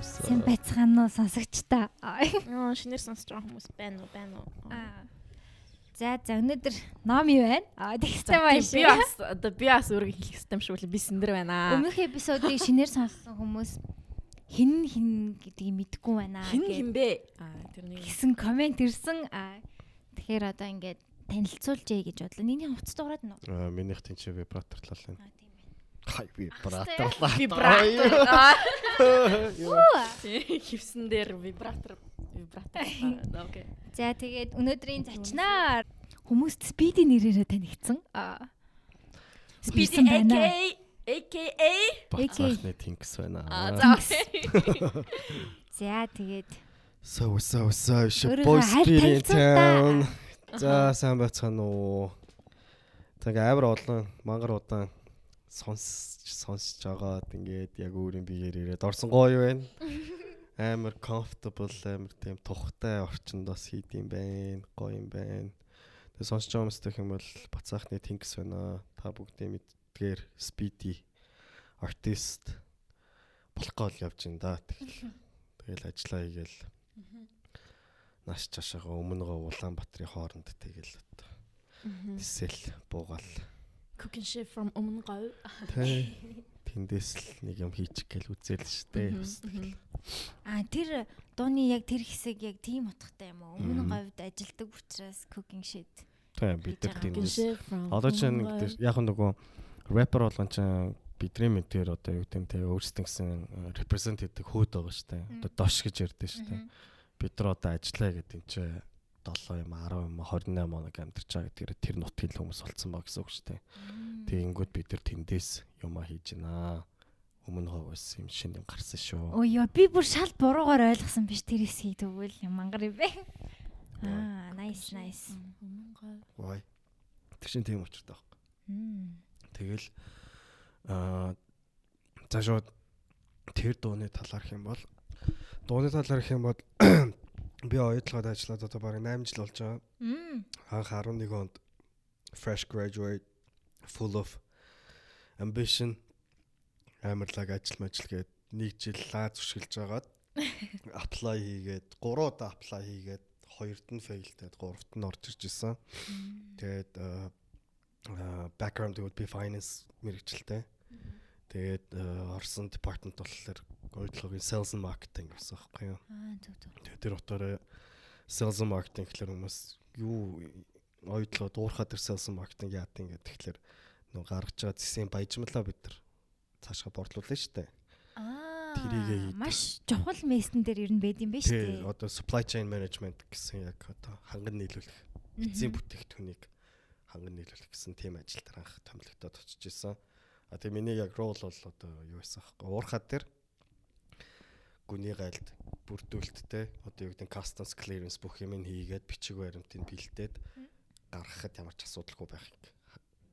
Сэн байцгаана уу сонсогчдаа. Аа шинээр сонсож байгаа хүмүүс байна уу байна уу? Аа. За за өнөөдөр ном юу байна? Аа тэгсэн маш. Би бас одоо би бас өөрийгөө хэлэх систем шиг би сэндэр байна. Өмнөх эпизодыг шинээр сонссон хүмүүс хин хин гэдгийг мэдэхгүй байна. Хин хин бэ? Аа тэрний гэсэн комент ирсэн. Аа тэгэхээр одоо ингээд танилцуулжээ гэж бодлоо. Нийний хувцас дуурайд нь. Аа минийх тэнцээ вибраторлал байна. Хай вибраторлаа. Вибратор. Хивсэн дээр вибратор вибратор. Окей. За тэгээд өнөөдрийн зочноор хүмүүст спиди нэрээрээ танигдсан. Аа. Спиди AKA AKA Бацаахны тинкс байна. Аа за. За тэгээд So so so boy spirit town. За сайн байцгаана уу. Тэгээ амар олон мангар удаан сонсч сонсч агаад ингээд яг өөрийн биеэр ирээд орсон гоё байна. Амар comfortable амар тийм тухтай орчинд бас хийд юм байна. Гоё юм байна. Тэгээ сонсч байгаа юмстай юм бол бацаахны тинкс байна. Та бүгдээ мэддгээр speedy артист болох гол явж байна да. Тэгэл тэгэл ажиллаа хийгээл нааш чашаага өмнөгөө Улаанбаатарын хооронд тэгэл одоо тэсэл буугаал cooking chef from өмнөгөө тий тэндээс л нэг юм хийчих гээл үзэл штэ а тэр дууны яг тэр хэсэг яг тийм утгатай юм уу? Өмнө говьд ажилдаг учраас cooking shit. Тий бид нар тэндээс одоо ч нэг яг нөгөө рэпер болгон ч бидний мэдээр одоо юу гэдэм те өөрсдөө гэсэн репрезент хийдэг хөөд байгаа штэ одоо дош гэж ярьдэн штэ бид нар одоо ажиллаа гэдэг юм чи 7 юм 10 юм 28 хоног амьдарч байгаа гэдгээр тэр нутгийн хүмүүс болцсон ба гэсэн үг шүү дээ. Тэгэнгүүт бид нар тэндээс юмаа хийж байна. Өмнө ховс юм шин юм гарсан шүү. Өө ёо би бүр шал буруугаар ойлгосон биш тэр хэсгийг тэгвэл юм мангар юм бэ. Аа nice nice. Вай. Тэр шин тийм учиртай байхгүй. Тэгэл аа за шууд тэр дууны талаарх юм бол дууны талаар их юм бол би оюутлагад ажиллаад одоо бараг 8 жил болж байгаа. Анх 11 онд fresh graduate full of ambition амарлаг ажил мажил гээд нэг жил лаз өшгөлж агаад apply хийгээд 3 удаа apply хийгээд хоёрт нь failтэй гуравт нь орж ирж исэн. Тэгээд background would be finance мэрэгчлээ. Тэгээд орсон department болохоор оюутлагын sales and marketing гэсэн байхгүй юу. Аа зөв зөв. Тэгээд тэр утгаараа sales and marketing гэхэлэр хүмүүс юу оюутлага дуурхаа тэр sales and marketing яадаг гэдэг тэгэхээр нөө гаргаж байгаа зэсийн баяжмлаа бид нар цаашгаа борлуулна шүү дээ. Аа. Тэрийгээ маш чухал мессен дээр ер нь байд юм ба шүү дээ. Одоо supply chain management гэсэн яг одоо ханган нийлүүлэх эцсийн бүтээгдэхүүнийг ханган нийлүүлэх гэсэн тийм ажил дээр анх томилогдоод очиж исэн. А тэгээ миний яг рол бол одоо юу байсан аахгүй уурхаад тэр гүний гайлд бүрдүүлэлттэй одоо юу гэдэг customs clearance бүх юм хийгээд бичиг баримтыг бэлдээд гаргахад ямар ч асуудалгүй байхыг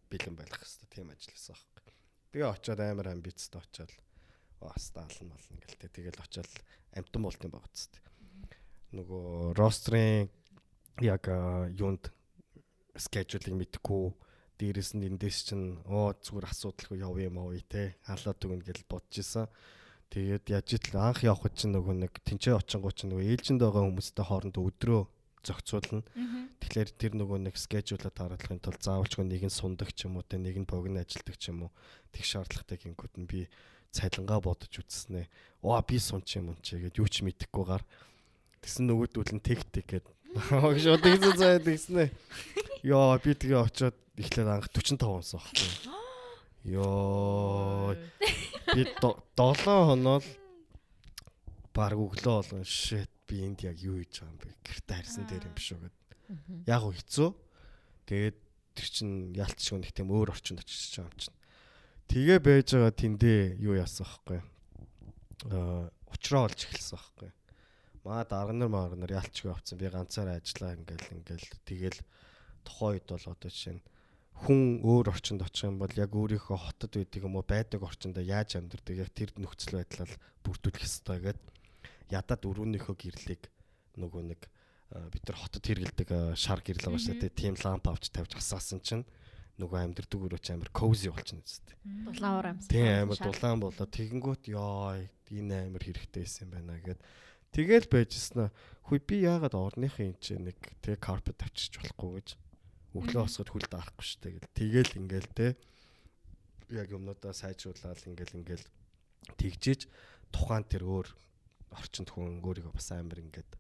бэлэн байх хэрэгтэй тийм ажил байсан аахгүй. Би очиод амар амбицтай очиод бас даална мална гэлтэй тэгэл очиод амтан болтын баг үсттэй. Нөгөө рострын яг юунд schedule-ыг мэдгүй дээрэс нь эндээс чинь оо зүгээр асуудалгүй яв юм аа те халаад дүгнэ гэж бодож исэн. Тэгээд яаж итл анх явхад чинь нөгөө нэг тэнцээ очингуу чинь нөгөө ээлжинд байгаа хүмүүстэй хоорондоо өдрөө зохицуулна. Тэгэхээр тэр нөгөө нэг скежуулаа тааруулахын тулд заавалчгүй нэг нь сундаг ч юм уу те нэг нь богино ажилдаг ч юм уу тэг шаардлагатай гингүүд нь би цалингаа бодож үзснэ. Оо би сунч юм уу ч гээд юу ч мэдэхгүйгээр тэгсэн нөгөөдөл нь тэгтэг гээд Огш одоо заяа тэгснэ. Йоо би тэгээ очиод эхлээд анх 45 онсон байхгүй. Йоо би 7 хоноо л баг өглөө болгон shit би энд яг юу хийж байгаа юм бэ? Гэртээ харьсан дээр юм биш үү гэд. Яг уу хэцүү. Тэгээд тэр чин ялцчихгүй нэг тийм өөр орчинд очиж байгаа юм чинь. Тэгээ байж байгаа тэндээ юу яасан байхгүй. Аа уучраа олж эхэлсэн байхгүй маа дарганар маарнаар ялчгүй авцсан. Би ганцаараа ажиллаа ингээл ингээл тэгэл тухайн үед бол одоо жишээ нь хүн өөр орчинд очих юм бол яг өөрийнхөө хотод байдаг юм уу байдаг орчиндөө яаж амьдардаг яг тэр нөхцөл байдлаар бүрдүүлэх хэрэгтэй гэдэг ядаад өрөөнийхөө гэрлийг нөгөө нэг бид нар хотод хэрэгэлдэг шар гэрэл байгаа шүү дээ. Тийм ламп авч тавьж асаасан чинь нөгөө амьдрдаг өрөөч амар cozy болчихно үстэй. Дулаан уур амьсгал. Тийм амар дулаан болоо. Тэгэнгүүт ёо энэ амар хэрэгтэйсэн юм байна гэд. Тэгэл байжснаа хүй би яагаад орныхын энэ чинь нэг тэг карпет авчирч болохгүй гэж өглөө босоход хүл даахгүй штэ гэл. Тэгэл ингээл те яг юмнуудаа сайжруулаад ингээл ингээл тэгжиж тухайн тэр өөр орчинд хүн өөрийгөө бас амар ингээд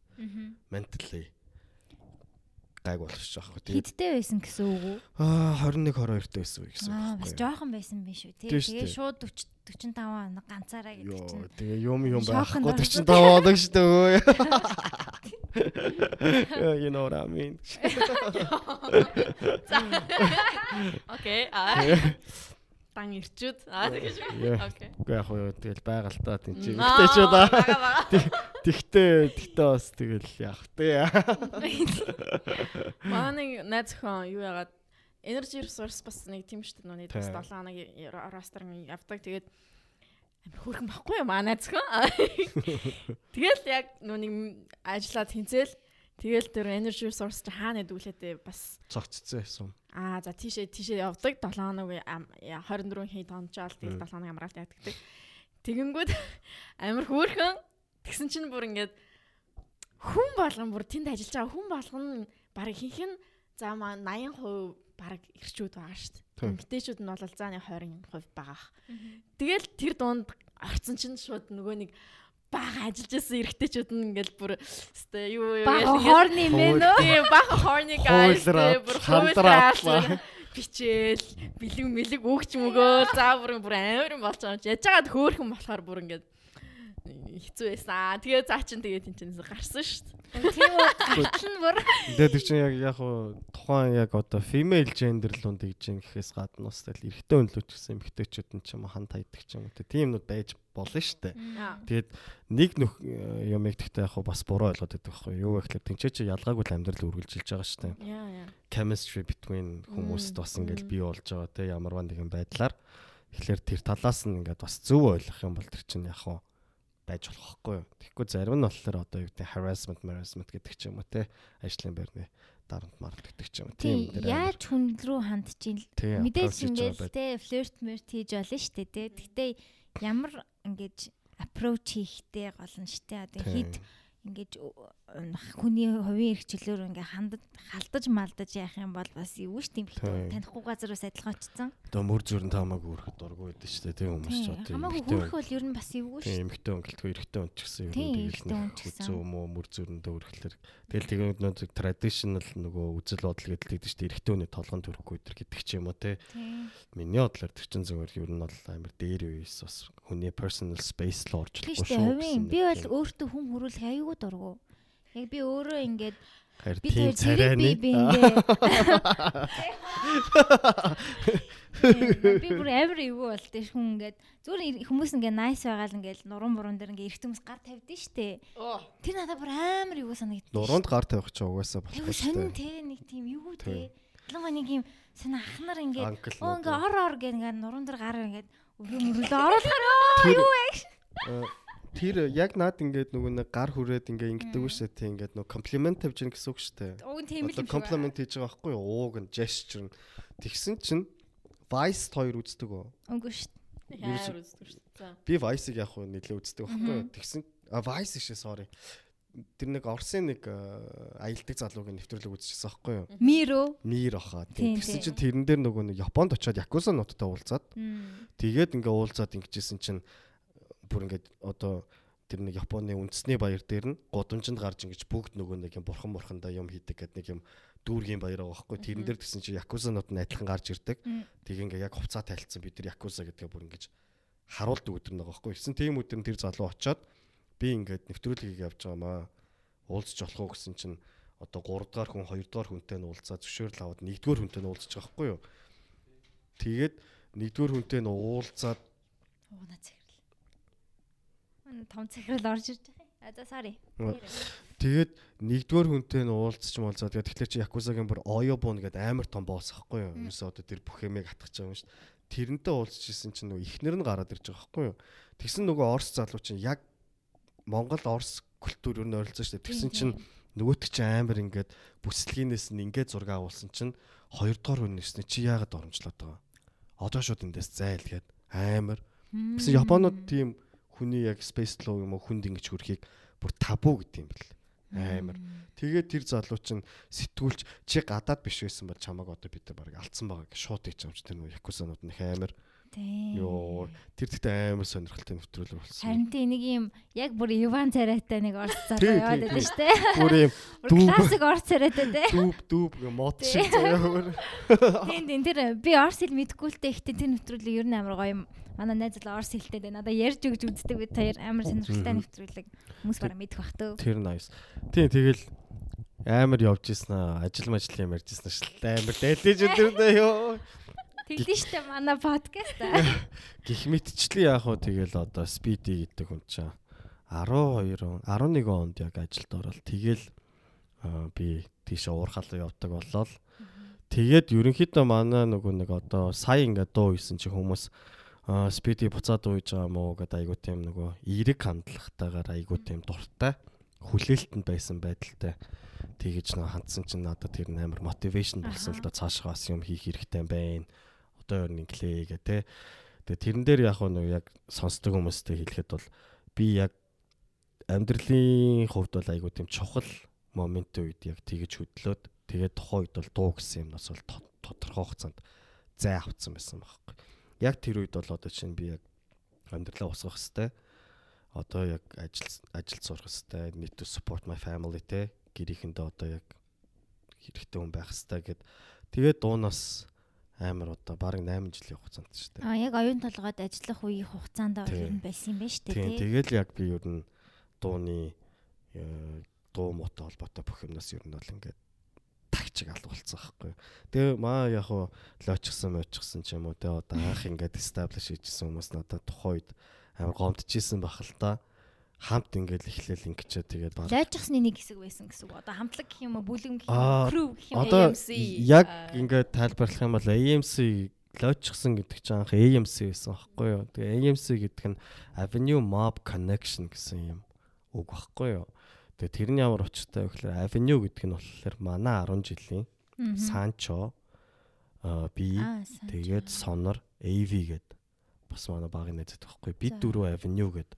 ментали гайг болчих жоох. Хидтэй байсан гэсэн үг үү? Аа 21 22 байсан үе гэсэн үг. Аа бас жоохон байсан биш үү? Тэгээ шууд 40 45 он ганцаараа гэдэг чинь. тэгээ юм юм байхгүй даа. 45 оног шүү дээ. You know what I mean. Окей. Аа. Дан ирчүүд. Аа тэгэж. Окей. Уу яг уу тэгэл байгальтаа тийм чи Аа, ихтэй ч удаа. Тэгтээ тэгтээ бас тэгэл яах вэ? Манай найз охин юу яагаад energy resource бас нэг тийм шүү дээ нүний бас Тийм. 7 хоног ростер явдаг тэгээд амар хөөрхөн баггүй юу манай найз охин. Тэгэл яг нүний ажиллаад тэнцэл тэгэл тэр energy resource чи хаана хэдүүлээдээ бас Цогццсон юм. Аа за тийшээ тийшээ явдаг 7 хоног ам- яа, 24 хий тончаал тэгэл 7 хоног амраалт яддаг. Тэгэнгүүт амар хөөрхөн тэгсэн чинь бүр ингээд хүн болгон бүр тэнд ажиллаж байгаа хүн болгон баг нь за маа 80% баг ирчүүд байгаа шүү дээ. Эмгтээчүүд нь бол зааны 20% байгаа. Тэгэл тэр дунд орцсон чинь шууд нөгөө нэг бага ажиллаж байсан эрэгтэйчүүд нь ингээл бүр өстэй юу юу Бага хоорны мэн үү? Тийм бага хорны тийм бүр хандраатлаа. хуйлраад бичээл бэлэг мэлэг өгч мөгөө заа бүр бүр амар юм болж байгаа юм чи яж байгаад хөөхөн болохоор бүр ингээд хэцүү байсан. Тэгээ заа чин тэгээ тэнцэнээс гарсан шүү дээ. Тийм үү? Гатал нь бүр Тэгээд тэр чинь яг яг уу тухайн яг одоо female gender л үнд гэж юм гэхээс гадна бас тэгэл эрэгтэй өнлөж гэсэн эмэгтэйчүүд нь ч юм уу ханд хайдаг ч юм уу тиймнүүд байж болно шүү дээ. Тэгээд нэг нөх э, юм ихтэй яг уу бас буруу ойлгоод байдаг байхгүй юу? Гэхээр тэнцээ чи ялгаагүй л амьдрал үргэлжилж байгаа шүү дээ. Яа яа. chemistry between хүмүүст бас ингээл бий болж байгаа те ямарваа нэгэн байдлаар тэгэхээр тэр талаас нь ингээд бас зөв ойлгох юм бол тэр чинь яг хуу байж болох байхгүй юу. Тэгэхгүй зарим нь болохоор одоо юу гэдэг harassment harassment гэдэг ч юм уу те ажлын байрны дарамт март гэдэг ч юм уу. тийм дээр яаж хүн рүү л Тийм, мэдээж байд. те флирт мэрт хийж болно дээ те. Гэхдээ ямар ингээд approach хийхтэй гол нь дээ. Одоо хит ингээд хүний хувийн эрхчлөөр ингээд хандаж халдаж малдаж яах юм бол бас юу ш тийм бэлтээ танихгүй газар бас адилхан очсон. Одоо мөр зүрэн таамаагүй өрхөд дургүй байдаг шүү дээ тийм хүмүүс ч одоо Хамаагүй хөрөх бол ер нь бас эвгүй ш. Тийм эмэгтэй өнгөлтгөө эрэгтэй өн ч гэсэн ер нь тэгэл хүн нэг ч гэсэн. үзүү мө мөр зүрэндээ өрхлөр тэгэл тэгээд нөгөө traditional нөгөө үзэл бодол гэдэг л гэдэг чинь эрэгтэй хүний толгонд төрөхгүй өдр гэдэг ч юм уу те. Миний бодлоор тэр чин зүгээр ер нь бол амар дээр үеэс бас хүний personal space л орж болохгүй шүү дээ. шүү. Би нэг бол өөртөө хүн хөрүүлэх аюулгүй дургу. Яг би өөрөө ингээд Харин би тийм тэр зэрэг би царайны би ингээд би бүр амар эвгүй бол тэр хүн ингээд зүгээр хүмүүс ингээд nice байгаа л ингээд нуран буран дээр ингээд эрт хүмүүс гар тавьдсан штэ. Тэр надад бүр амар эвгүй санагдав. нуруунд гар тавих ч угаасаа болохгүй сонин шүү. те нэг тийм Тийм. те. Ялангуяа нэг юм сонин ахнар ингээд оо ингээд ор ор гэх ингээд нуран дээр гар ингээд өрөө мөрөлөө оруулахаар юу вэ? Тэр яг наад ингээд нөгөө нэг гар хүрээд ингээ ингэдэг үү шүү тийм ингээд нөгөө комплимент тавьж гин гэсэн үг шүү дээ. Уг нь тийм л юм шиг. комплимент хийж байгаа байхгүй юу? Ууг нь gesture нь тэгсэн чинь Vice хоёр үздэг үү? Үгүй шүү. Яар үздэг шүү дээ. За. Би Vice-ыг яг хөө нэлээ үздэг байхгүй юу? Тэгсэн а Vice шээ sorry. Тэр нэг Орсын нэг э, аялдаг залуугийн нэвтрүүлэг үзчихсэн байхгүй юу? Миро. Мир. Тийм, Тэгсэн чинь тэрэн дээр нөгөө нэг Японд очиод Якуза нуттай уулзаад тэгээд ингээ уулзаад ингэжсэн чинь бүр ингээд одоо тэр нэг Японы үндэсний баяр дээр нь гудамжинд гарч ингэж бүгд нөгөө нэг юм бурхан бурхандаа юм хийдэг гэдэг нэг юм дүүргийн баяр байгаа байхгүй. Тэрэн дээр тэгсэн чинь Якуза нут нь адилхан гарч ирдэг. Тэг ингээ яг хувцас тайлцсан бид тэр Якуза гэдгээ бүр ингэж харуулдаг өдөр нэг байгаа байхгүй. Гэсэн тийм өдөр нь тэр залуу очиод би ингээд нэвтрүүлгийг явж байгаа маа. Уулзч болох уу гэсэн чинь одоо 3 дахь хүн 2 дахь хүнтэй нь уулзаад зөвшөөрөл аваад 1 дахь хүнтэй нь уулзчих байхгүй юу? Тэгээд 1 дахь хүнтэй нь уулзаад. Мм том цэгрэл орж ирж байгаа. За sorry. Тэгээд нэгдүгээр хүнтэй нь уулзч муулзаад тэгээд тэгэхээр чи Якузагийн бүр Оёбун гэдэг амар том босс ахгүй юу? Юусе одоо тэр бүх юмыг атгах байгаа юм шүү дээ. Тэрнтэй уулзчихсэн чинь нөгөө ихнэр нь гараад ирж байгаа хгүй юу? Тэгсэн нөгөө Орос залуу чинь яг Монгол Орос культур юу н ойролцоо шүү дээ. Тэгсэн чинь нөгөөт чи амар ингээд бүслэгийнээс нь ингээд зураг авуулсан чинь хоёрдугаар үнэснэ чи яагаад оромжлоод байгаа. Одоо шууд эндээс зайл гээд амар. Гэсэн Японууд тийм хүний яг space love юм уу хүнд ингэж хөрхийг бүр табу гэдэг юм бэл. Амар. Тэгээд тэр залуу чинь сэтгүүлч чи гадаад биш байсан бол чамаг одоо бид нар баг алдсан байгаа гэж шууд хийж амч тэр нөө якусанууд нь их амар. Йоо тэр тэгтээ амар сонирхолтой нэвтрүүлэг болсон. Харин тийм нэг юм яг бүр Иван царайтай нэг орц Тий, яваад байдаг шүү дээ. Бүр юм классик орц царайтай те. дүүб дүүб гэ мод шиг заяа бүр. Тийм тийм тэр би орс хэл мэдгүй л те ихтэй тэр нэвтрүүлэг ер нь амар гоё юм. Манай найз л орс хэлтэй дээ. Надаа ярьж өгж үздэг бид хоёр амар сонирхолтой нэвтрүүлэг хүмүүс бараа мэдэх бах төө. Тэр nice. Тийм тэгэл амар явж исэн аа. Ажил мажил юм ярьж исэн шил амар дайлж өдөрдөө ёо. Тэглэн штэ манай подкаст. Гэх мэтчлээ яах вэ тэгэл одоо speedy гэдэг хүн чинь 12 он 11 онд яг ажилд ороод тэгэл аа, би тийш уурхал явдаг болол тэгээд ерөнхийдөө манай нөгөө нэг одоо сая ингээд дуу хийсэн чи хүмүүс speedy буцаад ууж байгаа мó гэдэг айгуу тийм нөгөө эерэг хандлагатайгаар айгуу тийм дуртай хүлээлтэнд байсан байдалтай. Тэгэж нэг хандсан чинь надад тэр амар мотивашн болсон л да цаашгаа бас юм хийх хэрэгтэй байна. Одоо ер нь инглээ гэ тэ тэгээ тэрэн дээр яг нэг яг сонсдог хүмүүстэй хэлэхэд бол би яг амьдралын хувьд бол айгуу тийм чухал моментын үед яг тэгэж хөдлөөд тэгээд тухайн үед бол дуу гэсэн юмнаас бол тод- тодорхой хугацаанд зай авцсан байсан байхгүй. Яг тэр үед бол одоо чинь би яг амьдралаа усгах хэвээр одоо яг ажил ажил сурах хэвээр need to support my family те гэрийнхэндээ одоо яг хэрэгтэй хүн байх хэвээр гэд тэгээд дуунаас амар одоо бараг 8 жилийн хугацаанд шүү дээ. А яг оюун толгойд ажиллах үеийн хугацаанд бол Тийм. нь байсан юм байна штэ Тийм тий. тэгэл яг би ер нь дууны э, дуу муутай холбоотой бүх юмнаас ер нь бол ингээд тагчиг алгуулсан байхгүй. Тэгээ маа яг хуу лоочсон мочсон ч юм уу те одоо анх ингээд establish хийжсэн хүмүүс надад тухайн үед амар гомдчихсэн бах л та. Хамт ингээд эхлээл ингэчээ тэгээд баг Лойжсны нэг хэсэг байсан гэсэн үг. Одоо хамтлаг гэх юм уу, бүлэм гэх юм уу, crew гэх юм уу. AMC, яг ингээд тайлбарлах юм бол AMC лоочсон гэдэг чинь анх AMC байсан байхгүй юу. Тэгээ AMC гэдэг нь Avenue Mob Connection гэсэн юм үг байхгүй юу. Тэгээ тэр нь ямар учиртай вэ гэхээр Avenue гэдэг нь болохоор манай 10 жилийн. Sancho аа би тэгээд Sonor AV гэд бас манай багын найзад байхгүй. Бид дөрөв Avenue гэд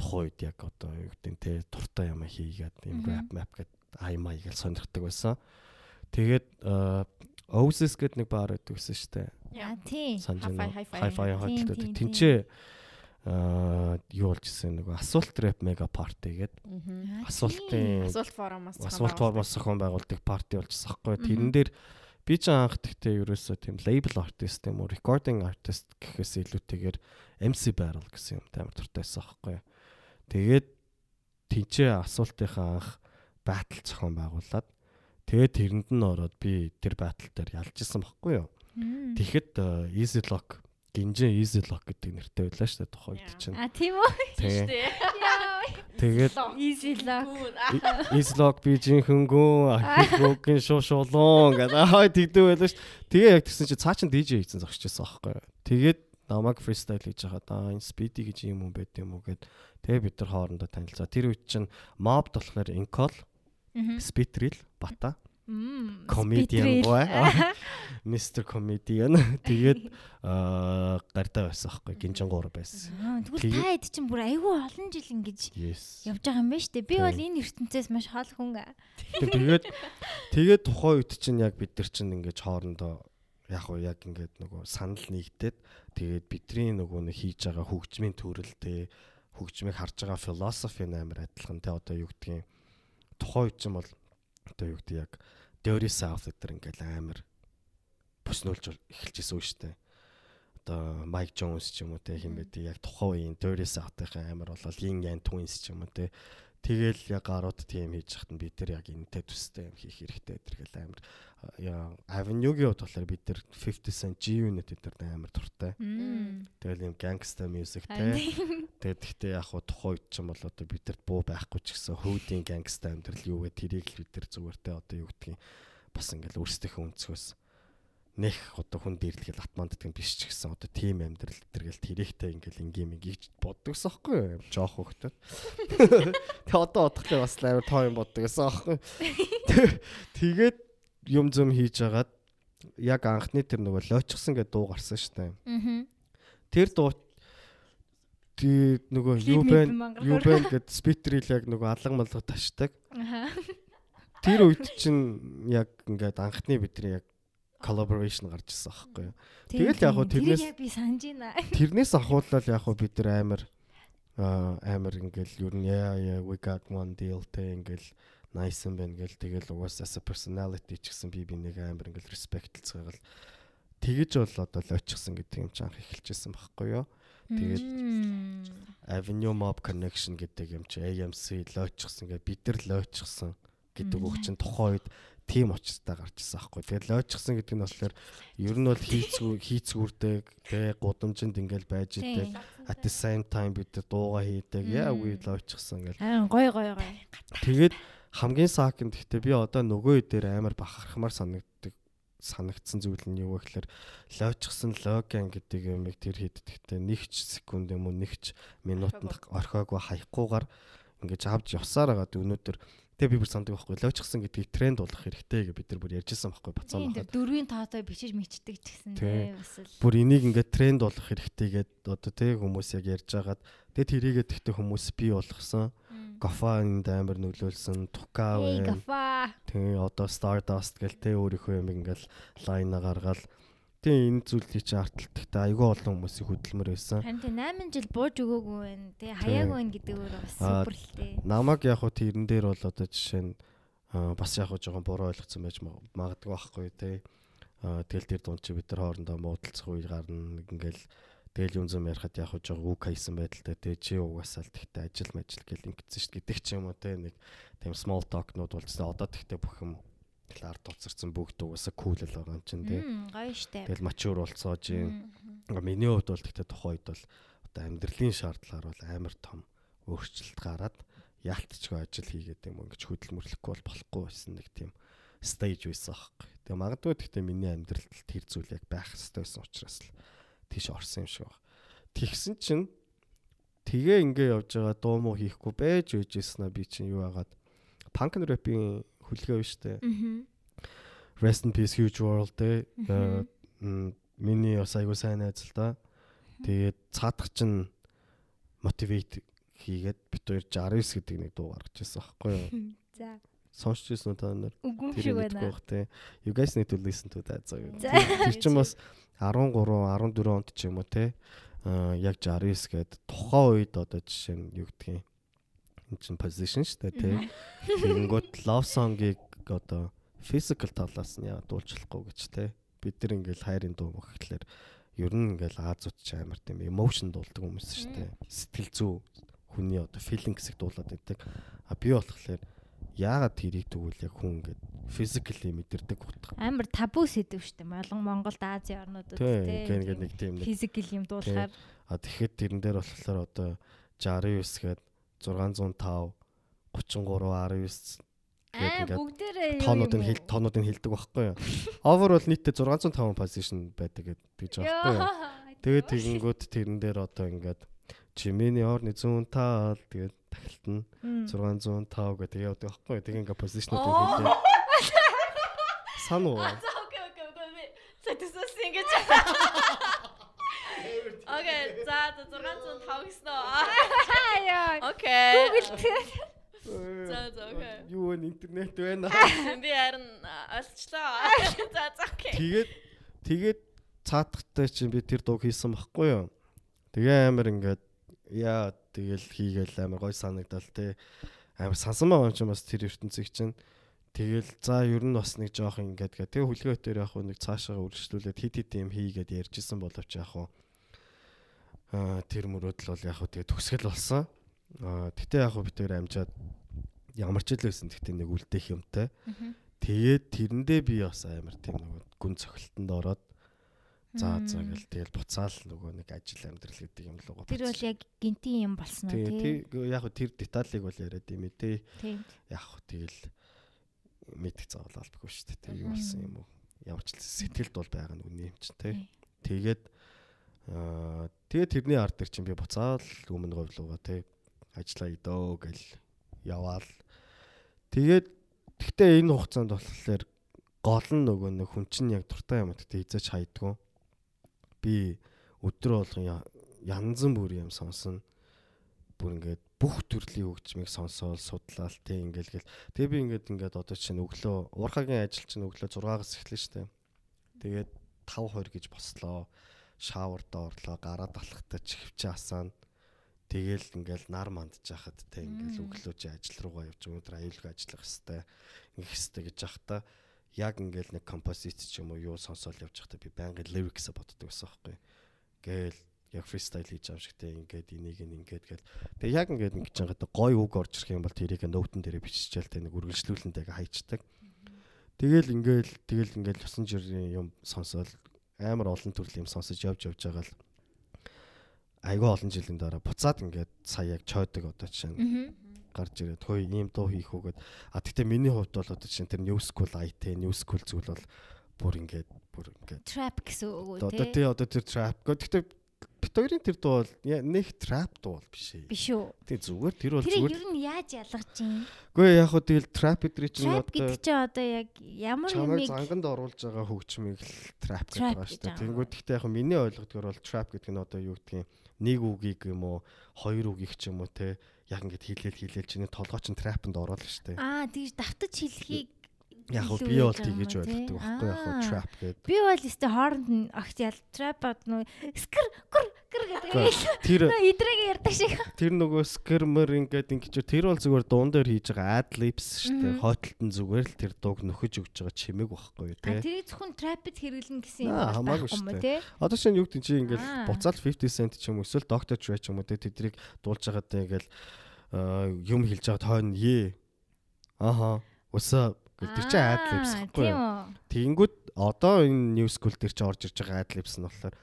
тухайн үед яг одоо юу гэдэг те туртай юм хийгээд юм rap map гэд аймаа гэж сонирхдаг байсан. Тэгээд Oasis гэд нэг баар шүү дээ. Аа, тий. Hi-Fi, hi-fi. Тинчээ юу болж исэн нөгөө асуулт рэп мега парти гэд Аа, асуултын Асуулт форумаас асуулт байгуулдаг. формоос зохион байгуулдаг парти болчихсон байхгүй. Мгм. Тэрэн дээр би ч анх тэгтээ ерөөсөө тийм label artist юм уу recording artist гэхээс илүүтэйгээр MC barrel гэсэн юм амар туртайсан байхгүй. Тэгээд тэнцээ асуултынхаа анх battle зохион байгуулад тэгээд тэрэнд нь ороод би тэр battle дээр ялж исэн байхгүй юу. Тэгэхэд э, easy lock гинжин easy lock гэдэг нэртэй байлаа шүү дээ тухайд чинь. А тийм үү? Яа. тэгээд Easy lock. easy lock би жинхэнгүү ахихгүй шуу шуулуун гэдэг аа тэгдэг байлаа шүү. Тэгээ яг тэгсэн чи цаа чин DJ хийсэн зогсчихсан аахгүй. Тэгээд намайг freestyle хийж хаад аа энэ speedy гэж юм юм байт юм уу гэд тэгээ бид нар хоорондоо танилцаа. Тэр үед чинь mob болохоор Incol. Spitril, Bata, Мм. Spitril. бай. Mr comedian. Тэгээд аа гартаа байсан аахгүй. Гинжин гур байсан. Тэгвэл та хэд чинь бүр айгүй олон жил ингэж явж байгаа юм байна штэ. Би Тийм. бол энэ ертөнцөөс маш хол хүн. Тэгээд тэгээд тухайн үед чинь яг бид нар чинь ингэж хоорондоо яг уу яг ингээд нөгөө санал нэгдээд тэгээд бидний нөгөө нэг хийж байгаа хөгжмийн төрөлтэй хөгжмийг харж байгаа философи амар адилхан те одоо юу гэдгийг тухайн үед чинь бол одоо юу гэдэг яг Dirty South гэдэг ингээд амар бүснүүлж эхэлж исэн үг шүү дээ. Одоо Mike Jones ч юм уу те хин байдаг яг тухайн үеийн Dirty South-ийн амар болол Yin Yang Twins ч юм уу те Тэгэл яг гарууд тийм хийж хахад нь бид нар яг энэтэй төстэй юм хийх хэрэгтэй гэдэргээл амар яа Avenue-гийн хувьд болохоор бид нар 50 Cent G-Unit эдгээр амар туртай. Тэгэл юм gangster music те. Тэгээд гэхдээ яг хуу тухайн үед ч юм бол одоо бидэрт буу байхгүй ч гэсэн хүүдийн gangster амьдрал юу вэ? Тэрийг л бид нар зүгээр те одоо юу гэдгийг бас ингээл өөрсдийнхөө өнцгөөс нэх одоо хүн дээрлэгэл атманддаг юм биш ч гэсэн одоо тим амьдрал тэргээл тэрэхтэй ингээл ингийн мэгийч боддогс аахгүй юу? Жоох хөхтөд. Тэг одоо бодохлоо бас амар тоо юм боддог гэсэн аахгүй тэгээд юм зөм хийж агаад яг анхны тэр нөгөө лойчсон гэдэг дуу гарсан штэ Аа. тэр дуу тий нөгөө юу бэ юу бэ гэд спитерил яг нөгөө алга малга ташдаг Аа. тэр үед чинь яг ингээд анхны бидний яг collaboration гарч ирсэн аахгүй юу Тэгэл яг хуу тэрнээс- би санаж байна. Тэрнээс ахуулаад яг хөө бид нар амар аа, амар ингээл юу нь яа яа we got one deal тэ ингээл nice юм байна гэл тэгэл угаасаа personality ч гэсэн би бинийг амар ингээл respectэлцгээгээл тэгэж бол одоо лойчсон гэдэг юм чи анх эхэлжсэн байхгүй юу Тэгээд-. Avenue Mob Connection гэдэг юм чи AMC лойчсон гэдэг бид нар лойчсон гэдэг үг чинь тухайн үед тим очтой гарч ирсэн аахгүй. Тэгээд лойчсон гэдэг нь болохоор ер нь бол хийцгүү хийцгүүрдэг тэ гудамжинд ингээл байж идэг. At the same time бид нар дууга хийдэг. Яа үе лойчсон гэл. Харин гой гой гой. Тэгээд хамгийн саакнд гэхдээ би одоо нөгөө дээр амар бахархмаар санагддаг санагдсан зүйл нь юу вэ гэхээр лойчсон логан гэдэг юмыг тэр хийдэгтэй нэг ч секунд юм уу нэг ч минутанд орхиогүй хаяггүйгээр ингэж авч явсаар байгаа өнөөдөр тэгээ би бүр санддаг байхгүй лойчсон гэдгийг тренд болгох хэрэгтэй гэж бид нар бүр ярьжсэн байхгүй бацаа махад дөрвийн тоотой бичиж мичдэг ч гэсэн Тий. тий бас л. бүр энийг ингээд тренд болгох хэрэгтэй гэд одоо тэг хүмүүс яг ярьж хагаад тэгээ тэрийгээ тэгтээ хүмүүс бий болгосон гофанд амар нөлөөлсөн тука байна гафа. Тэгээ одоо Stardust гэл тэ өөрийнхөө юм ингээл лайна гаргаал. Тэгээ энэ зүйлийг чи арталттай айгүй олон хүмүүсийг хөдөлмөр байсан. Харин тий 8 жил бууж өгөөгүй байна. Тий хаяагүй байна гэдэг өөр бас супер л тий. Намаг яг хуу тэрэн дээр бол одоо жишээ нь бас яг хуу жоохон буруу ойлгоцсон байж маг- магадгүй байхгүй тий. Аа, Тэгэл тэр дунд чи бид нар хоорондоо муудалцах үе гарна ингээл тэгэл юм зам ярихад яг хуу жоохон үг хайсан байдалтай тий чи угаасаа л тэгтээ ажил мажил гэл ингэсэн шүү гэдэг ч юм уу тий нэг тийм small talk-нууд болчихсон. Одоо тэгтээ бүх юм тэгэл ард туцарсан бүгд угаасаа cool л байгаа юм чинь. Мм гоё штэ. Тэгэл болцоож юм. Мм. Миний хувьд бол тэгтээ тухайн үед бол одоо амьдралын шаардлагаар бол амар том өөрчлөлт гараад яалтчгүй ажил хийгээд юм ингэж хөдөлмөрлөхгүй бол болохгүй байсан нэг тийм стейж байсан аахгүй. Тэгээ магадгүй тэгтээ миний амьдралд тэр зүйл яг байх хэрэгтэй байсан учраас л тийш орсон юм шиг байна. Тэгсэн чинь тэгээ ингээ явж байгаа дуу муу хийхгүй байж үйжсэн аа би чинь юу punk and rap-ийн хүлгээ биш үү? Rest in Peace Huge World те м, миний бас айгуу сайн найз л да. Тэгээд цаадах чинь мотивейт хийгээд бит хоёр 69 гэдэг нэг дуу гаргаж ирсэн аахгүй юу? За. Сонсч ирсэн та нар? Тэр мэдгүй бах те. You guys need to listen to that заа. За. Тэр чинь бас 13 14 онд ч юм уу те. Аа яг 69 гээд тухайн үед одоо жишээ нь юу гэдгийг энэ чинь position шүү дээ те. Тэгэнгүүт love song-ыг одоо physical талаас нь яа дуулчлахгүй гэж те. Бид нар ингээл хайрын дуу мөх гэхлээр ер нь ингээл Азууд ч амар тийм emotion дуулдаг хүмүүс шүү дээ. Сэтгэл зүй хүний одоо feeling хэсэг дуулаад байдаг. А би болохоор яагаад тэрийг тэгвэл яг хүн ингээд physically мэдэрдэг утга. Амар табу сэдв штэ. Монгол Монголд Азийн орнуудад Тийм ингээд нэг тийм нэг физикал юм дуулахаар а тэгэхэд тэрэн дээр болохоор одоо 69 гээд 605 33 19 аа ингээд бүгдээрээ тоонууд нь хэл тоонууд нь хэлдэг байхгүй юу. Over бол нийтдээ 605 position байдаг гэж байгаа байхгүй юу. Тэгээд тэгэнгүүт тэрэн дээр одоо ингээд Жимэний орны зүүн тал тэгээд тахилт нь Мм. 605 гэдэг явдаг байхгүй юу. Тэгээ ингээд позишнууд хэлдэг. Сан уу? За окей окей окей би сэтгсээс ингэж. Окей за 605 гэсэн үү? Яа. Окей. Google За за окей. Юу вэ интернет байна. Би харин олцлоо. За за окей. Тэгээд тэгээд цаатахтай чинь би тэр дууг хийсэн байхгүй юу. Тэгээ амар ингээд яа тэгэл хийгээл амар гой санагдал те. Амар сансан байгаа юм чинь бас тэр ертөнцийг чинь. Тэгэл за ер нь бас нэг жоох ингээд гэ. Тэгээ хүлгээвтээр яг хөө нэг цаашаа үргэлжлүүлээд хит хит юм хийгээд ярьжсэн боловч яг аа тэр мөрөөдөл бол яг тэгээ төгсгөл болсон. Аа тэгтээ яг битээр амжаад ямар ч л байсан тэгтээ нэг үлдээх юмтай. Тэгээд тэрэндээ би бас амар тийм нэг гүн цохилтонд ороод за за гэл тэгэл буцаал нөгөө нэг ажил амьдрал гэдэг юм лугаа. Тэр бол яг гинтийн юм болсон уу тий яг хөө тэр деталийг бол яриад юм ээ. Тий. Яг хөө тэгэл мэдэх заавал албагүй шүү дээ. Юу болсон юм уу? ч хэлсэн сэтгэлд бол байгаа нь үний юм чинь тий. Тэгээд аа тэгээд тэрний ард дээр чинь би буцаал өмнө говьлууга тий ажиллаа идөө гэл яваал. Тэгээд тэгтээ энэ хугацаанд болохоор гол нь нөгөө нэг хүн чинь яг дуртай юм гэдэгт хизээч хайдгүй. Би өдөр болгон янз бүр юм сонсно. Бүр ингээд бүх төрлийн хөгжмийг сонсоол судлаал тий ингээл гэл. Тэгээ би ингээд ингээд одоо чинь өглөө уурхагийн ажил чинь өглөө 6-аас эхэлнэ штэ. Тэгээд 5:20 гэж бослоо. Шаwarд орлоо, гараад алхахтаа чихвчээ асаана. Тэгэл ингээл нар мандж яхад те ингээл өглөө чи ажил руугаа явж өнөөдөр аюулгүй ажиллах хэвээр ингэх хэвээр гэж яхата яг ингээл нэг композит ч юм уу юу сонсоол явж байхдаа би байнгын lyrics боддог байсан байхгүй. Гээл яг фристайл хийж байгаа шиг те ингээд энийг ингээд гэл. Тэгээ яг ингээд ингэж байгаа гой үг орж ирэх юм бол тэрийг ноутон дээр биччихэл те нэг үргэлжлүүлэнтэйг хайчдаг. Тэгэл ингээл тэгэл ингээл усан жирийн юм сонсоол амар олон төрлийн юм сонсож явж явж байгаа л айгүй олон жилийн дараа буцаад ингээд сая яг чойдог одоо чинь. Гарч ирээд хөөе ийм дуу хийх үгээд а тэгтээ миний хувьд бол одоо чинь тэр new school IT new school зүйл бол бүр ингээд бүр ингээд Trap гэсэн үг одоо үү тий те? одоо тэр trap гэхдээ бит хоёрын тэр дуу бол нэг trap дуу бол биш ээ. Биш үү? Тий зүгээр тэр бол зүгээр. ер нь яаж ялгаж чинь? Үгүй яг хөө тэгэл trap эдрий чинь Trap одоо гэдэг чинь одоо яг ямар юмыг занганд оруулж байгаа хөгжмийг л trap гэдэг Trap байгаа шүү дээ. Тэнгүүд гэхдээ яг миний ойлгодгоор бол trap гэдэг нь одоо юу гэдгийг нэг үгийг юм уу хоёр үгийг ч юм уу те яг ингэж хийлээл хийлээл чиний толгой чинь trap-нд ороод л дээ. аа тэгж давтаж хэлхийг Яг илүү би бол тэгэж уу, ойлгодог байхгүй яг Аа. trap гэдэг. Би бол өстө хооронд огт ял trap бод нөө скр гүр гүр гэдэг Тэр идрэг ярддаг шиг. тэр нөгөө скермер ингээд ингэж тэр бол зүгээр дуун дээр хийж байгаа libs шүү дээ. Хойтолтон зүгээр л тэр дууг нөхөж өгч байгаа чимэг байхгүй А те. тэрийг зөвхөн trap-д хэрэглэн гэсэн юм байхгүй юм шүү уу те? Одоо чинь юу гэдэг чи ингээл Аа. буцаал 50 cent ч юм уу эсвэл. Dre ч юм уу те тэдрийг дуулж байгаа ингээл аа, юм хэлж байгаа тойно е. Аха. Усаа тэр ad libs Аа, байхгүй юу? үү? Тэгэнгүүт одоо энэ new school дээр чи орж ирж байгаа libs нь болохоор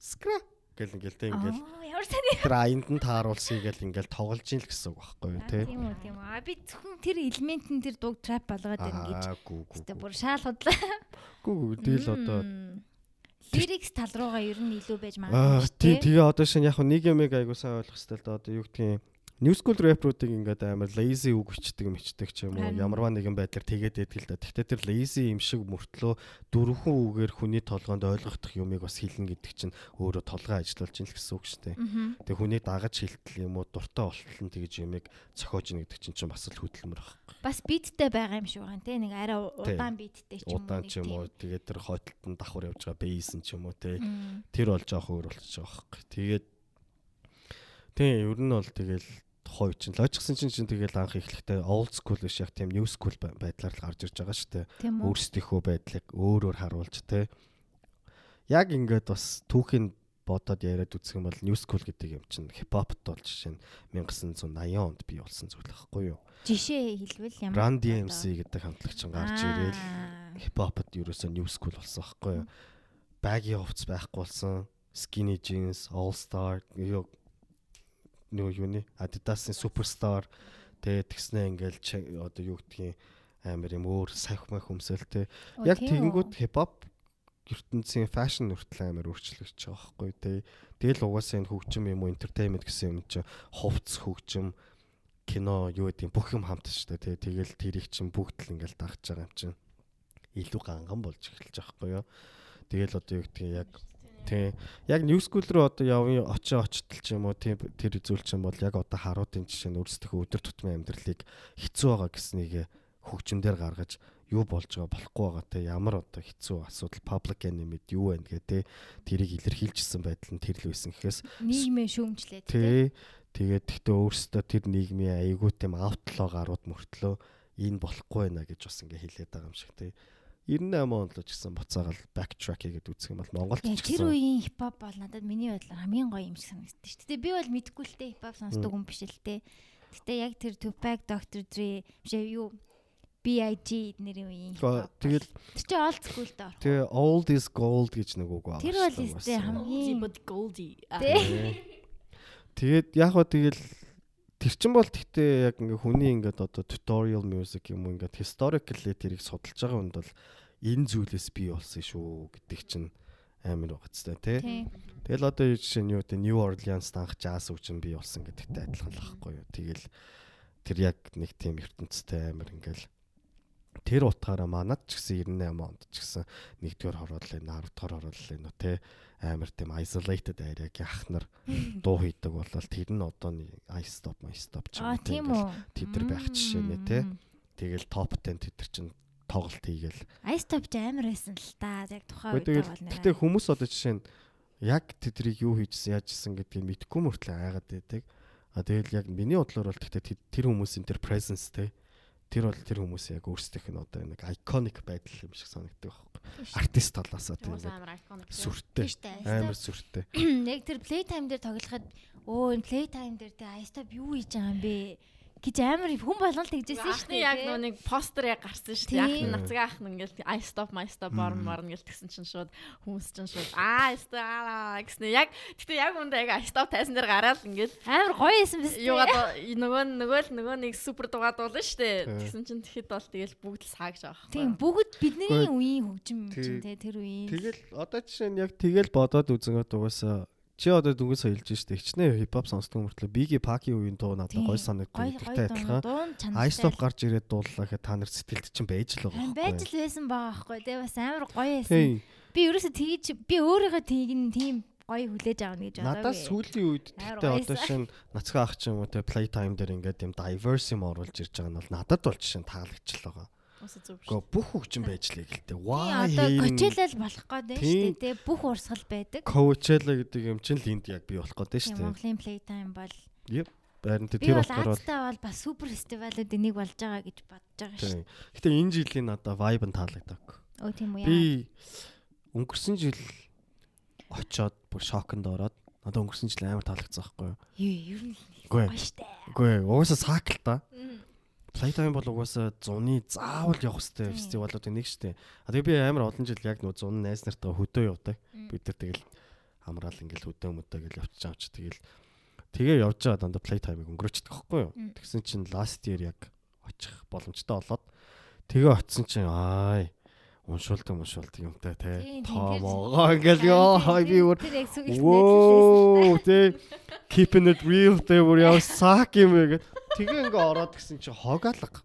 skra гэл ингээл те ингээл ямар сони. тэр аянд нь тааруулсыг гэл ингээл тоглож ийн л гэсэн үг байхгүй юу. Тийм үү, тийм үү. А би зөвхөн тэр элемент нь тэр дууг trap болгоод байна гэж. Аа гүү гүү. Тэ бүр шаал худлаа. Гүү тэгэл одоо лирикс тал руугаа ер нь илүү байж магадгүй тий шүү дээ. тэгээ одоо шинэ яг нэг юмыг айгуу сайн ойлгох хэрэгтэй л да одоо юу гэдгийг New school rapper-уудыг ингээд амар lazy үг бичдэг мичдэг ч юм уу ямарваа нэгэн байдлаар тэгээд байдаг л да. Гэхдээ тэр lazy юм шиг мөртлөө дөрвөн үгээр хүний толгоонд ойлгох юмыг бас хэлнэ гэдэг чинь өөрөө толгой ажиллуулж ин л гэсэн үг шүү дээ. Тэгээ хүний дагаж хилтэл юм уу дуртай болтол нь тэгж юмыг цохиож ин гэдэг чинь ч бас л хөдөлмөр баг. Бас биттэй байгаа юм шиг байна те нэг арай удаан биттэй ч юм уу. Удаан ч юм уу тэгээд тэр хойтолтон давхар явж байгаа бейс нь ч юм уу те. Тэр бол жоох өөр болчихж байгаа байхгүй. Тэгээд тийм ер нь бол тэгэл хой чинь логиксэн чинь чинь тэгэл анх эхлэхдээ old school биш яг тийм new school ба- байдлаар л гарч ирж байгаа шүү дээ. Өөрсдийнхөө байдлыг өөрөөр харуулж те. Яг ингээд бас түүхийн бодоод яриад үзэх юм бол new school гэдэг юм чинь хипхопт бол жишээ нь 1980 онд бий болсон зүйл байхгүй юу? Жишээ хэлбэл ямар Run? DMC гэдэг хамтлагч гарч ирээл хипхопт ерөөсөө new school болсон байхгүй юу? Баги хувцс байхгүй болсон. Skinny jeans, All Star юу нөгөө юуны Adidas-ын Superstar тэгээ тэгснэ ингээл одоо юу гэдгийг амар юм өөр сахимаа хөмсөлтэй. Яг тэгэнгүүт хипхоп ертөнцийн фэшн хүртэл амар өөрчлөгдөж байгаа байхгүй тий. Тэгэл угаасаа энэ хөгжим юм уу entertainment гэсэн юм чи хувцс хөгжим кино юу гэдэг бүх юм хамт шүү дээ тий. Тэгэл тэрийг чинь бүгд л ингээл дагж байгаа юм чинь илүү ганган болж эхэлж байгаа байхгүй юу. Тэгэл одоо юу гэдгийг яг тий. Яг new school руу одоо явын очоо очтол ч юм уу тий тэр зүйл чинь бол яг одоо харуудын жишээ нь өөрсдөө өдөр тутмын амьдралыг хэцүү байгаа гэснийг хөгжимдэр гаргаж юу болж байгаа болохгүй байгаа те ямар одоо хэцүү асуудал public enemy юу байна гэ те тэрийг илэрхийлжсэн байдал нь тэр л байсан гэхээс нийгмээ шүүмжлээд те. тэгээд тэгтээ өөрсдөө тэр нийгмийн айгуу тийм outlaw гарууд мөртлөө энэ болохгүй байна гэж бас ингээ хэлээд байгаа юм шиг те 98 онд л ч гэсэн буцаагаал backtrack хийгээд үзэх юм бол Монголд ч тэр гэсэн үеийн хипхоп бол надад миний бодлоор хамгийн гоё юм шиг санагддаг шүү дээ. Би бол мэдгүй л дээ хипхоп сонсдог хүн биш л дээ. Гэтэ яг тэр Tupac, Dr. Dre биш юу BIG нэрийн үеийн хипхоп. тэгэл тэр чинь old school дээр. тэгээ old is gold гэж нэг үг байгаа. Тэр бол өстэй хамгийн. Тий. Тэгээд яг хоо тэгэл тэр чин бол тэгтээ яг ингээ хүний ингээд одоо tutorial music юм уу ингээд historically тэрийг судалж байгаа хүнд бол энэ зүйлээс бий болсон шүү гэдэг чинь амар багцтай тий. Тэгэл одоо жишээ нь юу гэдэг New Orleans анх jazz үгжин бий болсон гэдэгтэй адилхан л байхгүй юу. Тэгэл тэр яг нэг тийм ертөнцтэй амар ингээл тэр утгаараа манад ч гэсэн 98 онд ч гэсэн нэгдүгээр хорооллын 10 дугаар хорооллын нөө те амар тийм isolated area гяхнар дуу хийдэг болол тэр нь одоо I stop my stop ч тийм үү. тэд нар байх жишээ нэ те. Тэгэл топ 10 тэд нар чинь тоглолт хийгээл. Ice Top ч амар байсан л та. Яг тухайн үед бол гэтээ хүмүүс одоо жишээ нь яг тэдрийг юу хийжсэн яажсэн гэдгийг мэдгүй мөртлөө айгаад байдаг. А тэгэл яг миний бодлоор бол гэтээ тэд- тэр хүмүүсийн тэр presence те тэр бол тэр хүмүүс яг өөрсдийнх нь одоо нэг iconic байдал юм шиг санагддаг байхгүй. Артист талаасаа тийм сүртэй. Амар сүртэй. Яг тэр playtime дээр тоглоход өө энэ playtime дээр тэ Ice Top юу хийж байгаа юм бэ? Гэж амар хүн болгон тэгжсэн шүү дээ. яг нөө нэг постэр яг гарсан шүү дээ. Анхны нацгаа ах нь ингээл I stop my stop борн борн гэл тэгсэн чинь шууд хүмүүс чинь шууд аа стаа гэснэ яг гэтээ яг үндэ яг I stop тайсан дээр гараад ингээл амар гоё юм биш үү? юугаад нөгөө нөгөө л нөгөө нэг супер дугаад болно шүү дээ. Тэгсэн чинь тэгэхэд бол тэгэл бүгд л саагж байгаа Тийм бүгд бидний үеийн хөгжим чинь те тэр үеийн. Тэгэл одоо жишээ нь яг тэгэл бодоод үзэнгөт угаасаа чи одоо дүнгээс хэлж штэ хичнээн хипхоп сонсдог мөртлөө биги паки үеийн дуу надад гой санагддаг гой адилхан. чанартай. Айстоп гарч ирээд дууллаа гэхэд та нар сэтгэлд чинь байж л байгаа байж л байсан байгаа байхгүй те бас амар гоё байсан. Би ерөөсө тэгж би өөрийнхөө тийг нь тийм гоё хүлээж авна гэж бодоагүй. Надаас сүүлийн үед тэгтээ одоо шин нацгаа ах ч юм уу те play time дээр ингээд юм diverse юм оруулж ирж байгаа нь бол надад бол жишээ нь таалагчлаа байгаа. Уусаа зүв шүү. Гэхдээ бүх хөгжим байж л гэлтэй. Why Coachella л болох Тийм. шүү дээ бүх урсгал байдаг. Coachella гэдэг юм чинь л энд яг би болох гэдэг шүү дээ. Монголын playtime бол Харин тэ би тэр бол болохоор бол Азтай бол бас супер фестивалууд энийг болж байгаа гэж бодож байгаа шүү. Гэтэ энэ жилийн надаа vibe нь таалагддаг. Өө тийм үү яа. Би өнгөрсөн жил очоод бүр шоконд ороод надаа өнгөрсөн жил амар таалагдсан байхгүй юу? Юу ер нь Үгүй гоё штэ. Үгүй ээ, угаасаа саак л та. Playtime бол угаасаа зуны заавал явах хэрэгтэй фестивалуудын нэг шүү дээ. А тэгээ би амар олон жил яг нөө зун найз нартаа хөдөө явдаг. Бид нар тэгэл хамраал ингээл хөдөө мөдөө гэл явчих чи тэгэл тэгээ явж байгаа дандаа Playtime-ыг өнгөрөөчдөг байхгүй юу? Тэгсэн чинь last year яг очих боломжтой болоод тэгээ очисон чинь аай уншуулдаг уншуулдаг юмтай те. Тоо тэр- могоо ингээл ёо хай би сүгэлт Воо тэ keeping it real тэ бүр яа сак юм ээ гэд. Тэгээ ингээ ороод гисэн чи хогаалга.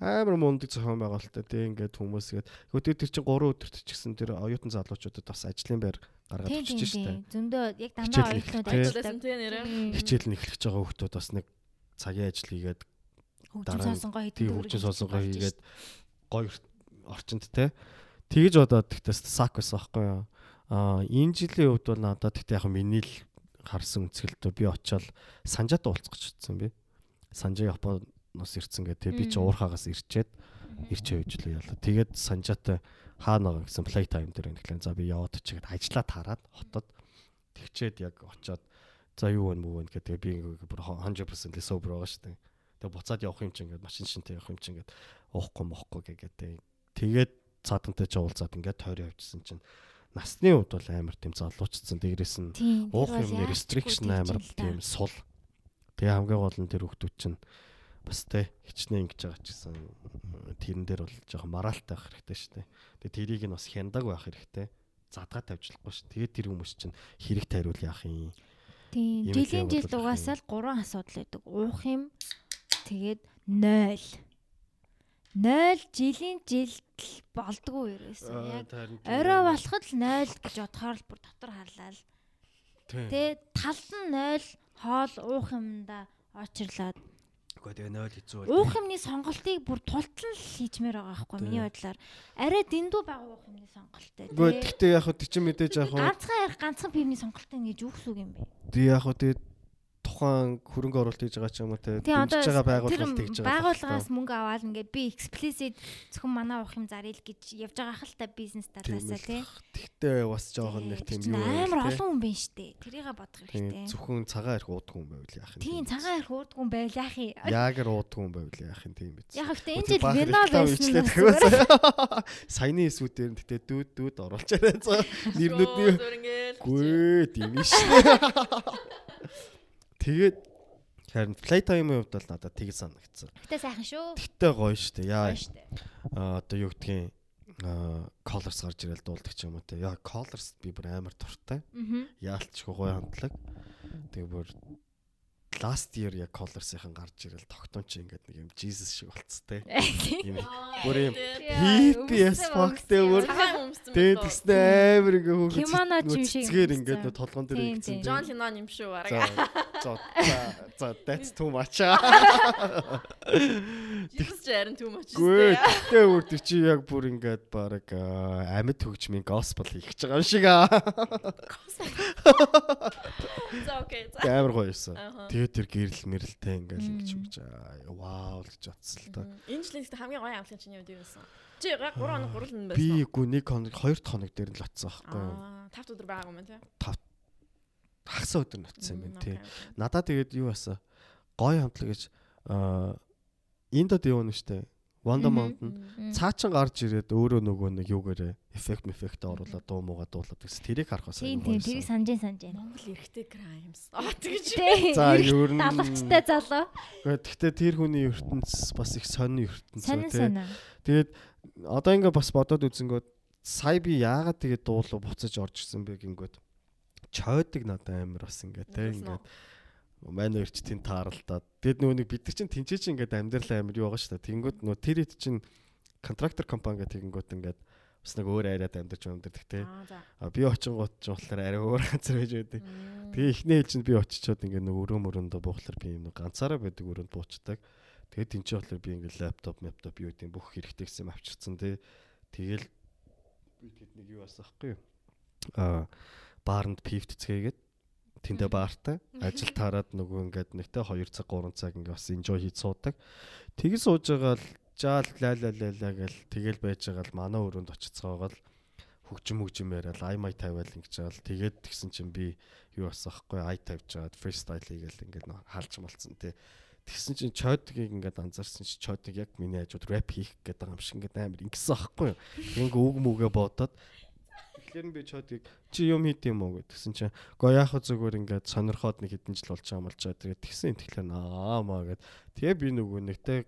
Амар мундаг зохион байгуулалттай тэ ингээд хүмүүс гээд. Хөтөө тэр чинь 3 өдөрт ч гэсэн тэр оюутан залуучуудад бас ажлын байр гаргаад өчөж штэ. Зөндөө яг дандаа оюутнууд тий. Ажилласан тий нэрээ. Хичээл нь эхлэж байгаа хүмүүс бас нэг цагийн ажил хийгээд нь сонсонгоо хийдэг. тийм хөгжин сонсонгоо хийгээд гоё орчинд те. Тэгэж бодоод тэгтээ сак байсан байхгүй юу? Аа энэ жилийн хувьд бол надад тэгтээ яг миний л харсан үнцгэлтөө би очиод санжаад уулзах гэж утсан би. Санжаа Японоос ирсэн гэдэг. Би чи уурхаагаас ирчээд ирчээ хөвжлөө яла. Тэгээд санжаатай хаана байгаа гэсэн play time дээр нэглэн за би яваад чигээд ажиллаа тараад хотод тэгчээд яг очиод за юу вэ вэ гэдэг би бүр 100% л sober байгаа шүү дээ. Тэгээ буцаад явах юм чинь ингээд машин шинтэй явах юм чинь ингээд уухгүй мохгүй гэгээд тэгээд цаадантай ч уулзаад ингээд тойроо явжсэн чинь насны хувьд бол амар тийм залуучсан. Дээрээс нь уух юм restriction амар тийм сул. Тэгээ хамгийн гол нь тэр хүмүүс чинь бас те хичнээн ингэж байгаа ч гэсэн тэрэн дээр бол жоохон моралтай байх хэрэгтэй шүү дээ. Тэгээ тэрийг нь бас хяндаг байх хэрэгтэй. Задгаа тавьжлахгүй шүү. Тэгээд тэр хүмүүс чинь хэрэг тариул яах юм. Тийм. Жилийн тийм жилд бодлого угаасаа л гурван асуудал байдаг. Уух юм. Тэгээд 0. 0 жилийн жилд л болдгоо ерөөсөө. Яг орой болоход л 0 гэж бодохоор л бүр дотор харлаа л. Тэ талд нь 0 хоол уух юмда очирлаад Үгүй тэгээ 0 хэцүү уух юмны сонголтыг бүр тултал л хийчмээр байгаа байхгүй миний бодлоор. Арай дэндүү бага уух юмны сонголттой. Үгүй тэгтээ яг хөө тий чи мэдээж яг хөө ганцхан ярих ганцхан пивний сонголттой гэж юу гэсэн үг юм бэ? тий яг хөө тий тухайн хөрөнгө оруулалт хийж байгаа ч юм уу те Тийм одоо дэмжиж байгаа байгууллага хийж байгаа. байгууллагаас мөнгө аваад ингээд би explicit зөвхөн манай уух юм зарил гэж явж байгаа хэл та бизнес талаасаа тий. Тэгтээ бас жоохон нэг тийм юу амар те. олон хүн байна штэ. Тэрийг бодох хэрэгтэй. зөвхөн цагаан ирэх уудах хүн байвал яах юм. Тийм цагаан ирэх уудгүй юм байл яах юм. Ягэр уудах хүн байвал яах юм тийм биз. Яг ихтэй энэ жил вино байсан нь саяны эсвүүдээр нь тэгтээ дүүд дүүд оруулж байгаа цаа нэрнүүдний гүй тийм шүү. Тэгээд харин playtime-ийн хувьд бол надад тэг санагдсан. Гэтэ сайхан шүү. Тэгтээ гоё шүү дээ. Яа аа, одоо юу гэдгийг Colors гарч ирэл дуулдаг ч юм уу те. Яа Colors би бүр амар дуртай. Яалтчгүй гоё хамтлаг. Тэгээ бүр last year яг Colors-ийн гарч ирэл тогтоон чи ингээд нэг юм Jesus шиг болцсон те. Ийм Бүр юм hippie as fuck те бүр цагаан өмссөн. тэгээ тэгснэ амар ингээ хөөгөө Кимоно ч юм шиг юмсан. ингээд нөө толгон дээр ингэсэн. Джон Леннон юм шүү бараг. за за that's too much. Jesus жарин too much. Гүй тэгтээ өөр тэр чи яг бүр ингээд баг амьд хөгжмийн gospel хийх гэж байгаа юм шиг аа. За окей. За. Амар гоё юусан. Аха. Тэгээ тэр гэрэл мэрэлтэй ингээл ингэж аа вау л гэж бодсон л доо. Энэ жилийн хамгийн гоё амлын үед юу байсан? Чи яг 3 хоног гурлан байсан. Би гү нэг хоног хоёр дахь хоног дээр л оцсон байхгүй юу? Аа, 5 өдөр байгаа юм тий. Хагас өдөр ноцсон юм тий. Надаа тэгээд юу басан? Гоё хамтлаг гэж аа Индод явна штэ. Wonder. Mountain цаачин гарч ирээд өөрөө нөгөө нэг юугаарэ эффект мефект оруулаад дуу муугаа дуулаад гэсэн. Тэрийг харах бас Тийм аюу тийм тэрийг санаж санаж байна. Монгол эрэгтэй crimes. Аа тэгэж. Тэ. За, ер нь- далавчтай залуу. Гэхдээ тэр хүний ертөнц бас их сонин ертөнц Сонин үү те. сонин. Тэгээд одоо ингээ бас бодоод үзэнгүүт сая би яагаад тэгээд дуулуу буцаж орж ирсэн бэ гингүүд чойдог надад амар бас ингээ те ингээд манай өрч тэн тааралдаад тэгэд нөгөө нэг бид нар чинь тэнцээ чинь ингээд амьдрал амар юу байгаа шүү дээ тэнгүүд нөгөө тэр хэд чинь контрактор компани гэх тэгэнгүүт ингээд бас нэг өөр айраад амьдарч амьдардаг те а би очингууд ч болохоор арай өөр газар байж байдаг. Тэгээ эхний хэл чинь би очичоод ингээ нэг өрөө мөрөндөө буухлаар би юм ганцаараа байдаг өрөөнд буучдаг. Тэгээд тэнцээ болохоор би ингээ лаптоп, лаптоп юу гэдэг бүх хэрэгтэй гэсэн юм авчирсан тий. Тэгэл би тэд нэг юу асах байхгүй юу? Аа баарнд пивт цгээгээд тэндээ баартай ажил таарад нөгөө ингээд нэгтэй 2 цаг 3 цаг ингээ бас enjoy хийж суудаг. Тэгэл сууж байгаа л жаал ла ла ла ла гэл тэгэл байж байгаа л манай өрөөнд очицгаагаа л хөгжим хөгжим яриад ай май тавиал ингэж байгаа л тэгээд тэгсэн чинь би юу бас аахгүй ай тавьж жаад фристайл хийгээл ингээд хаалж малцсан тий. Тэгсэн чинь чодгийг ингээд анзаарсан чи чодыг яг миний хажууд рэп хийх гэдэг байгаа юм шиг ингээд амар ингэсэн аахгүй юу. Ингээ үг мүгэ бодоод Тэгэхээр би чодыг чи юм хийд юм уу гэдгсэн чинь гоо яах вэ зүгээр ингээд сонирхоод нэг хэдэн жил болж байгаа юм болж байгаа. Тэгээд тэгсэн тэгэхээр аа маа гэд тэгээ би нөгөө нэгтэй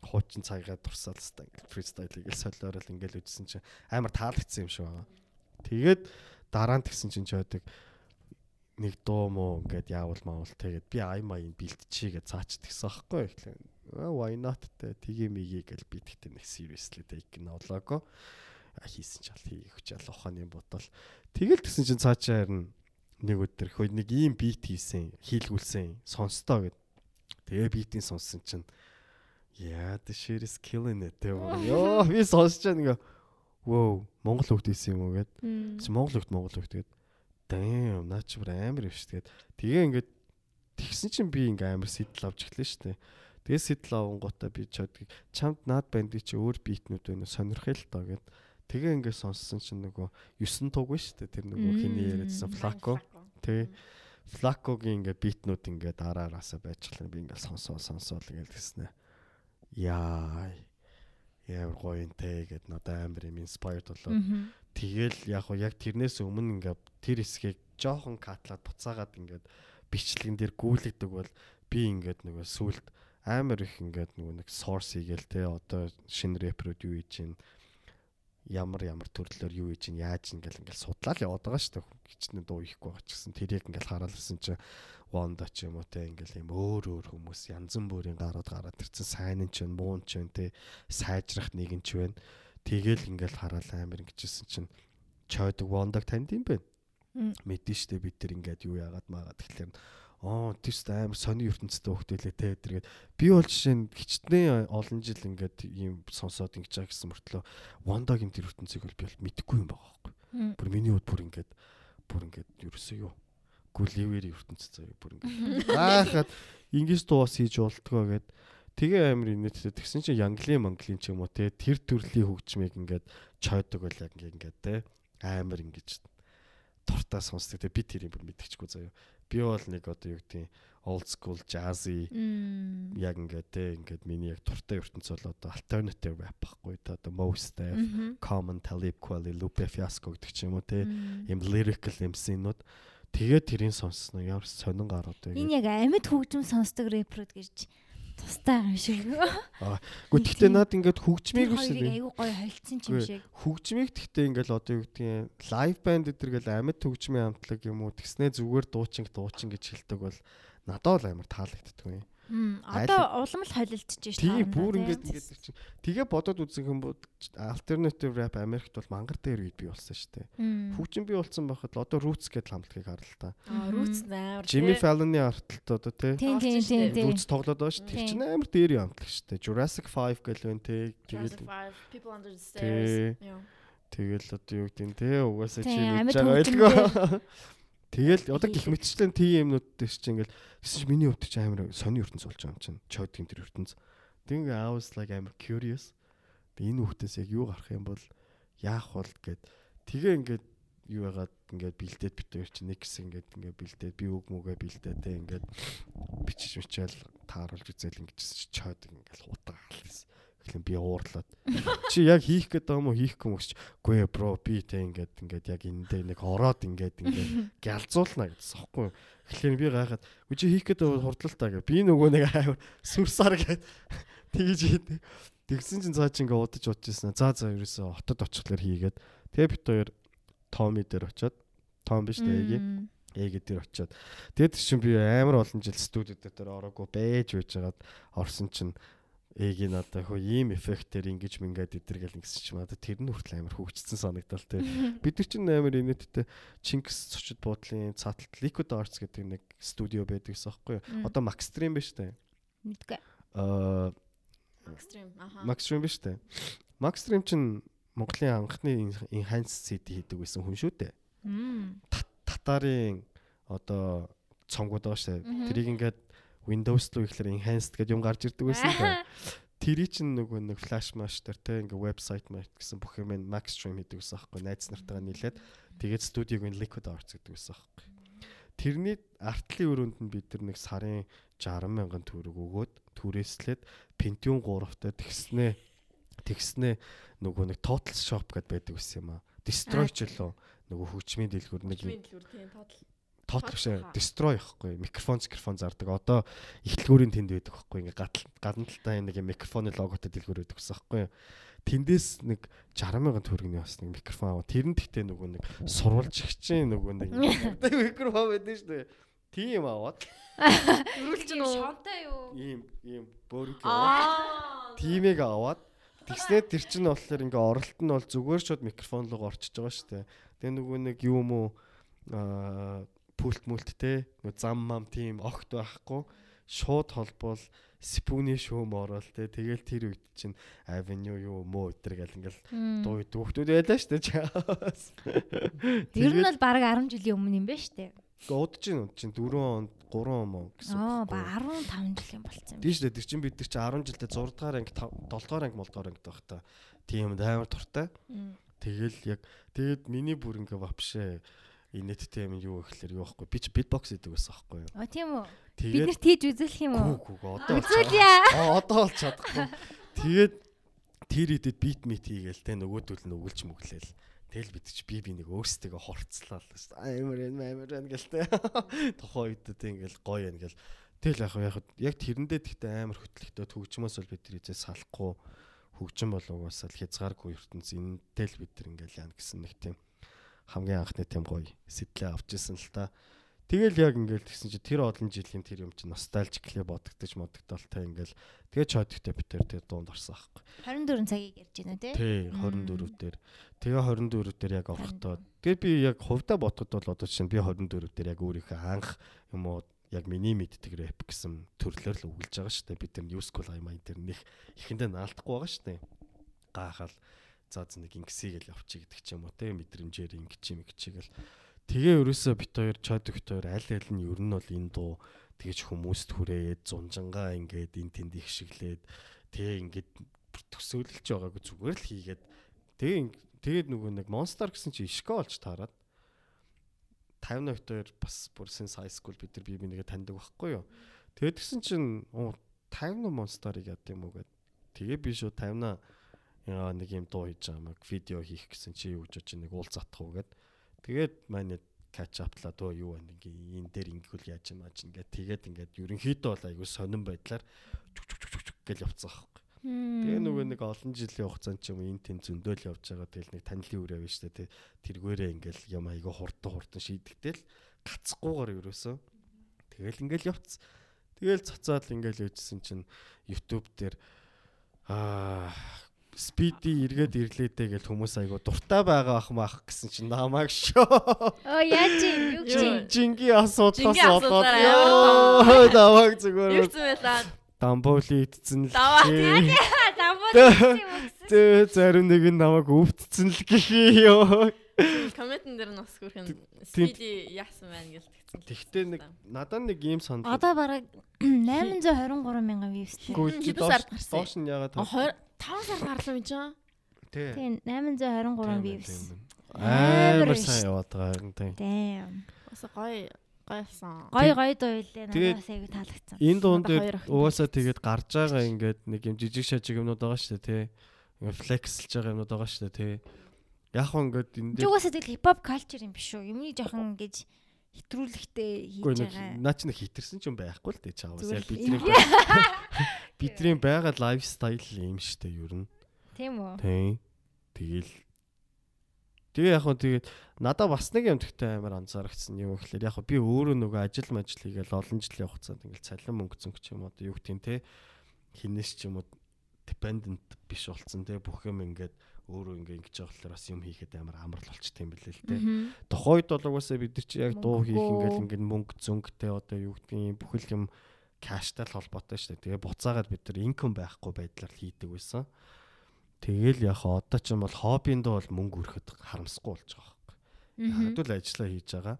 хуучин цагаа дурсаал хэвээр ингээд фристайл хийгээл солиорол ингээд үдсэн чинь амар таалагдсан юм шиг байгаа. Тэгээд дараа нь тэгсэн чинь чодыг нэг дуу мó ингээд яавал маавал тэгээд би ай маяг бэлтчий гэж цаачд гисэн аахгүй ихлээ. Why not тэ тгий миги гэж би тэгтээ нэг seriously take ноолоогүй. Хийсэн ч ал хийх чал ухааны бодвол тэгэл тэгсэн чинь цаачаа харин нэг өдөр хөө нэг ийм бит хийсэн хийлгүүлсэн сонстоо гэд. Тэгээ битийн сонссон чинь яа the shit is killing it тэ ёо би сонсож байгаа нэг Wow, Монгол хөлт хийсэн юм уу гэд. Чи Монгол хөлт Монгол хөлт гэд. Damn, наа чи бүр амар шүү тэгээд. Тэгээ ингээд тэгсэн чинь би ингээ амар сэтэл авч эхлэв дээ. Тэгээ сэтэл авангуудаа би чадгийг чамд наад бандыг чи өөр битнүүд байна сонирхъя л тоо гэд. Тэгээ ингээ сонссон чинь нөгөө 9 туг шүү дээ. Тэр нөгөө хиний яриадсан Флако. Тэ. Флакогийн ингээ битнүүд ингээ дараараасаа байжхлаа би ингээ сонсоо сонсоо л ингээл тэснэ. Яа. Яа гоё те гэд надад амар юм inspired болоод Тэгэл яг яг тэрнээс өмнө ингээд тэр хэсгийг жоохон катлаад буцаагаад ингээд бичлэгэн дээр гүйлгдэг бол би ингээд нөгөө сүулт амар их ингээд нөгөө нэг source хийгээл те одоо шинэ рэперүүд юу хийж чинь ямар ямар төрлөөр юу хийж чинь яаж ингээл ингээл судлаа л яваад байгаа шүү дээ. Хичнээн дуу ихгүй байгаа ч гэсэн тэрийг ингээл хараалсан чинь Вонда ч юм уу те ингээл юм өөр өөр хүмүүс янз бүрийн гарууд гараад ирсэн сайн нь ч вэ муун ч вэ те сайжрах нэг нь ч вэ Тэгэл ингээл хараал амар ингэжсэн чинь чойдог вондог танд юм бэ? Мэдэн штэ бид тэр ингээд юу яагаад maaгаад тэгэхээр оо тийс амар сони ертөнцтэй хөвтөлээ те тэргээд би бол жишээ нь хичнээн олон жил ингээд ийм сонсоод ингэж байгаа гэсэн мөртлөө вондагийн тэр ертөнцийг бол би бол мэдэхгүй юм байгаа байхгүй. Бүр миний хувьд бүр ингээд бүр ингээд ерөөсөө юу? Гүливэр ертөнц заяа бүр ингээд. Аахад ингэж дуус хийж болтгоо гэд Тэгээ амир инээдтэй тэгсэн чинь Янгли Монголын ч юм уу те тэр төрлийн хөгжмийг ингээд чойдог бол яг ингээд те. Амир ингэж дуртай сонсдог те. Би тэрийг бүр мэдчихгүй заяа. Би бол нэг одоо юу гэдэг old school jazzy яг ингээд те ингээд миний яг дуртай ертөнц бол одоо alternative rap байхгүй те одоо Mos Def, Common, Talib Kweli, Lupe Fiasco гэдэг ч юм уу те юм lyrical MC-нууд тэгээ тэрийг сонссноо ямар сонин гарууд вэ. Энэ яг амьд хөгжим сонсдог рэперүүд гэж тустай юм шиг. Гэхдээ тэгтээ над ингээд хөгжмийг биш үү? Айгуу гоё холцсон ч юм шиг. Хөгжмийг тэгтээ ингээд одоо юу гэдгийг лайв банд өдр гэл амьд хөгжмийн хамтлаг юм уу тэгснээ зүгээр дуучин дуучин гэж хэлдэг бол надад бол амар таалагддаг юм. Одоо улам л холилдож шүү дээ. Тийм бүр ингээд ингээд чинь. Тэгээ бодоод үзэх юм бол alternative rap Америкт бол мангар дээр үед бий болсон шүү дээ. Хөгжин бий болсон байхад одоо roots гэдээ хамтлагийг хар л та. Аа roots амар. Jimmy Fallon-ы арталт одоо тий. Тийм тийм тийм. Roots тоглоод байгаа шүү. Тэр чинь амар дээр юм хамтлаг шүү дээ. Jurassic 5 гэл байна тий. Тэгээд People Under the Stairs. Тэгэл одоо юу гэдэг нь тий угаасаа чи мэдж байгаа байлгүй. Тэгэл одоо гих мэтчлэн тийм юмнууд дээр чинь ингээл гэсэн чи миний хувьд чи амар сони ертөнц болж байгаа юм чинь. Чодгийн тэр ертөнц. I was like амар curious. Тэг энэ хүүхдээс яг юу гарах юм бол яах бол гэд тэгээ ингээд юу яагаад ингээд бэлдээд битээр чи нэг хэсэг ингээд ингээд бэлдээд би үг мүгэ бэлдээд те ингээд бичиж мичээл тааруулж үзэл ингээд чод ингээд хутга хаалсан. Эхлэн би уурлаад. Чи яг хийх гээд байгаа юм уу? Хийхгүй юм гэж. Гүй бро би тэ ингээд ингээд яг эндээ нэг ороод ингээд ингээд гялзуулна гэсэн соххгүй эхлэн би гайхаад үгүй чи хийх гээд хурдлалтаа гэ би нөгөө нэг аяа сүрсаар гээд тэгэж хийдэг тэгсэн чинь цаа чи ингээд удаж удажсэн за за ерөөсө хотод очихлаар хийгээд. Тэгээ бит хоёр Томи дээр очиод Том биш эги Эгэ дээр очиод. Тэгээд чинь би амар олон жил студиуд дээр ороогүй байж байж байгаад орсон чинь Эгийн одоо хөө ийм эффектээр ингэж мингээд идэргээл ингэсэн чинь одоо тэр нь хүртэл амар хөгжсөн санагдал тий. Бид нар чинь амар инээдтэй Чингис цочид буудлын цааталт Liquid Arts гэдэг нэг студио байдаг гэсэн аахгүй юу? Одоо Maxstream биш үү? Мэдгүй. Аа Maxstream аха. Maxstream биш үү? Maxstream чинь Монголын анхны enhanced CD хийдэг байсан хүн шүү дээ. Татарын одоо цонгууд байгаа шүү дээ. Тэрийг ингээд Windows руу ихлээр enhanced гэдэг юм гарч ирдэг байсан да. Тэрий чинь нөгөө нэг flash mash дээр те ингээ вебсайт маяг гэсэн бүх юм Max Stream хийдэг гэсэн аахгүй найз нартайгаа нийлээд тэгээд студиг нь Liquid Arts гэдэг байсан аахгүй. Тэрний артлын өрөөнд нь бид нар нэг сарын 60 мянган төгрөг өгөөд түрээслээд Pentium 3-тай тэгснээ тэгснээ нөгөө нэг Total Shop гэдээ байдаг байсан юм аа. Destroy ч лөө нөгөө хөгжмийн дэлгүүр нэг хөгжмийн дэлгүүр тийм Total биш destroy ихгүй микрофон микрофон зардаг одоо ихтлгүүрийн тэнд байдаг байхгүй ингээ гадал гадна талтай нэг микрофоны логотой дэлгүүр байдаг гэсэн байхгүй тэндээс нэг 60 мянган төгрөгийн бас нэг микрофон аваа тэр нь гэхдээ нөгөө нэг сурвалж ихчин нөгөө нэг микрофон байдаг шүү дээ. Тийм аваад. Үргэлж нь шонтой юу? Ийм ийм аваад тимийг аваад. Тэгснээр тэр чинь болохоор ингээ оролт нь бол зүгээр шууд микрофон руу орчиж байгаа шүү дээ. Тэгээ нөгөө нэг юу юм уу? Аа пульт мүлт те зам мам тийм огт байхгүй шууд холбоол спүүний шүүм ороод те тэгэл тэр үед чинь авеню юу мөө өдр гэл ингээл дуу дүүхтүүд байлаа штэ чаас Тэр нь бол баг 10 жилийн өмнө юм байна штэ Удаж чинь удаж чинь 4 онд 3 он мөн гэсэн. Аа ба 15 жил юм болцсон юм. Тийм шүү дээ. Тэр чинь бид нар чинь 10 жилдээ 6 дугаар анги 7 дугаар анги 7 дугаар анги байх та. Тийм амар туртай. Тэгэл яг тэгэд миний бүр ингээ вапшээ инээдтэй юм юу гэхэлэр юу байхгүй би ч битбокс хийдэг байсан байхгүй юу? А тийм үү. Бид нарт хийж үзүүлэх юм уу? Гүү гүү одоо үзүүлье. Одоо бол чадахгүй тэгээд тэр идэд бит мит хийгээл те нөгөөдөл нь өгөлж мөглөөл Тэгэл бид чи би би нэг өөрсдөө хорцлаа л дээ. Амар юм амар юм гэл те. Тухайн үед те ингээл гоё юм гэл. Тэгэл яг яг яг тэрэндээ тэгтээ амар хөтлөхтэй төгжмөөс бол бид нар эзээ салахгүй. Хөгжим болов угаасаа л хязгааргүй ертөнц энэтэй л бид нар ингээл яана гэсэн нэг тийм хамгийн анхны тийм гоё сэтлээ авч ирсэн л та. Тэгэл яг ингээл тэгсэн чи тэр олон жилийн тэр юм чи ностальжиклээ бодогдож модогдолтой ингээл тэгээ чойдгтэй битэр тэр дуунд орсон аахгүй. 24 цагийг ярьж байна тий. Тий 24 дээр. Тэгээ 24 дээр яг орохдоо тэгээ би яг хувьдаа бодоход бол одоо чинь би 24 дээр яг өөрийнхөө анх юм уу яг миний мэддэг рэп гэсэн төрлөөр л үгэлж байгаа шүү дээ. Бид тэр New School аймаа энэ нэх ихэндээ наалдахгүй байгаа шүү дээ. Гаахал за зэ нэг ингэсэй гэл явчих гэдэг ч юм уу те мэдрэмжээр ингэж юм гिचгээл тэгээ ерөөсөө бит хоёр чод бит хоёр аль аль нь ер нь бол энэ дуу тэгэж хүмүүст хүрээд зунжангаа ингээд эн тэнд их шиглээд тэгээ ингээд төсөөлж байгаагүй зүгээр л хийгээд тэгээ тэгээд нөгөө нэг монстер гэсэн чи ишгэ олж таарад 50 хоёр бас бүр сенс хай скул бид нар бие бинийгээ таньдаг байхгүй юу? Тэгээд гисэн чин 50 монстерыг яд юм уу гэд. Тэгээ би шүү 50 яа нэг юм дуу хийж байгаа мэг. Видео хийх гэсэн чи юу гэж чинь нэг уул затах уу гэд. Тэгээд манай catch upтлаа дөө юу байна ингээ энэ дээр ингэвэл яаж юм аач ингээ тэгээд ингээд ерөнхийдөө бол айгүй сонирн байдлаар гэл явцсан байхгүй. Тэгээ нөгөө нэг олон жилийн хугацаанд ч юм энэ тэм зөндөөл явж байгаа. Тэгэл нэг танилын үр явна штэ тий. Тэргээрээ ингээл юм айгаа хурдан хурдан шийдэгтэл гацхгүйгээр ерөөсөө тэгэл ингээл явц. Тэгэл цоцоод ингээл өөжсөн чинь YouTube дээр аа спиди эргээд ирлээдэ гэж хүмүүс айгу дуртай байгаа ах маах гэсэн чинь намайг шоо. Оо яаж юм юу гэж Жинги асуудлаас болоод ёо намайг зүгээр Юу гэсэн байлаа? дамболи идсэн л гэсэн. Тэ зарим нэг нь намайг өвдцэн л гэхий ёо. Комментэн дээр нас хүрхэн Тийм. спиди яасан байна гэж тэгсэн. Тэгтээ нэг надад нэг ийм санал. Одоо бараг 823 мянган views-тэй. Гүү, хэдэн доош- сард гарсан? Доош нь 20 5 сар гарлаа юм чинь. Тэ. Тийм 823 views. Амар сайн яваад байгаа юм тийм. Damn. Бас гоё гоёсан. Гой гой дуйлээ надаас аягүй таалагдсан. Энэ дуун дээр угаасаа тэгээд гарч байгаа ингээд нэг юм жижиг шажиг юмнууд байгаа шүү дээ тий. Ингээд флексэлж байгаа юмнууд байгаа шүү дээ тий. Яг хөө ингээд энэ дээр угаасаа тэгэл хипхоп culture юм биш үү? Юмны жоохон ингэж хэтрүүлэгтэй хийж байгаа. наа чи нэг хитэрсэн ч юм байхгүй л дээ чаавас Зүгээр бидний бидний байгаа лайфстайл юм дээ ер нь. Тийм үү? Тий. Тэгэл Тэгээ яг хөө тэгээд надаа бас нэг юм тэгтээ амар анзаарчихсан юм гэхэлэр яг би өөрөө нөгөө ажил мажил хийгээл олон жилийн хугацаанд ингээл цалин мөнгө зөнгө ч юм одоо юу гэх юм те хинээс ч юм уу dependent биш болцсон те бүх юм ингээд өөрөө ингээ ингэж болохоор бас юм хийхэд амар амар л болчт юм билээ л те тухайд бол угаасаа бид нар чи яг дуу хийх ингээл ингээд мөнгө зөнгөтэй одоо юу юм бүхэл юм каштай л холбоотой шүү дээ. Тэгээ буцаагаад бид нар инком байхгүй байдлаар хийдэг байсан. Тэгэл яг одоо ч юм бол хоббинд бол мөнгө өрөхөд харамсахгүй болж байгаа байхгүй. Ягдвал ажиллаа хийж байгаа.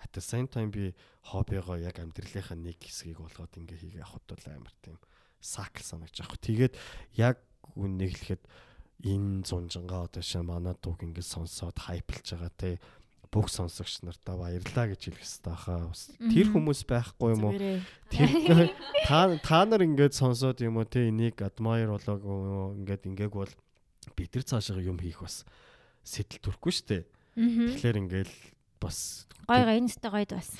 At the same time би хоббигоо яг амьдралынхаа нэг хэсгийг болгоод ингээ хийгээ авахд бол амар тийм сакл санагч аахгүй. Тэгээд яг үннийг хэлэхэд энэ зунжангаа одоо шээ манай дууг ингээ сонсоод хайплж байгаа те бүх сонсогч нартаа баярлаа гэж хэлэх хэрэгтэй хаа. Тэр хүмүүс байхгүй юм уу? Тэр та та нар ингээд сонсоод юм уу те энийг admire болоог юм уу ингээд ингээг бол бид нар цаашаа юм хийх бас сэтэл төрөхгүй штэ. Тэгэхээр ингээл бас Гой гой энэ сте гойд бас.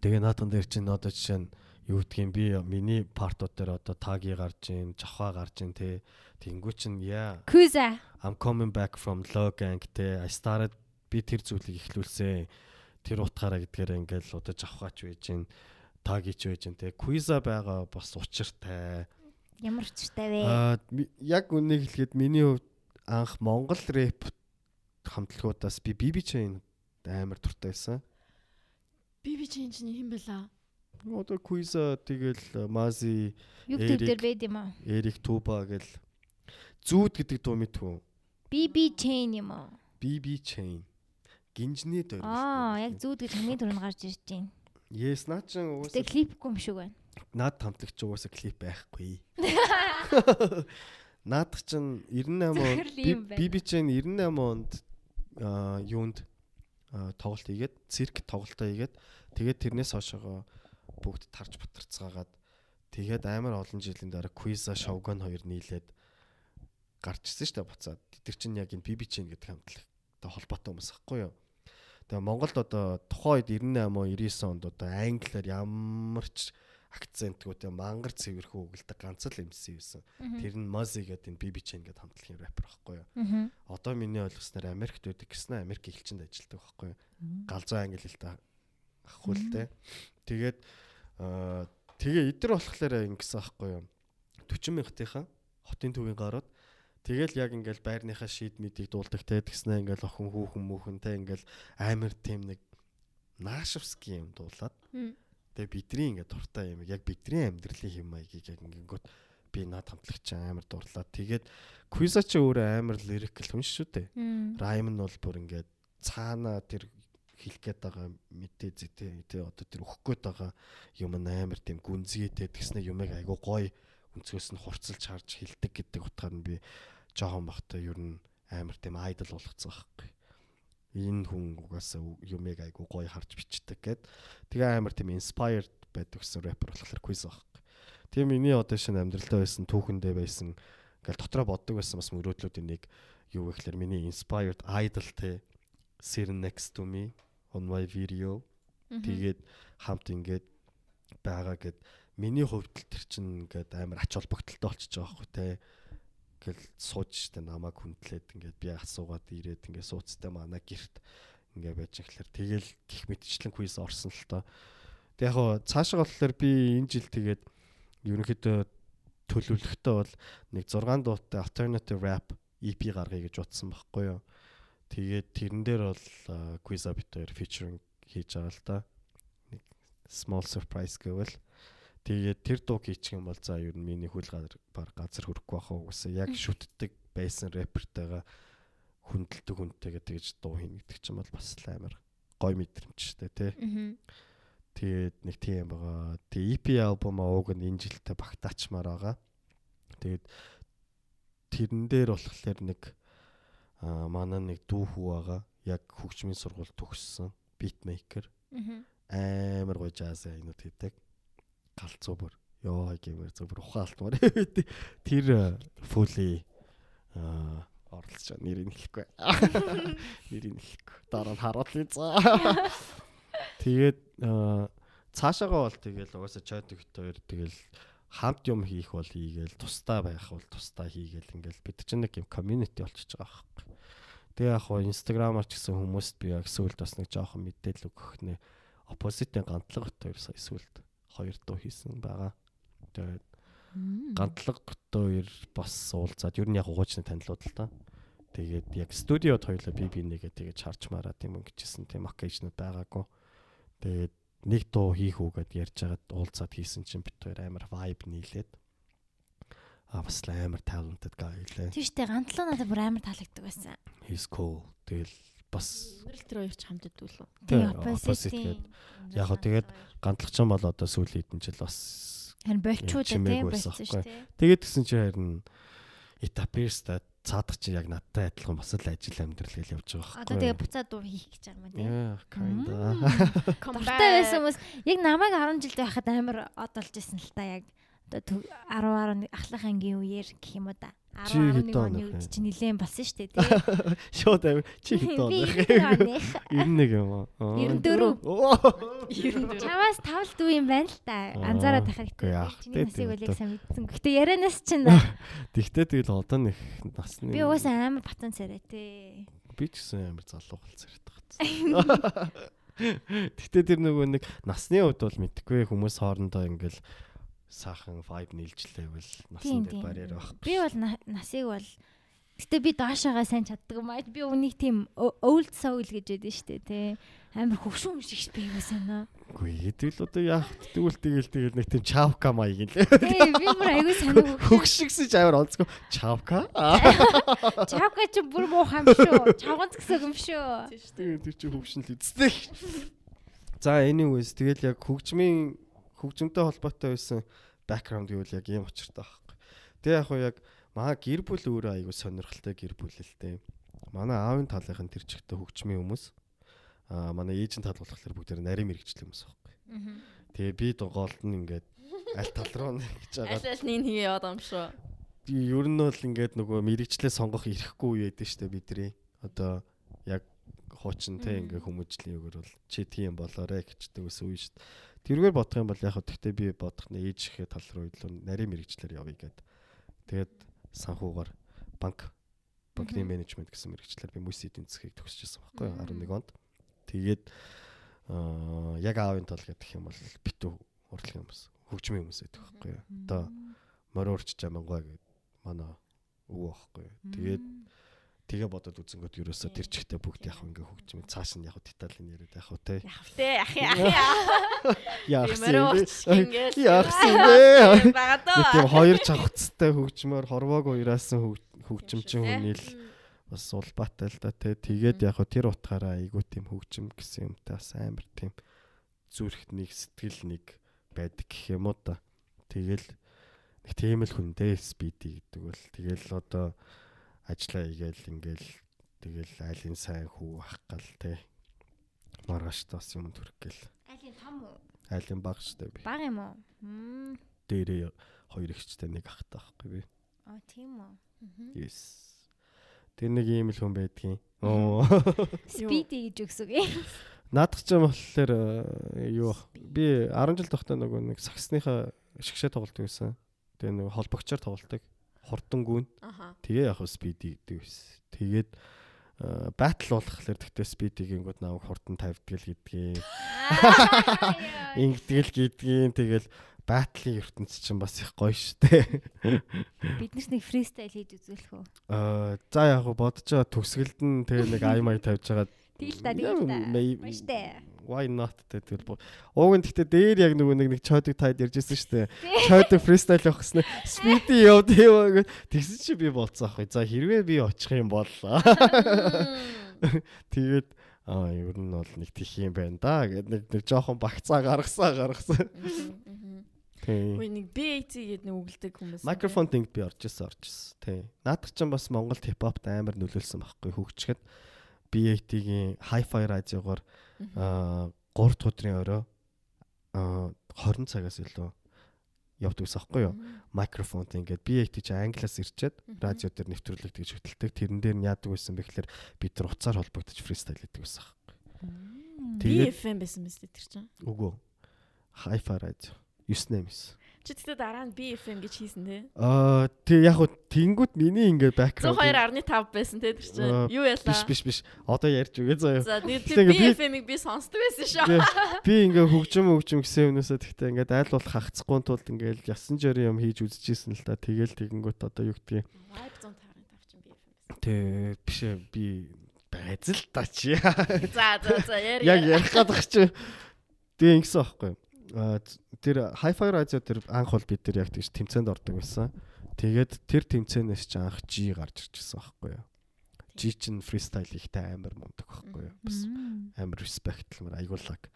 тэгээ наатан дээр чинь одоо жишээ нь юу гэдгийг би миний партууд дээр одоо таги гарч ийн, жавха гарч ийн те. Тэнгүү чинь яа Куза. I'm coming back from low gang те. I started би тэр зүйлийг эхлүүлсэн. Тэр утгаараа гэдгээр ингээл одоо жавхаач байж ийн, тагич байж ийн те. Quiz байгаа бас учиртай. Ямар учиртай вэ? Аа яг үнийг хэлэхэд миний хувьд анх Монгол рэп хамтлагуудаас би BB Chain амар дуртай байсан. Би би change нь хэм бэлаа. Одоо quiz тэгэл Мази, YouTube дээр Эрик. байд юм аа. Эрик Туба гэл зүүд гэдэг дуу мэдхүү. BB chain юм аа. BB Chain. Гинжний дөрөв. Аа, яг зүүд гэж хамгийн түрүүнд гарч ирж байна. Yes, наа чин угаасаа клипгүй юм шиг байна. наад хамтлагч угаасаа клип байхгүй. Наадах чин 98 Зүгээр онд л юм байна. BB Chain 98 онд юунд тоглолт хийгээд цирк тоглолтоо хийгээд тэгээд тэрнээс хойшоо бүгд тарж батарцгаагаад тэгээд амар олон жилийн дараа Quiz Shogun хоёр нийлээд гарч ирсэн шүү дээ буцаад. Тэр чинь яг энэ BB Chain гэдэг хамтлагтай холбоотой хүмүүс ахгүй юу? Тэгээ Монголд одоо тухайн үед 98 99 онд одоо англиар ямар ч акцентгүй тэгээ мангар цэвэрхүү үгэлдэг ганц л MC байсан. Тэр нь Mozi гэдэг энэ BB Chain гэдэг хамтлагийн рэпер байхгүй юу? Одоо миний ойлгосноор Америкт байдаг гэсэн Америк элчинд ажилладаг байхгүй юу? Галзуу англи хэлтэй ахгүй л те. Тэгээд тэгээ эдэр болохоор ингэсэн байхгүй юу? 40 мянгатынхаа хотын төвийн гарууд Тэгэл яг ингээл байрныхаа шийд мэдийг дуулдаг те тэгснэ ингээл охин хүүхэн мөхөн те ингээл амар тийм нэг наашвски юм дуулаад. Тэгээ бидний ингээд дуртай юм яг бидний амьдралын хэм маягийг яг ингэнгүүт би над хамтлагч амар дурлаад. Тэгээд Quizza ч өөрөө амар лирикл хүн шүү дээ. Rhyme нь бол бүр ингээд цаана тэр хэлэх гээд байгаа мэдээ зэтэй тий одоо тэр өгөх гээд байгаа юм амар тийм гүнзгийтэй. Тэгснэ юмыг айгу гоё өнцгөөс нь хурцлж харж хэлдэг гэдэг утгаар нь би жоохон бахтай ер нь амар тийм айдол болгоцсон байхгүй. Энэ хүн угаасаа юмыг айгу гоё харж бичдэг гэд тэгээ амар тийм inspired байдаг гэсэн рэпер болохоор quiz байхгүй. Тэгээ миний одоо шинэ амьдралдаа байсан түүхэндээ байсан ингээл дотроо боддог байсан бас мөрөөдлүүдийн нэг юу гэхээр миний inspired idol те sit next to me on my video тэгээд хамт ингээд байгаа гэд миний хувьд л тэр чинь ингээд амар ач холбогдолтой болчихж байгаа байхгүй те. Ингээл сууж штэ намайг хүндлээд ингээд би асуугаад ирээд ингээд сууцтай манай гэрт ингээд байж ихлээр тэгэл гих мэдчлэн квиз орсон л тоо. Тэг яг хоо цаашаа болохоор би энэ жил тэгээд ерөнхийдөө төлөвлөгтөө бол нэг 6 дуутай alternative rap EP гаргая гэж утсан байхгүй юу. Тэгээд тэрэн дээр бол Quiza бит хоёр featuring хийж байгаа л да. Нэг small surprise гэвэл тэгээд тэр дуу хийчих юм бол за ер нь миний газар баг газар хөрөхгүй бах уусаа яг шүтдэг байсан рэпертайгаа хүндэлдэг хүнтэйгээ тэгж дуу хийнэ гэдэг чинь бол бас амар гой мэдрэмжтэй тий. Тэгээд нэг тийм байгаа. Тэгээ EP альбом ууг нь энэ жилдээ багтаачмаар байгаа. Тэгээд тэрэн дээр болохоор нэг аа манай нэг дүү хүү байгаа. Яг хөгжмийн сургууль төгссөн beatmaker. Амар гоё jazz айнууд хийдэг. Галзуу бүр ёо гэмээр зөв бүр ухаалтмаар. Тэр фүли аа оролцож байгаа нэрийг хэлэхгүй. Нэрийг хэлэхгүй. Дараа нь харуулъя за. Тэгээд цаашаагаа бол тэгэл угаасаа чат өгт хоёр тэгэл хамт юм хийх бол хийгээл тустай байх бол тустай хийгээл ингээл бид чинь нэг юм community болчихж байгаа байхгүй. Тэгээ яг хоо инстаграмаар ч гэсэн хүмүүст би яг сүлд бас нэг жоохон мэдээлэл өгөх нэ оппозитын гантлага хоёр сая сүлд хоёр дуу хийсэн байгаа. Тэгээд гантлага хоёр бас уулзаад ер нь яг хуучны танилуд л та. Тэгээд яг студиод хоёлаа би би нэгээ тэгээд чарж мараад юм гэжсэн тийм оккейжнууд байгаагүй. Тэгээд нэг дуу хийх үгээд ярьж хагаад уулзаад хийсэн чинь бит хоёр амар vibe нийлээд а бас амар talented guy лээ. Тийм штэ гантлаа надад бүр амар таалагддаг байсан. He's cool. Тэгэл бас Өнөрл тэр хоёр ч хамт идвэл үү? Тийм opposite гээд яг хөө тэгээд гантлахчсан бол одоо сүүлийн хэдэн жил бас харин болчууд тийм чимээгүй болсон байсан шүү дээ. тэгээд гисэн чи харин этапирста цаадах чи яг надтай адилхан бас л ажил амьдрал гэж явж байгаа байхгүй. Одоо тэгээ буцаад дуу хийх гэж байгаа юм тийм. Yeah, kinda. Дуртай байсан хүмүүс яг намайг 10 жил байхад амар од болж исэн л та яг 10 11 ахлах ангийн үеэр гэх юм уу да. Чи 10 11 хэдэн оны вэ? үед чи нилээн болсон шүү дээ тийм. Шууд амир чи хэд Би байна? 91 оных. 91 юм аа. 94. Оо. 94. Чамаас тавл дүү юм байна л та. Анзаараад үгүй яах Чиний вэ, насыг яг сайн мэдсэн. Гэхдээ ярианаас чинь Тэгтээ тэгэл одоо нэг насны би угаасаа амар батан царай тий. би ч гэсэн амар залуу гал зэрэг тагцсан. Тэгтээ тэр нөгөө нэг насны хувьд бол мэдхгүй хүмүүс хоорондоо ингээл саахан vibe нийлжлээвэл насан дээр барьер байх. Би бол на- насыг бол Гэтэ би доошоогоо сайн чаддаг юм аа. Би үнийг тийм old soul гэж ядэн штэ тий. Амар хөвшүүн шиг би юу санаа. Үгүй тэгэл одоо яах тэгвэл тэгэл тэгэл нэг тийм чавка маяг юм лээ. Тий би бүр аягүй санаа. Хөгшигсэж амар онцгой чавка. Чавка чи бүр муухан юм шүү. Чавганц гэсэн юм шүү. Дээ. Тэгээд тэр чинь хөвшин л үздэг. За anyways тэгэл яг хөгжмийн хөгжмөнтэй холбоотой байсан background гэвэл яг ийм очиртай байхгүй. Тэгээ яг хуу яг маа гэр бүл өөрөө айгүй сонирхолтой гэр бүл л дээ. Манай аавын талынх нь тэр чигтээ хөгжмийн хүмүүс. Аа манай ээжийн тал болохоор бүгд нарийн мэрэгчлэн хүмүүс байхгүй. Тэгээ би дугаалд нь ингээд аль тал руу нь гэж байгаа. Аль аль нэг хийе яваад юм шүү. Ер нь бол ингээд нөгөө мэрэгчлээ сонгох ирэхгүй үе байдаг штэ бидний. Одоо яг хуучин те ингээ хүмүүжлийн үгээр бол чи тийм болоорой гэждэг ус үе штэ. Тэргээр бодох юм бол яг тэгтээ би бодох нь ээж ихээ тал руу илүү нарийн мэрэгчлэр явъя гэд. Тэгээд санхуугаар банк банкны менежмент гэсэн мэрэгчлэр би мөс эдийн засгийг төгсөжсэн байхгүй юу 11 онд. Тэгээд аа яг аавын тал гэдэг юм бол битүү урлагийн хүмүүс хөгжмийн хүмүүс байдаг байхгүй юу. Одоо мориорч жамангуй гэдэг манай өвөө байхгүй юу. Тэгээд тэгээ бодоод үзэнгөт ерөөсө тэр чигтээ бүгд яг ингээ хөгжмийн цааш нь яг деталийн яриад яг хөө те. Яах вэ? Ах яах бэ? Багад Нэг тийм хоёр чавхцтай хөгжмөр хорвоог уяраасан хөгжимчин хүний л бас улбаатай л да те. Тэгээд яг хөө тэр утгаараа айгуу тийм хөгжим гэсэн юмтай бас амар тийм зүрхт нэг сэтгэл нэг байдаг гэх юм уу та. Тэгэл нэг тийм л хүн дээ спиди гэдэг бол тэгэл одоо ажиллаа игээл ингээл тэгэл айлын сайн хүү ах гал те. Маргааш тас юм төрөх гээл. Айлын том уу? Айлын баг штэ би. Баг юм уу? Дээрээ хоёр ихчтэй нэг ахтай байхгүй би. Аа тийм үү. Yes. Тэр нэг ийм л хүн байдгийн. Оо. Speedy гэж өгсөг юм. Наадах ч юм болохоор э, юу би 10 жил тогтоо нөгөө нэг саксныхаа шгшээ тоглолдог байсан. Тэгээ нөгөө холбогчоор тоглолдог. Хурдан гүн. Аха. Тэгээ яг спид гэдэг байсан. Тэгээд батл болохлээр тэгтээ спидигэнгүүд намайг хурдан тавьдаг л гэдгийг. Ингэдэг л гэдгийг тэгэл батлын ертөнц чинь бас их гоё штэ. Биднээс нэг фристайл хийж үзүүлэх үү? Аа за яг бодож байгаа төгсгөлд нь тэгээ нэг ай май тавьж байгаа. Тэгэл та тэгэл та. Why not гэдэг бол ууг нь гэхдээ дээр яг нөгөө нэг нэг чойдог тайд ярьжсэн штэ. Чойдог фристайл явах гэснээр спиди явд юм гэд тэгсэн чи би болцсон ахгүй. За хэрвээ би очих юм бол тэгээд аа ер нь бол нэг тих юм байна да гэд нэг нэг жоохон багцаа гаргасаа гаргасан. Үгүй нэг BAT гэдэг нэг үгэлдэг хүмүүс. Микрофон тинг би орж ирсэн орж ирсэн. Тий. Наадах ч бас Монголд хипхопт амар нөлөөлсөн байхгүй хөгжчихэд BAT-гийн hi-fi радиогоор аа 3 дахь өдрийн аа 20 цагаас илүү явдаг ус аахгүй юу? Микрофонт ингээд BAT чи англиас ирчээд радио дээр нэвтрүүлэг гэж хөтэлдэг. Тэрэн дээр нь яадаг байсан бэхлээр бид нар уцаар холбогдож фристайл гэдэг ус аахгүй. BFM байсан мэт тэр чинь. Үгүй. Hi-fi радио. 9 8 Чи тэгтээ дараа нь BFM гэж хийсэн те. Аа тэг яг хуу тэнгууд миний ингээ бэкграунд 102.5 байсан те тэр чинь. Юу яла? Биш биш биш. Одоо ярьж үгээ заяа. За BFM-ийг би сонсдог байсан шүү. Би ингээ хөгжим хөгжим гэсэн юмнасаа тэгтээ ингээ айл болох хагцхгүй тулд ингээл ясан жирийн юм хийж үзчихсэн л та. Тэгэл тэгэнгүүт одоо юу гэдгийг. Vibe 155 чинь BFM байсан. Тэг биш би байз л та чи. За за за яар. Яг ярих гадах чи. Тэгээ ингэсэн аахгүй юу? Тэр hi-fi радио тэр анх бол бид тэр яг тийш тэмцээнд ордог байсан. Тэгээд тэр тэмцээнээс ч анх G гарч ирчихсэн байхгүй юу? G чин фристайл ихтэй амар мундаг байхгүй юу? Бас амар респектлмэр аяглаг.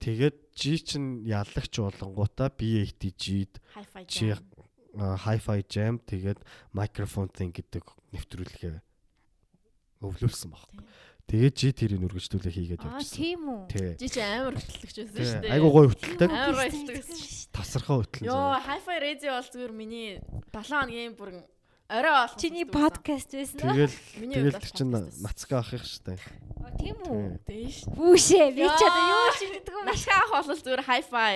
Тэгээд G чин яллагч болонгуудаа B80G-д hi-fi jam тэгээд microphone thing гэдэг нэвтрүүлгээ өвлүүлсэн байхгүй. Тэгээд жи тэрийг үргэлжлүүлээ хийгээд явчихсан. Аа тийм үү. Жи чи амар хөтлөгч байсан шүү дээ. Айгуу гоё хөтлөдөг. Амар шүү. Тасархаа хөтлөн. Йоо, hi-fi radio бол зүгээр миний 7 хоногийн бүр орой бол чиний подкаст байсан уу? Тэгэл тэгэл тэр чин нацгаа авах шүү дээ. Аа тийм үү. Тэгэж. Хүүшээ би ч одоо юу ч гэдэг юм. Нашгаа авах бол зүгээр hi-fi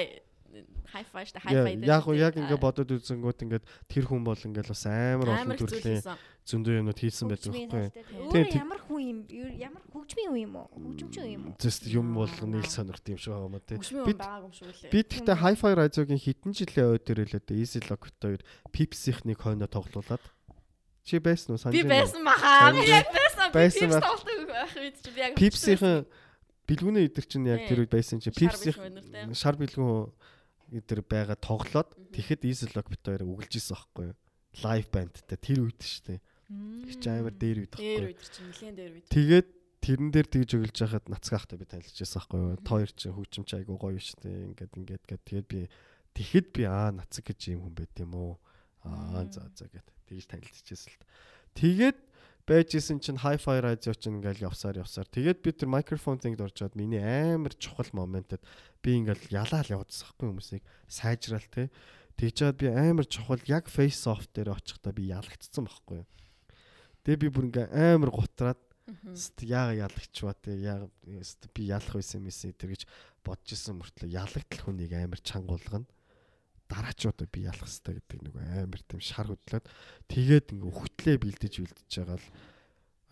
hi-fi штэ hi-fi дээр. Яг яг ингээ бодоод үзэнгүүт ингээд тэр хүн бол ингээд бас амар олон төрлийн зөндөө юмнууд хийсэн байдаг байхгүй. Тэр ямар хүн юм ямар хөгжмийн хүн юм уу? Хөгжимчин юм уу? Зөв юм бол нийл сонирхт юм шиг байгаа юм тий. Би би тэгтээ hi-fi радиогийн хитэн жилийн хэлээ дээ Easy Lock хоёр Pepsi-х нэг хойно тоглуулад Чи байсан уу санаж байна? Би байсан баха. Би яг байсан. Байсан байх үед чи би яг Pepsi-хэн бэлгүүнээ идэр чинь яг тэр үед байсан чи Pepsi-хэн шар бэлгүүн идэр байгаа тоглоод тэгэхэд Easy Lock бит хоёр үгэлж исэн байхгүй юу? Лайв бандтай тэр үед шүү дээ. Их амар дээр үед байхгүй. Дээр үед чинь нэлээд дээр үед. Тэгээд тэрэн дээр тэгж өглж яхад нацгаахтай би танилцчихсан байхгүй юу? Тоор чи хөгжимч айгу гоё дээ. Ингээд ингээд гэд тэгээд би тэгэхэд би аа нацаг гэж юм хүн байт юм уу? Аа за за гэд тэгж танилцчихсан л. Тэгээд байжсэн чинь hi-fi радио чинь ингээл явсаар явсаар тэгээд би тэр микрофон тингд оржоод миний амар чухал моментод би ингээл ялаал явуулсан байхгүй хүмүүсийг сайжраал те тэгжээд би амар чухал яг face off дээр очихдаа би ялагдсан байхгүй юу Тэгээ би бүр ингээ амар гутраад яага ялагч ба те яага би ялах байсан юм эсэ тэр гэж бодож исэн мөртлөө ялагдал хүнийг амар чангуулгана дараачуудаа би ялах хэрэгтэй гэдэг нэг амар тийм шар хөдлөөд тэгээд ингээ хөтлөө бэлдэж бэлдэж байгаа л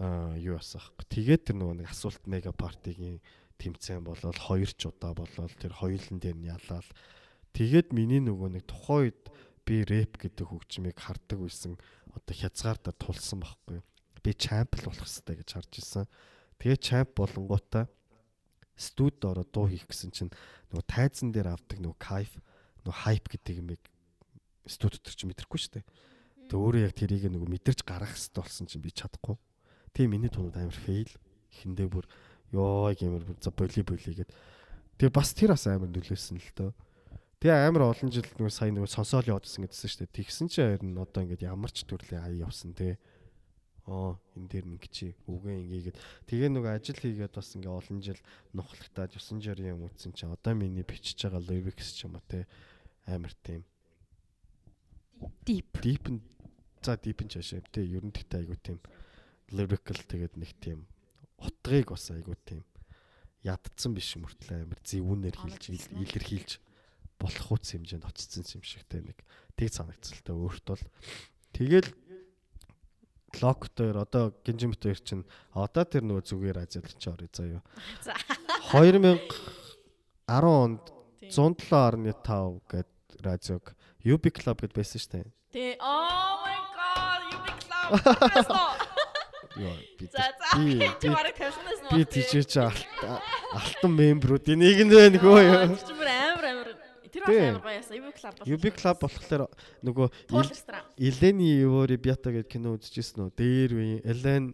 аа юу асах. Тэгээд тэр нөгөө нэг асуулт мега партигийн тэмцээн болол хоёр ч удаа болол тэр хоёулын дээр нь ялаал тэгээд миний нөгөө нэг тухайн үед би рэп гэдэг хөгжмийг хардаг байсан одоо хязгаартаа тулсан байхгүй би чамп болох хэрэгтэй гэж харж ирсэн. Тэгээ чамп болонгуудаа студид ороо дуу хийх гэсэн чинь нөгөө тайзан дээр авдаг нөгөө кайф нөгөө хайп гэдэг юм студид төр чи мэдрэхгүй шүү дээ. Тэг өөрөө яг тэрийг нөгөө мэдэрч гаргах хэрэгтэй болсон чинь би чадахгүй. Тэгээ миний тунууд амар фейл. Эхэндээ бүр ёо гэмэр бүр за боли боли гэд. Тэгээ бас тэр бас амар нөлөөсөн л дөө. Тэгээ амар олон жил нөгөө сая нөгөө сонсоол явуулсан гэдсэн шүү дээ. Тэгсэн чинь харин одоо ингээд ямар ч төрлийн ая явсан те. Оо энэ дээр нэг чи үгээ ингээгээд. Тэгээ нөгөө ажил хийгээд бас ингээ олон жил нухлагтаад 9 жирийн юм үтсэн чи одоо миний бичиж байгаа lyrics ч юм уу те амар тийм. Deep. Deep за deep ч ашиг те ер нь тэгтээ айгу тийм lyrical тэгээд нэг тийм утгыг бас айгу тийм. Ядцсан биш мөртлөө амар зэвүүнээр хийлж илэрхийлж болох хүч хэмжээнд очсон юм шигтэй нэг тэг санагцалтай өөрт бол тэгэл локтоор одоо гинжимтээр чинь одоо тэр нөгөө зүгээр чи орё заяа. За. 2010 онд 107.5 гэд радиог UB Club гэд байсан шүү дээ. Тий. Oh my god, big club. Йоо би би тийч алтан мембруудын нэг нь байна хөө юу. Чи бүр амар амар. Тэр бас амар гоё яасан. UB club. UB Club болохоор нөгөө. Элени Евори Бята гэдэг кино үзчихсэн үү? Дээр үе Ellen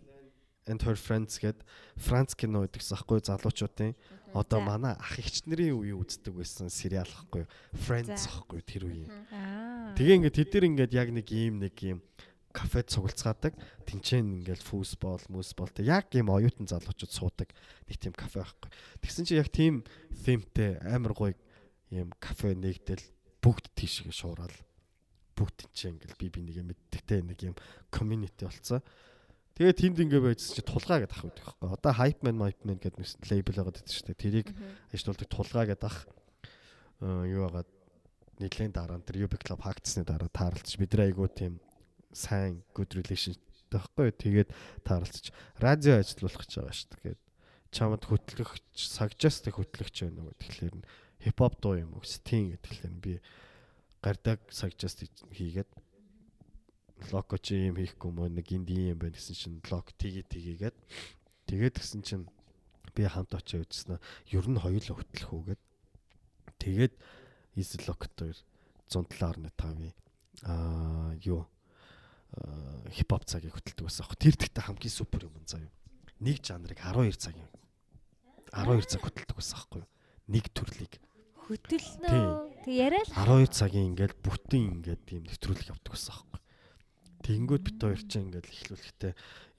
and her friends гэд Франц кино гэдэгс ахгүй залуучуудын одоо манай ах эгч нарын үе үздэг байсан сериал ахгүй Friends За. ахгүй тэр үе. Тэгээ ингээд тэд нар ингээд яг нэг ийм нэг ийм кафед цугалцгаадаг. Тинчэн ингээд фүүсбол, мөсбол тэг яг ийм оюутан залуучууд суудаг нэг тийм кафе байхгүй. Тэгсэн чи яг тийм themтэй амар гоё ийм кафе нэгдэл бүгд тийшээ шуурал. Бүгд тинчэн ингээд би би нэгэ мэддэгтэй нэг ийм community болцсон. Тэгээ тэнд ингээ байжсэн чи тулгаа гэдэг ах байдаг байхгүй. Одоо hype man hype man гэдэг нэг лейбл байгаа гэдэг чинь тэрийг ажилтуулдаг тулгаа гэдэг ах э, юу байгаа нэгэн дараа нь тэр UB Club хаагдсны дараа тааралцж бид нар айгуу тийм сайн good relationship таахгүй тэгээд тааралцж радио ажиллуулах гэж байгаа шүү дээ. Чамд хөтлөгч сагжаастай хөтлөгч байна уу тэгэхээр нь хипхоп дуу юм стин нь би гардаг сагжаст хийгээд локо чи юм хийхгүй мөө нэг инди юм байна гэсэн чинь лог тгий тгийгээд тэгээд гисэн чинь би хамт очиж үзсэн. Ер нь хоёулаа хөтлөх үгээд тэгээд Easy Lock-тойр 107.5-ийн аа юу хипхоп цагийг хөтэлдэг байсан аах. Тэр дэхтэй хамгийн супер юм заяа. Нэг жанрыг 12 цагийн 12 цаг хөтэлдэг байсан аахгүй юу? Нэг төрлийг Хөтөлнөө. Тэг яриа л 12 цагийн ингээл бүтэн ингээд тийм нэвтрүүлэг явдаг байсан аахгүй. Тэнгүүд бит хоёр ч ингээл эхлүүлэхдээ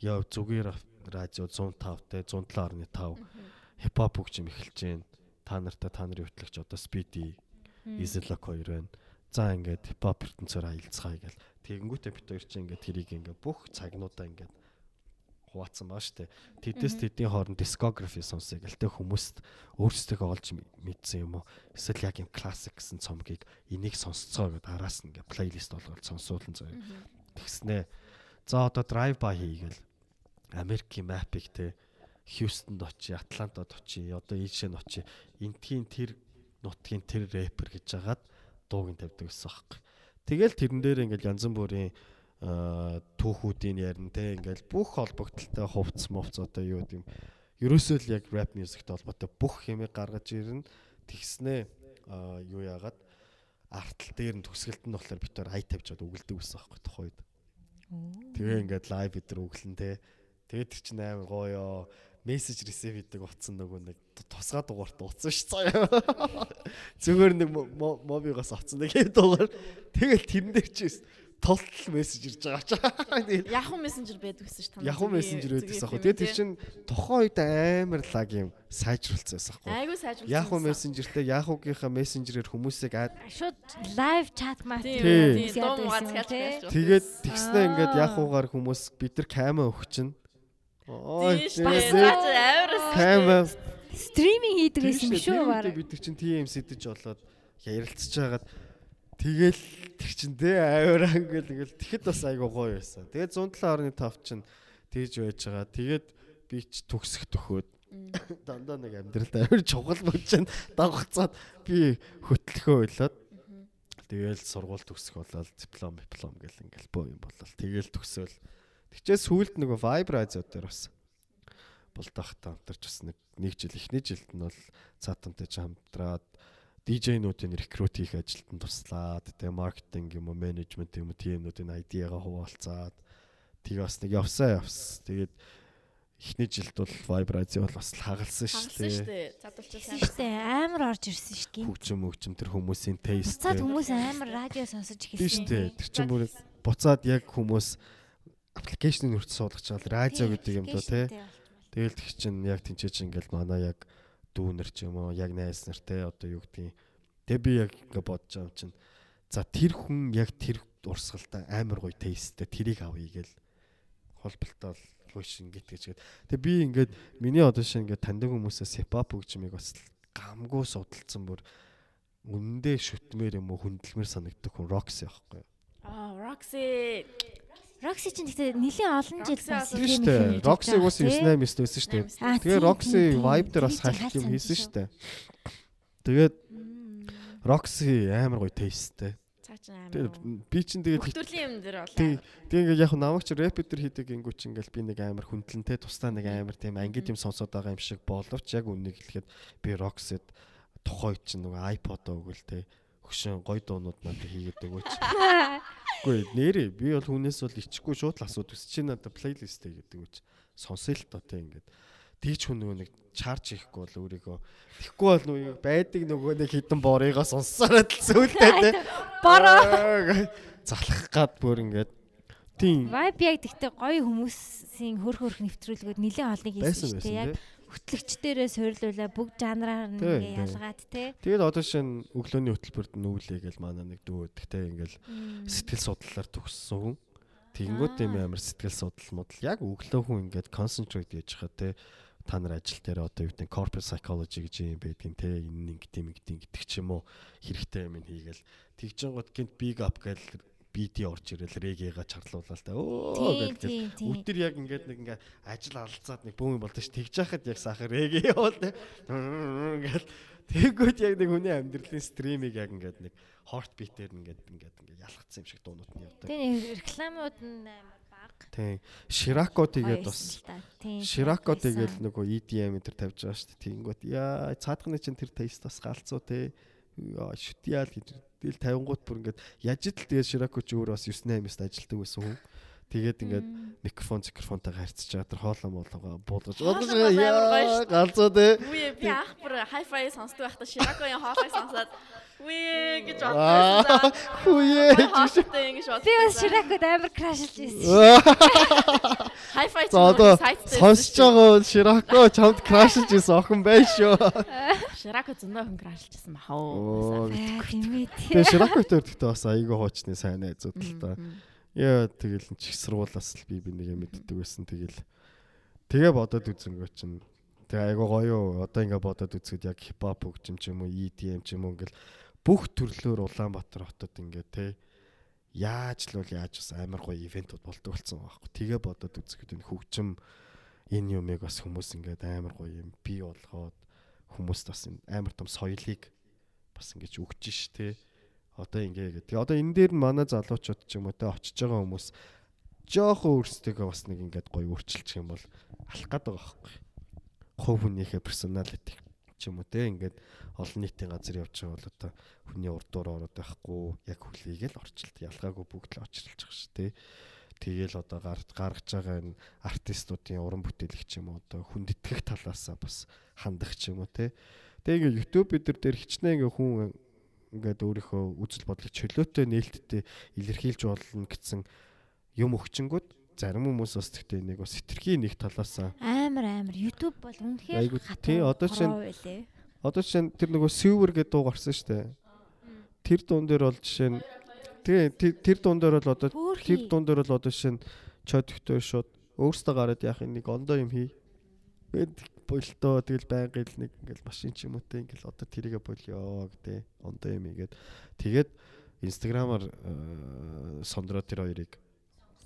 яв зүгээр радио 105 те 107.5 хипхоп хөгжим эхэлж гээ. Та нартай та нарын хөтлөгч одоо Speedy Easy-Lock хоёр байна. За ингээд хипхоп ертөнцөөр аялцгаая гэл. Тэгэнгүүтээ бит хоёр чинь ингээд тэрийг ингээд бүх цагнуудаа ингээд хуваацсан баа штэ. Тэдэс тэдний хооронд дискографи сонсъё гэл. Тэг хүмүүст өөрсдөө олж мэдсэн юм уу? Эсвэл яг юм классик гэсэн цомгийг энийг сонсцоо гэдээ араас нь ингээд плейлист болгоод сонсуулсан заяа. Тэгснэ. За одоо drive by хийгээл Америкийн мапыг те Хьюстонд очие, Атлантад очие, одоо ийшээ нь очие. Энтхийн тэр нутгийн тэр рэпер гэж жагаад дууг нь тавьдаг гэсэн байхгүй. Тэгэл тэрэн дээр ингээл янз бүрийн түүхүүдийн ярин те ингээл бүх холбогдолтой хувцс мовц одоо юу гэдэм ерөөсөө л яг rap music-тэй холбоотой бүх юмыг гаргаж ирнэ. Тэгснээ аа, юу яагаад артал дээр нь төгсгөлт нь болохоор битээр ай тавьжаад өгөлдөг гэсэн байхгүй тухайд. Тэгээ ингээд лайв бидэр өглөн те. Тэгээд тэр чинь амар гоёо. Мессеж ресив хийдэг утсан нөгөө нэг тусгай дугаарт утсан ш цаа. Зүгээр нэг мобигоос авсан нэг дугаар. Тэгэл тэрэн дээр чи толтол мессеж ирж байгаа ч. Yahoo Messenger байдаг гэсэн ш та. Yahoo Messenger байдагс аахгүй. Тэгээд тэр чинь тухайн үед амар лаг юм сайжруулсан байсан аахгүй. айгуу сайжруулсан. Yahoo Messenger-тэй Yahoo-гийнхаа мессенжерээр хүмүүсийг ад шууд лайв чат мат байж. тэгээд тэгснэ ингээд Аа. Yahoo-гаар хүмүүс бид нар камера өгчин. Ой шүү. Камера стриминг хийдэг байсан Тийм биш үү тэр баг. бид нар чинь тийм сэтэж болоод ярилцж хагаад тэгэл тэр чин тэ авираа ингээл ингээл тэгэхэд бас айгуу гоё байсан. Тэгээд 107.5 чинь тэгж байж байгаа. Тэгээд би ч төгсөх төхөөд дандаа нэг амьдралд авир чухал болж чинь дагцаад би хөтлөхөө ойлоод Тэгэл сургууль төгсөх болоод диплом диплом гэл ингээл боо юм болол. Тэгэл төгсөөл. Тэгчээс сүүлд нөгөө Radio дээр бас булдаахтай хамтарч бас нэг нэг жил эхний жилд нь бол цаатантай ч хамтраад DJ-нуудын рекрут хийх ажилд нь туслаад тэгээ маркетинг юм уу менежмент юм уу TM-нуудын ID-гаа хуваалцаад тэгээ бас нэг явсаа явс. Тэгээд эхний жилд бол Vibe Radio бол бас л хагалсан Хагалсан шүү шүү дээ. дээ. Задуулчаа сайн. Амар орж ирсэн шүү дээ. Хөгжим хөгжим тэр хүмүүсийн taste. Буцаад хүмүүс амар радио сонсож Тийм эхэлсэн. шүү дээ. Тэр чинь бүр буцаад яг хүмүүс аппликейшнийг хүртэл суулгаж байгаа радио гэдэг юм доо тий. Тэгэл тэг чинь яг тэнцээч ингээл манай яг дүүнер ч юм уу яг найз нар те одоо юу гэдгийг тэг би яг ингээ бодож байгаа юм чинь за тэр хүн яг тэр урсгалтай амар гоё тесттэй тэрийг авъя гээл холболтой лууш ингээд гэж. Тэгээ би ингээд миний аудишн ингээд таньдаг хүмүүсээс хипхоп хөгжмийг бас гамгүй судалсан бүр үнэндээ шүтмээр юм уу хүндэлмээр санагддаг хүн Roxy байхгүй? Аа, Roxy Roxy чинь гэхдээ нэлийн олон жил бас Тийм шүү дээ. Roxy ус 98 9 байсан шүү дээ. Тэгээ Roxy vibe дээр бас хальт юм хийсэн шүү дээ. Тэгээд Roxy амар гоё чи амар. Би чинь тэгээд Бүх төрлийн юм дээр болоо. Тэг тэг ингээд яг намайг ч рэп дээр хийдэг ингүү чи ингээл би нэг амар хүндлэнтэй тусдаа нэг амар тийм ангид юм сонсоод байгаа юм шиг боловч яг үнийг хэлэхэд би Roxy-д тухай чинь нөгөө iPod өгөл те хөшин гой дуунууд надад хийгээд өгөөч. Үгүй нэрээ. Би бол хүнээс бол ичхгүй шууд л асууд өс чи надад плейлист гэдэг үуч сонсъё л тоо те ингээд. Тийч хүн нөгөө нэг чарж хийхгүй бол өөрийгөө. Тэгэхгүй бол нөгөө байдаг нөгөө нэг хідэн борыгоо сонссараад л сөүлтэй те Бороо. залах гад бүр ингээд. Тийм Vibe яг гэхдээ гоё хүмүүсийн хөр хөрх нэвтрүүлгүүд нэлээд олныг хийсэн шүү дээ. Яг хөтлөгчдөрөө суйрлуулаа. Бүгд жанраар нь ингээ ялгаад те. Тэгээд одоо шин өглөөний хөтөлбөрт нүүлээ гэл манай нэг дүү гэхдээ ингээл сэтгэл судлалаар төгссөн. Тэгэнгүүт юм амар сэтгэл судлал модал. Яг өглөө хүн ингээд concentrate хийж хаа те. Та нар ажил дээр одоо юу гэдэг corporate psychology гэж юм байдгийн те. Энэ нэг гэдэг гэдэг ч юм уу. Хэрэгтэй юм хийгээл. Тэгжингууд гинт big up гэл BD орж ирэл регэга чарлуулаад та өө Тийм тийм тийм. Өдөр яг ингээд нэг ингээ ажил алцаад нэг бүүн болдог ш тэгж яхад яг сахар регэ явал те ингээл тэггүүд яг нэг хүний амьдралын стримийг яг ингээд нэг хорт битээр ингээд ингээд ингээд ялгцсан юм шиг дуунууд нь явдаг. Нэг рекламууд нь амар бага. Тийм. Ширако тэгээд бас. Тийм. Ширако тэгээд нөгөө EDM энэ төр тавьж байгаа шүү дээ. Тэгэнгүүт яа цаадхны чинь тэр тест бас галзуу те. Яа шүтяал гэж тэгэл 50гууд бүр ингээд яжид л тэгээд Ширако ч өөр бас 98-ст ажилтдаг байсан хүн. Тэгээд ингээд микрофон микрофонтойгоо харьцаж байгаа тэр хоолоо моолгоо буулгаж Хоолой бодож бол амар гоё байгаа шүү дээ. галзуу те. Үе би анх бүр hi-fi сонсдог байхдаа Shirago-ийн хоолойг сонсоод үе гэж бодсон. Ингэж бодсон. Би бас Ширакод амар крашлж байсан. hi-fi За одоо сонсож байгаа Ширако чамд крашж исэн охин байна шүү. Shirago зөндөө хүн крашлжсэн баха Оо. уу. Тэгээ. Ширако дээр гэхдээ бас аягүй хуучны сайн найзууд л та. Яа тэгэл чих сургуулаас л би би нэг юм мэддэг байсан тэгэл. Тэгээ бодоод үзэнгөө чинь тэгээ аягүй гоё одоо ингээ бодоод үзэхэд яг хипхоп хөгжим ч юм уу EDM ч юм уу ингээл бүх төрлөөр Улаанбаатар хотод ингээ те яаж л бол яаж бас амар гоё ивентууд болдог болсон байхгүй. Тэгээ бодоод үзэхэд энэ хөгжим энэ юмыг бас хүмүүс ингээд амар гоё юм бий болгоод хүмүүст бас амар том соёлыг бас ингэж өгч ш тэ одоо ингээ гэдэг. Одоо энэ дээр нь манай залуучууд ч юм уу те очиж байгаа хүмүүс жоохон өөрсдөө бас нэг ингээд гоё өөрчилчих юм бол алах гээд байгаа байхгүй. Хувь хүнийхээ персоналити ч юм уу те ингээд олон нийтийн газар явж байгаа бол одоо хүний урдуур ороод байхгүй яг хүлээгээл орчилт ялгаагүй бүгд л байгаа ш тэ. Тэгээл одоо гард гаргаж байгаа энэ артистуудын уран бүтээлч юм уу одоо хүндэтгэх талаасаа бас хандах ч юм уу те. Тэгээ ингээ YouTube бид нар дээр хичнээн ингээ хүн ингээд өөрийнхөө үзэл бодлыг чөлөөтэй нээлттэй илэрхийлж болно гэсэн юм өгчөнгүүд зарим хүмүүс бас тэгтээ нэг бас хитрхийн нэг талаасаа. Амар амар. YouTube бол үнэхээр Айгу, тий, одоо чинь- одоо жишээ нь тэр нөгөө Silver гэдэг дуу гарсан шүү дээ. Тэр дуун дээр бол жишээ нь тэгээ тэр- дуун дээр бол одоо тэр дуун дээр бол одоо жишээ нь чод өгтөө шууд өөртөө гараад яах нэг ондоо юм хий. Бэд болтоо тэгэл байнга л нэг ингээл машин ч юм уу те ингээл одоо тэрийгэ болёо гэдэг ондоо юм игээд тэгээд инстаграмаар э, сондроо тэр хоёрыг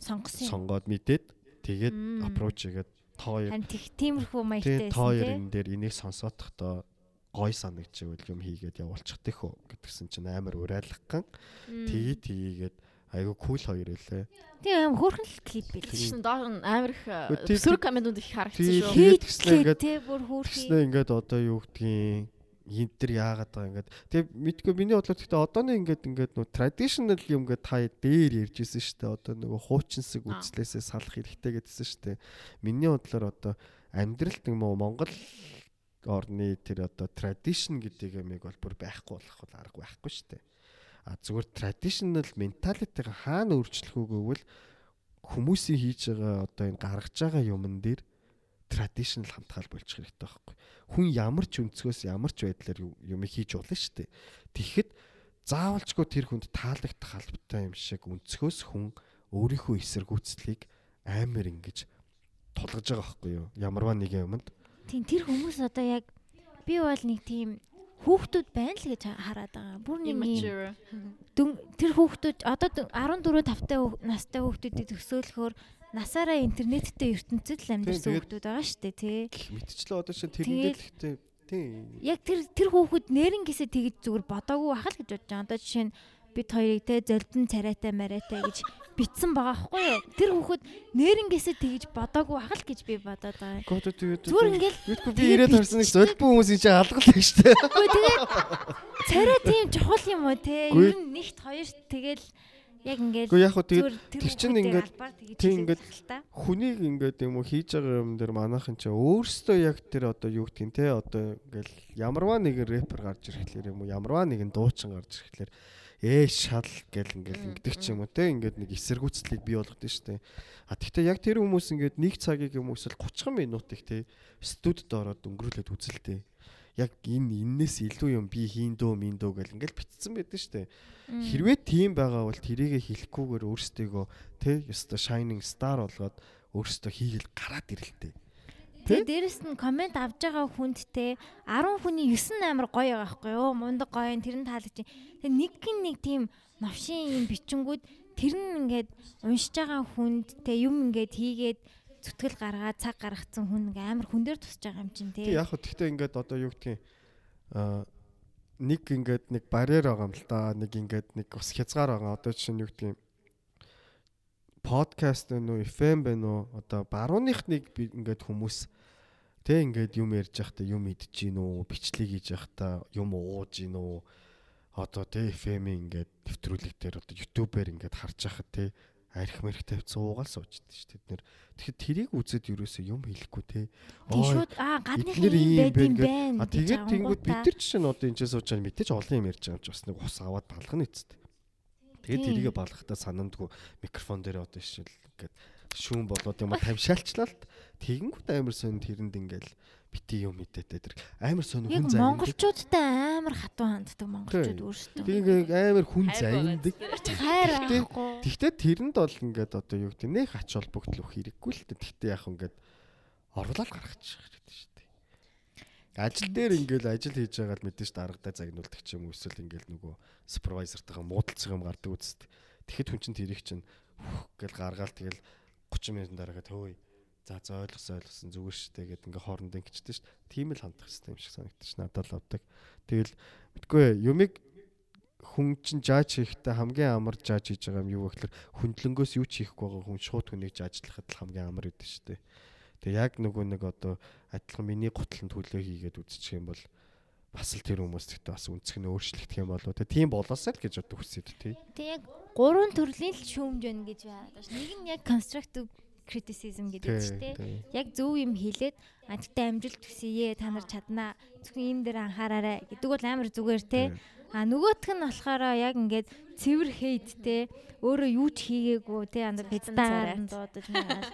сонгосон. юм. сонгоод мэдээд тэгээд approach хийгээд та хоёр Харин тех тиймэрхүү маягтай тэгээд тий. энэ дээр энийг сонсоодохдоо гой санагдчихвэл юм хийгээд явуулчих тэхүү гэдгсэн чинь амар урайлган Мм. тгий тгийгээд айгу кул хоёр үлээ Тийм аим хөөрхөн л клип бил. Тэгсэн доор нь амар их өсвөр комментууд их харагдсан тий- шүү. Тэгээд тэгснэ ингээд- тий бүр хөөрхий. Тэгснэ ингээд одоо юу гэдгийг энэ төр яагаад байгаа ингээд тэгээ мэдгүй миний бодлоор гэхдээ одооны ингээд ингээд нөө traditional юм ингээд та дээр ярьж исэн шүү дээ. Одоо нөгөө хуучинсаг үзлээсээ салах хэрэгтэй гэдсэн шүү дээ. Миний бодлоор одоо амьдралд юм уу Монгол орны тэр одоо tradition гэдэг юмыг бол бүр байхгүй болох бол арга байхгүй шүү дээ. А зүгээр traditional mentality-га хаана өөрчлөх үү гэвэл хүмүүсийн хийж байгаа одоо энэ гаргаж байгаа юмн дээр traditional хандгаал болчих хэрэгтэй байхгүй. Хүн ямар ч өнцгөөс ямар ч байдлаар юм хийж болно шүү дээ. Тэгэхэд заавалчгүй тэр хүнд таалагдах албатай юм шиг өнцгөөс хүн өөрийнхөө эсэргүүцлийг амар ингэж тулгаж байгаа байхгүй юу? Ямарваа нэгэн юмд. Тийм тэр хүмүүс одоо яг би бол нэг тийм хүүхдүүд байна л гэж хараад байгаа. Бүр нэг юм тэр хүүхдүүд одоо 14 5-тай настай хүүхдүүдийг төсөөлөхөөр насаараа интернеттэй ертөнцид л Тэгээд- хүүхдүүд байгаа шүү дээ тий. Мэдчлээ одоо чинь тэрэндээ л ихтэй тийм. Яг тэр тэр хүүхэд нэрнгээсээ тэгж зүгээр бодоогүй байх л гэж бодож байгаа. Одоо жишээ нь бид хоёрыг те золдон царайтай марайтай гэж битсэн байгаа байхгүй юу? Тэр хүүхэд нэрнгээсээ тэгж бодоогүй байх л гэж би бодоод байгаа. Зүгээр ингээл би ирээд харсан нэг зөлбөн хүмүүсийн чинь алгал байх штэ. Үгүй тэгээд царай тийм чухал юм уу те? Ер нь нэгт хоёр тэгэл яг ингээл Гэхдээ яг хөө тэгээд тэр чинь ингээд- тийм ингээд хүнийг ингээд юм уу хийж байгаа юм дээр манайхан ч өөрсдөө яг тэр одоо юу гэдгийг те одоо ингээл ямарваа нэгэн рэпер гарч ирэхлээр юм уу ямарваа нэгэн дуучин гарч ирэхлээр ээ шал гэл ингээл ингэдэг ч юм уу те ингээд нэг эсэргүүцлийг бий болгодог штэ. А тэгтээ яг тэр хүмүүс ингээд нэг цагийг юм уу эсвэл 30 минутыг те студид ороод өнгөрүүлээд үзэлтэй яг энэ эннээс илүү юм би хийн дөө мин дөө гэл ингээл битцсэн байдаг штэ Хэрвээ тийм байгаа бол тэрийгэ хэлэхгүйгээр өөрсдийгөө тэ ёстой shining star болгоод өөрсдөө хийгээл гараад ирэлтэй. Тэгээ дээрэс нь комент авж байгаа хүнд те 10 хүний 9 амар гоё байгаа байхгүй юу? Мундаг гоё тэр нь таалагдчих. Тэгээ нэг гин нэг тийм новшин юм бичингүүд тэр нь ингээд уншиж байгаа хүнд те юм ингээд хийгээд зүтгэл гаргаад цаг гаргацсан хүн ингээ амар хүн дээр тусч байгаа юм чинь. Тэг яг хөө тэгтээ ингээд одоо юу гэдгийг аа нэг ингээд нэг барьер байгаа юм л да. Нэг ингээд нэг бас хязгаар байгаа. Одоо жишээ нь юу гэдгийг подкаст нөө FM бэ нөө одоо барууных нэг би ингээд хүмүүс тэг ингээд юм ярьж байхдаа юм идэж гин үү бичлэг хийж байхдаа юм ууж гин үү одоо тэг FM-ийн ингээд нэвтрүүлэг дээр одоо YouTube-ээр ингээд харж байхад тэг арх мэрх тавьсан уугаал сууждаг шүү. Тэд нэр тэгэхэд тэрийг үзээд юусоо юм хэлэхгүй те. Шууд аа гадных юм байд юм байна. А тэгээд тэнгууд бид нар чинь одоо энэ ч сууж байгаа мэдээж олон юм ярьж байгаа юм чи бас нэг ус аваад балгана эцэст. Тэгээд Тийм. тэрийгэ балгахтаа санамдгүй микрофон дээр одоо шил ингээд шүүн болоод юм тавьшаалчлаа л тэгэнгүүт амар сонь тэрэнд ингээл бити юм мэдээтэй тэр амар сонь Яг хүн зайдаг. монголчуудтай амар хатуу ханддаг монголчууд өөрсдөө. Тэгээд амар хүн Хайр зайдаг. Хайр байхгүй. Тэгтээ тэрэнд бол ингээд одоо юу гэдэг нэг ач холбогдол өгөх хэрэггүй л дээ. Тэгтээ яг ингээд орлол гаргачих хэрэгтэй шүү дээ. Ажил дээр ингээд ажил хийж байгаа л мэдээж дарагдаа загнуулдаг ч юм уу эсвэл ингээд нөгөө супервайзертайгаа муудалцах юм гардаг үст. Тэгэхэд хүн чинь тэрийг чинь гэл гаргаал тэгэл 30 минутын дараагаа төвөө. За за ойлгосон ойлгосон зүгээр шүү дээ гэд ингээд хоорондоо ингэчтэй шүү дээ. Тийм л хандах юм шиг санагдчих надад л авдаг. Тэгэл мэдгүй юмыг хүн чинь жааж хийхдээ хамгийн амар жааж хийж байгаа юм юу вэ гэхээр хөндлөнгөөс юу ч хийхгүй байгаа хүн шууд хүнийг жаажлахад л хамгийн амар гэдэг шүү дээ. Тэгээ яг нөгөө нэг одоо адилхан миний гутланд төлөө хийгээд үзчих юм бол бас л тэр хүмүүс гэхдээ бас үнцг нь өөрчлөгдөх юм болоо. Тэгээ тийм болоосай л гэж одоо хүсээд тий. Тэг яг гурван төрлийн л шүүмж байна гэж байна. Нэг нь яг constructive criticism гэдэг чинь Тий. тэ. тий. Яг зөв юм хэлээд а тэгтээ амжилт төсөйе та нар чаднаа. Зөвхөн энэ дээр анхаараарай гэдэг бол амар зүгээр те. Тий. А нөгөөх нь болохоор яг ингээд цэвэр хейт те. Өөрөө юу ч хийгээгүй те. Анда Цасан педтаар царайт. дуудаж магаал.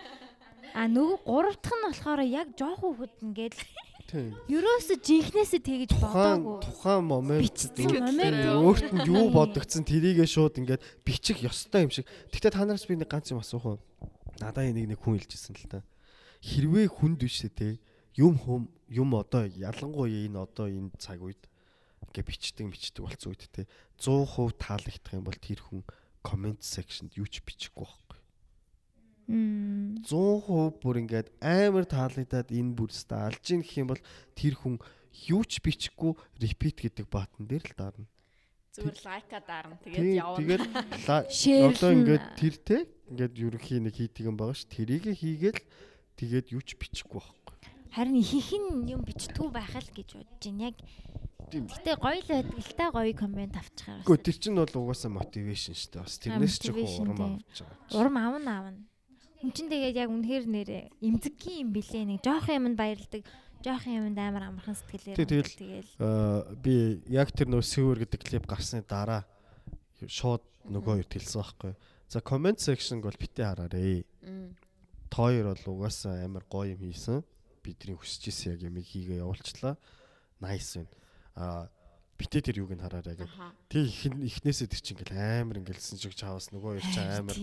А нөгөө гурав дахь нь болохоор яг жоох хүүхэд ингээд ерөөсө жинхнээсээ тэгэж бодоогүй. тухайн момент өөрт нь юу бодогдсон тэрийгээ шууд ингээд бичих ёстой юм шиг. Гэхдээ та нараас би нэг ганц юм асуух уу? Надаа энийг нэг хүн хэлжсэн л та. Хэрвээ хүнд биш те юм хүм юм одоо ялангуяа энэ одоо энэ цаг үед ингээ бичдэг бичдэг болцсон үед те 100% таалагдах юм бол тэр хүн comment sectionд юу ч бичихгүй байхгүй. Мм. 100% бүр ингээд амар таалагдаад энэ бүрстэ алж ийн гэх юм бол тэр хүн юу ч бичихгүй repeat гэдэг баатан дээр л дарна. Зүгээр лайка дарна. Тэгээд явна. тэгээд одоо ингээд тэр те ингээд ерөнхий нэг хийдэг юм байгаа ш. Тэрийг хийгээл тэгээд юу ч бичихгүй байхгүй. Харин ихэнх нь юм бичтгүү байх л гэж бодож байна. Яг. Гэтэ гоё л байдаг л та гоё комент авчихаар. Гэхдээ тэр чинь бол угаасаа мотивашн шүү дээ. Бас тэрнээс ч их урам авч байгаа. Урам аавна аавна. Хүн чинь тэгээд яг үнэхээр нэрээ эмзэггийн юм билээ нэг жоох юмд баярлдаг. Жоох юмд амар амархан сэтгэлээр. Тэгэл- би яг тэр нөө Sewer гэдэг клип гарсны дараа шууд нөгөө хоёр хэлсэн байхгүй. За comment section бол битээ хараарэ. Мм. Тоор бол угаасаа амар гоё юм хийсэн. Бидний хүсэж исэн яг ямиг хийгээ явуулчлаа. Nice байна. Аа битээ тэр юуг нь хараарай гэх. Тэг их ихнээсээ тэр чинь ингээл амар ингээл лсэн шиг чаваас нөгөө хоёр чинь амар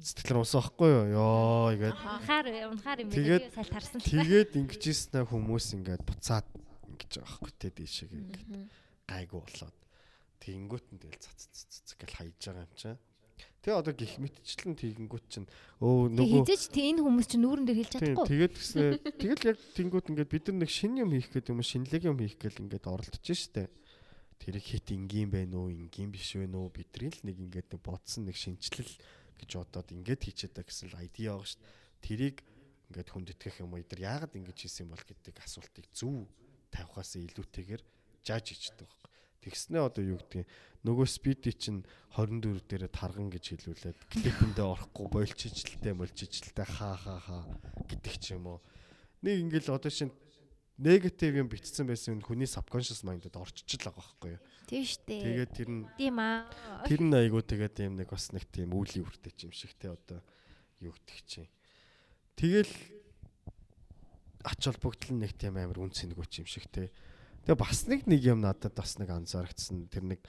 Тий. Сэтгэл унсан байхгүй юу? Йоо ингээд Унахаар унахаар юм байна. Салт харсан. тэгээд ингэжсэн хүмүүс ингээд буцаад ингэж байгаа байхгүй те дээшээ ингээд гайгүй болоод тэгэнгүүт нь тэгэл цац цац гэж хайж байгаа юм чаа. Тэгээ одоо гих мэтчлэн тэгэнгүүт чинь өө нөгөө хизээч тий энэ хүмүүс чинь нүүрэн дээр хэлж чадахгүй. тэгээд гэснээр тэгэл яг тэнгууд ингээд бид нар нэг шин юм хийх гэдэг юм уу шинэлэг юм хийх гэл ингээд оролдож штэ. Тэрийг хит ингийн байна уу ингийн биш вэ нөө бидний л нэг ингээд нэг бодсон нэг шинчлэл гэж бодоод ингээд хийчихэд та гэсэн л айдиа байгаа штэ. Тэрийг ингээд хүнд итгэх юм уу эдэр яагаад ингэж хийсэн бол гэдэг асуултыг зөв тавихаас илүүтэйгээр жааж хийдэг байхгүй. Тэгснээ одоо юу гэдэг нөгөө спиди чинь 24 дээрээ тарган гэж хэлүүлээд клипэндээ орохгүй болчихжилтэй молчихжилтэй хаа хаа хаа гэдэг ч юм уу. Нэг ингээл одоо шин негатив юм битсэн байсан хүний subconscious mind-д орчиж л байгаа байхгүй юу. Тийм штэ. Тэгээд тэр нь Тийм аа. тэр нь айгуу тэгээд юм нэг бас нэг тийм үүлийн үртэй юм шиг те одоо юу гэдэг чинь. Тэгэл ач холбогдол нэг тийм амар үн цэнгүүч юм шиг те. Тэгээ бас нэг нэг юм надад бас нэг анзаарчихсан. Тэр нэг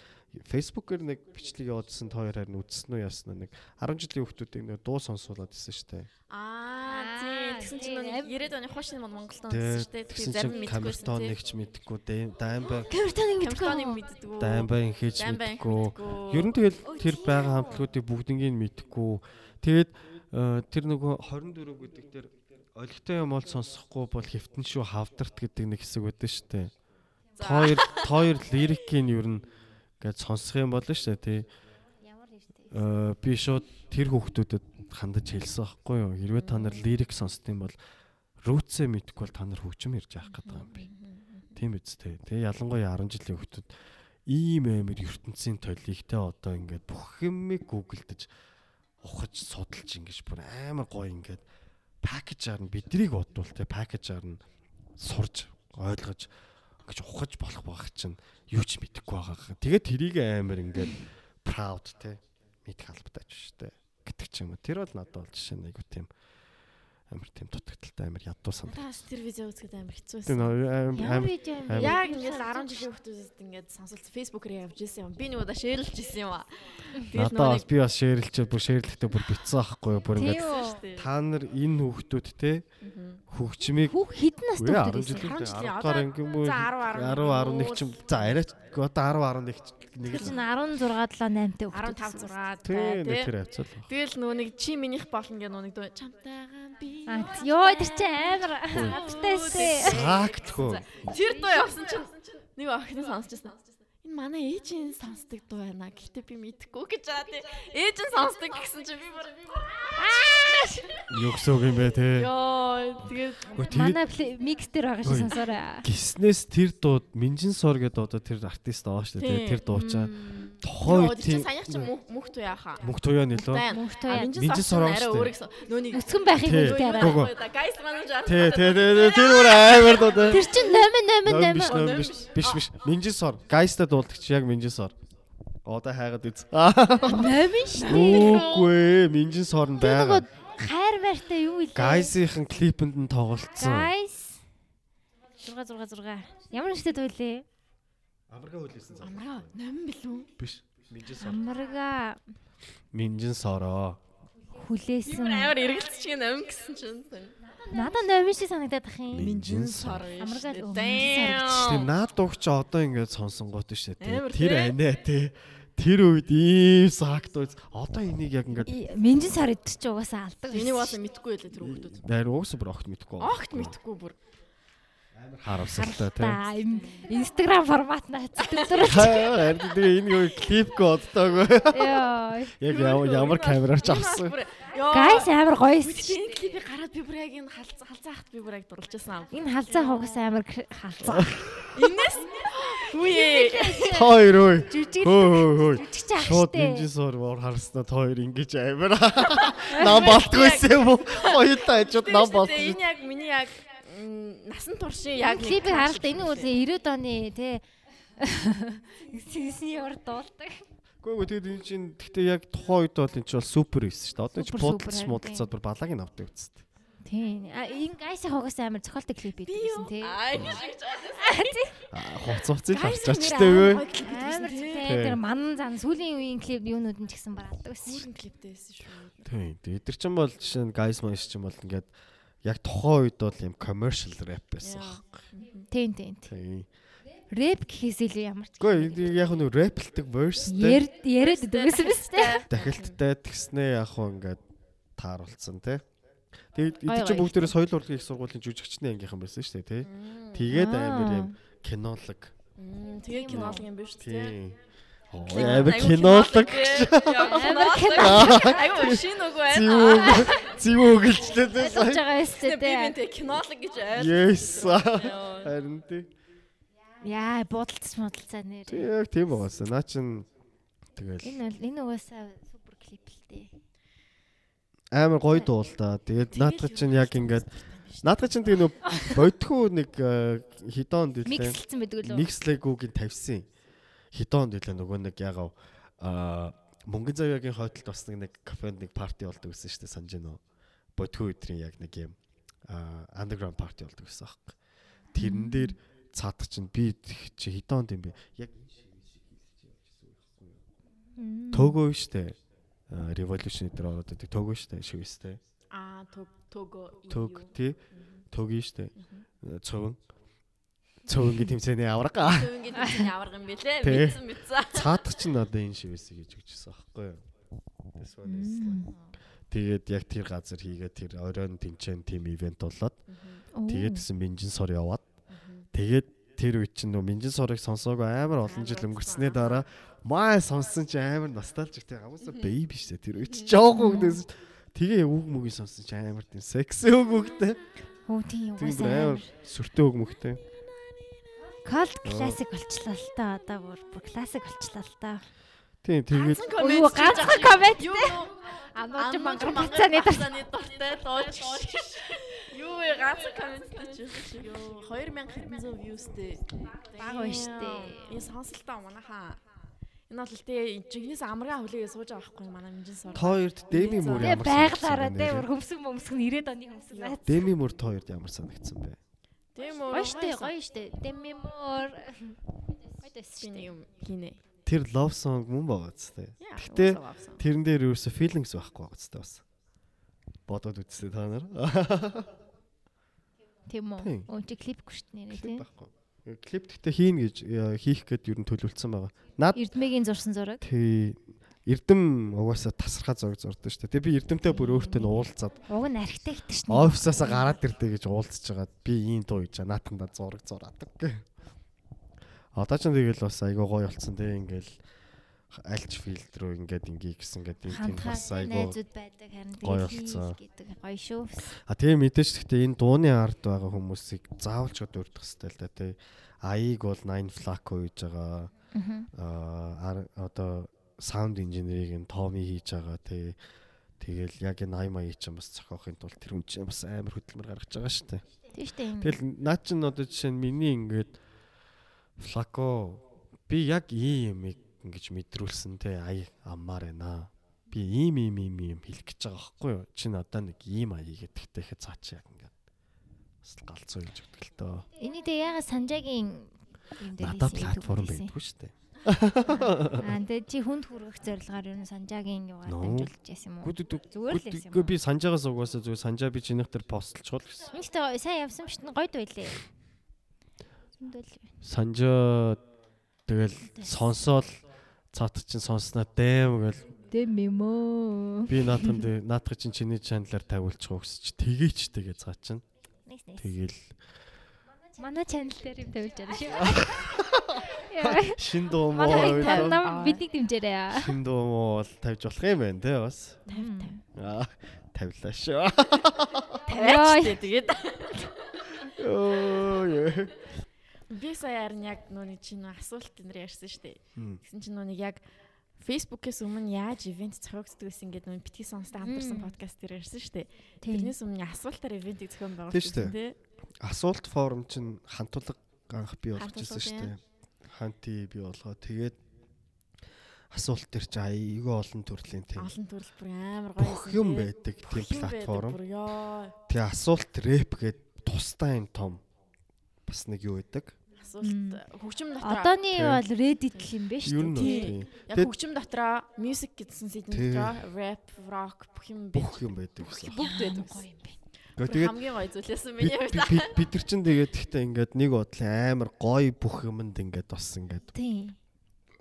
Facebook-ээр нэг бичлэг явуулсан та хоёр харин үзсэн үү ясна нэг 10 жилийн хүүхдүүдийг нэг дуу сонсуулаад исэн штэ. Аа тий. Тэгсэн чинь нэг 90-ад оны хошин мод Монголд онцсон шүү дээ. Тэгэхээр зарим чинь мэдгүйсэн камертон нэгч мэдхгүй даймбай Камертоныг мэддгүү. даймбай мэдхгүй. мэддгүү. Ер нь тэгэл тэр байгаа хамтлагуудыг бүгднийг мэдэхгүй. Тэгээд э, тэр нөгөө 24 гэдэг дээр олигтой юм бол сонсохгүй бол хэвтэн шүү хавдарт гэдэг нэг хэсэг байдаг шүү дээ. За. Тоор тоор лирикийн ер нь ингээд сонсох юм болно шүү дээ тий. Ямар юм штэ. Э, би шууд тэр хүүхдүүдэд хандаж хэлсэн байхгүй юу. Хэрвээ та нар лирик сонсдсон бол рүүцээ мэдэхгүй бол та нар хөгжим ярьж авах гэдэг юм би. Тийм биз дээ. Тэгээ ялангуяа 10 жилийн хүүхдүүд ийм амир ертөнцийн толийг те одоо ингээд бүх юмыг гуглдж ухаж судалж ингэж бүр амар гоё ингээд пакэжаар нь бидрийг бодвол те пакэжаар нь сурж ойлгож ингэж ухаж болох байх чинь юу ч мэдэхгүй байгаа. Тэгээд тэрийг амар ингээд proud те мэдэх албатай ч штэ гэдэг ч юм уу. Тэр бол надад бол жишээ нэг тийм амар тийм дутагдaltaй амар ядуу санагдав. Таас тэр видео үзэхэд амар хэцүү байсан. Ямар амар Яг ингээд 10 жилийн хүмүүсд ингээд сонсолт фэйсбүүкээр явж ирсэн юм. Би нөгөө да шеэрлж ирсэн юм аа. Надад бас би бас шеэрлчээ бүр шеэрлэхдээ бүр битсэн аахгүй юу бүр Тийм ингээд та нар энэ хүүхдүүд те хөгжмийг Хүүх хэдэн настай үе 10 хүүхдүүд жил байсан? 10 жилийн 10 одоо гаруй ингээм үү за 10 10 11 ч за арайч одоо 10 11 ч нэг л чинь 16 7 8-тай хүүхдүүд. 15 6 тий нэг тий. тэр баг. Тэгэл нөгөө нэг чи минийх болно гэх нөгөө нэг чамтайгаан би. Аа ёо тэр чинь амар хавтайсээ. Саагтхөө. Тэр дуу явсан чинь нэг охин сонсчихсан. Энэ манай ээжийн сонсдог дуу байна. Гэхдээ би мэдэхгүй гэж байгаа тий. Ээж нь сонсдог гэсэн чинь би бүр үг юм бэ те. ёо тэгээд Манай микс дээр байгаа шиг Ой. сонсоорой. гиснээс тэр дууд Минжин сор гэдэг одоо тэр артист байгаа шүү дээ. Тэр дуучаа тухайн Чинь тийм саяхан чинь мөнх мөнх туу яаха. мөнх. Мөнхтэй яа. Минжин Минжин сор сор арай байгаа өөр шүү гэсэн. Нөөник Өсгөн байхыг үлдээ арай. Гайс менежер. Тий, тий, тий, тий, тэр өөр амар дуу. Тэр чинь 8 8 Ном биш, 8. ном биш. Биш. Минжин сор. Гайста дуулдаг чи яг Минжин сор. Одоо хайгаад үз. 8 шүү дээ. Үгүй, Минжин сор нь байгаа. хайр байртай юу вэ? Гайсийнхэн клипэнд нь тоглолцсон. Guys 6 6 6. Ямар нэртэй дуулээ? Амарга хөлөөсөн цаа. Амраа, ном билүү? Биш. Минжин сор. Амрага Минжин сороо. хүлээсэн. Амар эргэлцчих ном гэсэн чинь. Надад 8 шиг санагдаад ах юм. Минжин сор. Амраа л- Тийм наад дууг чи одоо ингээд сонсонгууд шүү дээ. Тэр анаа тий. Тэр үед ийм сагт үз. Одоо энийг яг ингээд Минжин сар идчих чи угаасаа алдаг. Энийг бас мэдхгүй байлаа тэр хүмүүс. найр уус бүр огт мэдгүй. Огт мэдхгүй бүр. Харамсалтай тий. Та им Instagram формат наацдаг. Харин тэгээ энэ юу клип годтойгоо. Йоо. Яг ямар камераар ч авсан. Guys амар гоё. Мэдээ энэ клипийг гараад би бүр яг энэ халзаа халзаахт би бүр яг дурлж байсан. Энэ халзаа хугас амар халзаа. Инээс үе. Хоёр ой. Жүжиг Хөө хөө хөө. жүжигч ах Шууд сор уур харснаа хоёр ингэж амир. Нам болтгойсэн юм уу? Хоёулаа ажууд нам болтгоо. Энэ яг миний яг насан туршийн яг нэг Клипийг харалт энэ үл 90-ад оны тий. Синсний ор дуулдаг. Гэхдээ тэгээд энэ чинь гэхдээ яг тухайн үед бол энэ чинь бол супер байсан шүү дээ. Одоо чинь буудалж супер, муудалцаад бүр балааг нь авдаг үст. Тийм. А энэ гайс хогоос амар цохолтой клип хийсэн тий. Аа. Хуц хуцыг Guys, авчирч тээвэ. Амар тий. Тэр манан зан сүүлийн үеийн клип юунууд нь ч гэсэн барадаг байсан. Хүүрэн клиптэй байсан шүү. Тийм. Эдгэр чин бол жишээ нь guys маш чин бол ингээд яг тухайн үед бол юм commercial rap байсан. Яа. Тийм тийм. Тийм. Рэп гэхээс илүү ямар ч. Гэхдээ яг нэг рэплдэг verseтэй яриад дэгсэн биз дээ. дахилттай тэгснээ яг хөө ингээд тааруулсан тий. Тэгээд эд чинь гой. бүгдээрээ соёл урлагийн их сургуулийн жүжигчний ангийнхан байсан шүү дээ тий. Тэгээд амар юм кинолог. Мм тэгээ кинолог юм биш үү? Тийм. Оо Кино- амар кинолог. Амар кино. Айгу шин үгүй байна. Зүү гэлжлээ Ойлгож байгаа юм шүү Би дээ. бинтэ кинолог гэж ойлгосон. Yes. Харин тий. Яа, бодолцож модалцаа нэр. Тий яг тийм байгаасаа. Наа чин тэгэл Энэ бол энэ угаасаа супер клип л дээ. амар гоё дуул да. Тэгээд наадах чинь яг ингээд наадах чинь тэгээ нөө бодхоо нэг э, хидонд илээ. Микслсэн байдаг лөө. Микслэгүүгийн тавьсан. Хидонд илээ нөгөө нэг ягаа а Мөнгөн завьягийн хойдолд бас нэг нэг кафенд нэг парти болдог гэсэн шүү дээ санаж байна уу? Бодхоо өдрийн яг нэг юм андерграунд парти болдог гэсэн аахгүй. Тэрэн дээр цаадах чинь би чи хидонд юм бэ? Яг Того штэ. Revolution дээр ороод байдаг. Того штэ шивэстэй. Аа тог того. Тог тий. Тоги штэ. Цовн. Гэдэг тэмцээний. Төвн гэдэг чинь яварга юм бэлээ. Мэдсэн мэдсэн. Цаадах чинь одоо энэ шивэсэй гэж өгчсэн аахгүй юу? This one is like- Тэгээд яг тэр газар хийгээд тэр оройн тэмцээн тим ивент болоод тэгээд гэсэн минжин сор яваад тэгээд тэр үе чинь нөө минжин сорыг сонсоогүй амар олон жил өнгөрснээ дараа маа сонссон чи амар носталжик тэг амуусаа бэйби штэ тэр үе чи жоох үгдээс тэгээ үг мөгийн сонссон чи амар тийм секси үг үгтэй. Хөө тийм угаасаа. амар. сүртэй үг мөхтэй Колд классик болчлаа л та. Одоо бүр классик болчлаа л та. тийм тэгээд ганцхан комент Юу юу анууч мангар бацааны дуртай дууч. Юу вэ ганцхан комменттэй ч юм шиг. Юу 2700 viewsтэй. Бага байна штэ. Энэ сонсолтоо манайхаа. Энэ бол тэгээ жигнэс амраа хүлээгээ сууж байгаа байхгүй манай минжин сор. тооёрд деми мөр Тэгээ ямар байглаараа бэ бүр хөмсг мөмсг нь 90-ад оны хөмсг байц. деми мөр тооёрд ямар санагдсан бэ Тийм үү. Гоё штэ, гоё штэ. Дэмимор. Гоё дэс штэ. юм хийнэ. Тэр love song мөн байгаа ч тийм Яа, Гэтэ. Тэрэн дээр ерөөсө feelings байхгүй байгаа ч бас. Бодоод үзтээ та нар. Тийм Тийм. үү? Өө чи клипгүй штэ нэрээ Клип тийм. байхгүй. Клип гэхдээ хийн гэж э, хийх гээд ер нь төлөвлөсөн байгаа. Наад Эрдмэгийн зурсан зураг. тий Эрдэм угаасаа тасархаа зураг зурдаг шүү дээ. Тэг би Эрдэмтэй бүр өөртөө уулзаад Уг нь архитект штэ. офисаасаа гараад ирдэ гэж уулзж байгаа. Би ийм дуу хийж байгаа. Наатанда зураг зураадаг. Одоо ч тэгэл бас айгуу гоё болцсон те ингээл альч филд рүү ингээд ингээ гэсэн ингээд тийм тийм бас айгуу найзууд байдаг харин гоё болцсон. гэдэг гоё шүү. А тэгээ мэдээж гэхдээ энэ дууны ард байгаа хүмүүсийг заавалч дурдах хэрэгтэй л да тий. Аяыг бол 9 Flaco хийж байгаа. Аа одоо саунд инженерийг нь Томи хийж байгаа тий. Тэгэл яг энэ аймаа чинь бас зохиохын тулд тэр хүн чинь бас амар хөдөлмөр гаргаж байгаа шүү дээ. Тийм штэ. энэ. Тэгэл наа чин одоо жишээ нь миний ингээд Flaco би яг ийм юм ингэж мэдрүүлсэн те ая аммаар байна. Би ийм ийм ийм ийм хэлэх гэж байгаа байхгүй юу? Чин одоо нэг ийм ая гэдэгтэй ихэд цаач яг ингээд бас галзуу хийж өгдөг л дөө. Энийг тэг яга санжаагийн юм дээр хийсэн платформ байдгүй шүү дээ. Аа тэгээд чи хүнд хүргэх зорилгоор юу санжаагийн юугаар No. дамжуулж яасан юм уу? Зүгээр л байсан юм. Гэхдээ би санжаагаас угаасаа зүгээр санжаа би чинийх дээр постлчгол гэсэн. Энд тэ сайн явсан биш нь гойд байлээ. Зөндөл. Санжаа тэгэл сонсоол цаат чин сонсноо дэм гэл Дэм юм уу? би наатхан дээр наатах чин чиний чаналаар тавиулчих гэсч тэгээч тэгээ цаа чин. Тэгэл Манай channel дээр юм тавьж байгаа шүү. Шин дуу муу Манай танаа бидний дэмжээрэй. Шин дуу муу бол тавьж болох юм байна те бас. Тавь Аа тавилаа шүү. Тавиач тэгээд. Оо яа. Би сая харин яг нөөний чинь асуулт энэ ярьсан шүү дээ. Мм. Гэсэн чинь нөөник яг Facebook-ээс өмнө яаж ивент зохиогддог гэсэн ингээд нөө битгий сонстой хамтарсан подкаст дээр ярьсан шүү дээ. Тэрнээс өмнө асуултаар ивентийг зохион байгуулсан шүү тий. Асуулт форум чинь хантулга анх бий болгочихсон шүү дээ. Ханти бий болгоо. Тэгээд асуулт төр чи айгүй олон төрлийн тийм олон төрөл бүр амар гоё юм байдаг тийм платформ. Тэгээ асуулт рэп гээд тусдаа юм том бас нэг юу байдаг. Асуулт хөгжим дотроо. Одооний бол Reddit л юм байна шүү дээ. тийм. Яг хөгжим дотроо music гэсэн Тийм. дотроо rap, rock бүх юм Бүх юм байдаг гэсэн. бүгд байдаг. Гоё юм байна. Тэгээд хамгийн гоё зүйлээсэн миний хувьд. бид- нар чинь тэгээд ихтэй ингээд нэг бодлын амар гоё бүх юмд ингээд бас ингээд Тийм.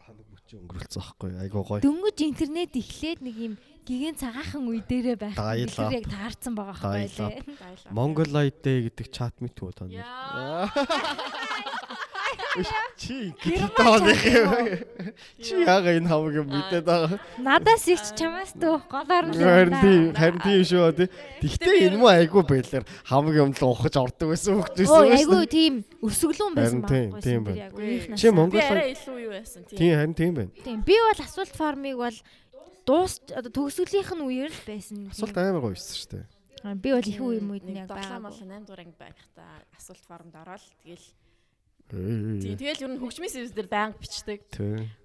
ханаг мөчи өнгөрүүлсэн аахгүй айгуу гоё. Дөнгөж интернет эхлээд нэг юм гигэн цагаахан үе дээрээ байх. Тэр яг таарсан байгаа байхгүй лээ. Монгол ID гэдэг чат мэдгүй та нар. Яа. Чи гитаалах юм. Чи яага энэ хамаг юм мэдээд байгаа. Надаас их ч чамаас дөө голоор нь Харин тийм харин тийм шүү тий. Тэгтээ энэ муу айгуу байлаар хамаг юм л ухаж ордог байсан Оо хөгжсөн айгу тийм өсөглөн байсан байхгүй тийм байна. Чи Монгол илүү юу байсан тийм. Тийм харин тийм байна. Тийм би бол асуулт формыг бол дуус төгсгөлийнх нь үеэр л байсан. Асуулт амар гоё байсан шүү дээ. Би бол их үе мүйд нь яг байгаа. байгаа. 8 дугаар анги байхдаа асуулт формд ороод тэгэл. Тийм тэгэл ер нь хөгжмийн сэвс дээр байнга бичдэг.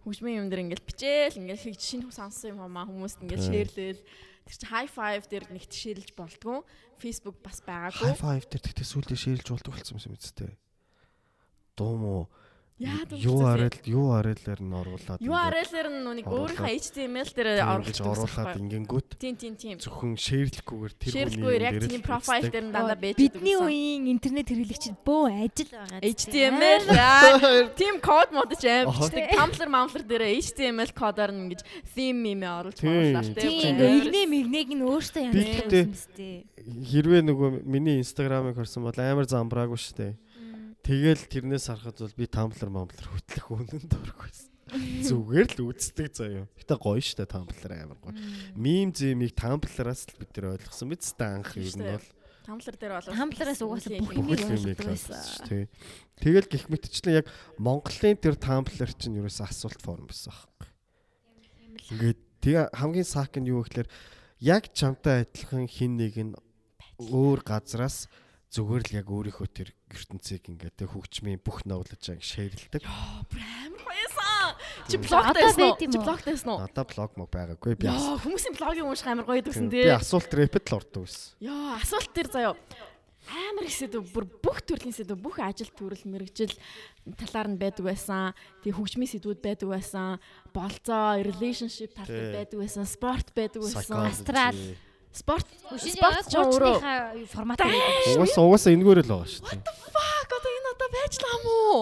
Хөгжмийн юм дээр ингээл бичээл ингээл хийж шинэ сонсон юм хамаа хүмүүст ингээл шеэрлээл тэр чинь high five дээр нэг тишэрлж болдгоо. Facebook бас байгаагүй. High five дээр тэгтээ сүйдээ ширлж болдог болсон юм үсттэй. Дуу мó Яа дүү. Юу арай л юу арайлаар нь оруулаад Юу арайлэр нь нүг өөрийнхөө HTML дээр оруулах оруулаад ингэнгүүт Тийм тийм тийм. зөвхөн шеэрлэхгүйгээр тэр Шеэрлгүй яг тийм профайл дээр нь дандаа байж Бидний үеийн интернет хэрэглэгчид бөө ажил байгаа. HTML тийм код мод ч аим Аха. бичдэг. Tumblr Mumblr дээр HTML кодоор нь ингэж theme юм оруулж боллоо Тийм игнэ мигнэг нь өөртөө янз тэгтээ- бүрсэн мэт. Хэрвээ нөгөө миний инстаграмыг харсан бол амар замбраагүй шүү дээ. Тэгэл тэрнээс харахад бол би Tumblr Mumblr хөтлөх үнэнд орохгүйсэн. Зүгээр л үздэг заяа. Гэтэ гоё дээ Tumblr амар гоё. Мим зэмийг Tumblr-аас л бид нар ойлгосон биз дээ анх ер нь бол Tumblr дээр болоо. Хамлараас угаасаа бүх байсан. ойлгосон дээ. Тэгэл гих мэтчлэн яг Монголын тэр Tumblr чинь ерөөс асуулт форм байсан аахгүй. Ингээд тэгээ хамгийн саак нь юу гэхээр яг чамтай адилхан хин нэг нь өөр газраас зүгээр л яг өөрийнхөө тэр ертөнцийг ингээд тэг хөгжмийн бүх яг шеэрлдэг. Бүр амар гоёсан. Чи блог байд юм Чи блог дайсан уу? Надаа блог мог байгаагүй би Яа, хүмүүсийн блогийг унших амар гоё гэсэн би тий. асуулт рэпэд л ордог байсан. Яа, асуулт дээр заяа. Амар их сэдв бүр бүх төрлийн сэдв бүх ажил төрөл мэрэгжил талаар нь байдаг байсан. Тэгээ хөгжмийн сэдвүүд байдаг байсан. Болцоо, relationship тал дээр Тий. байдаг байсан. Спорт байдаг байсан. Астрал. Спорт спорт хуучныхаа формат байдаг. Угаасаа угаасаа энэгээр л байгаа шүү дээ. Fuck одоо энэ одоо байж л ам уу?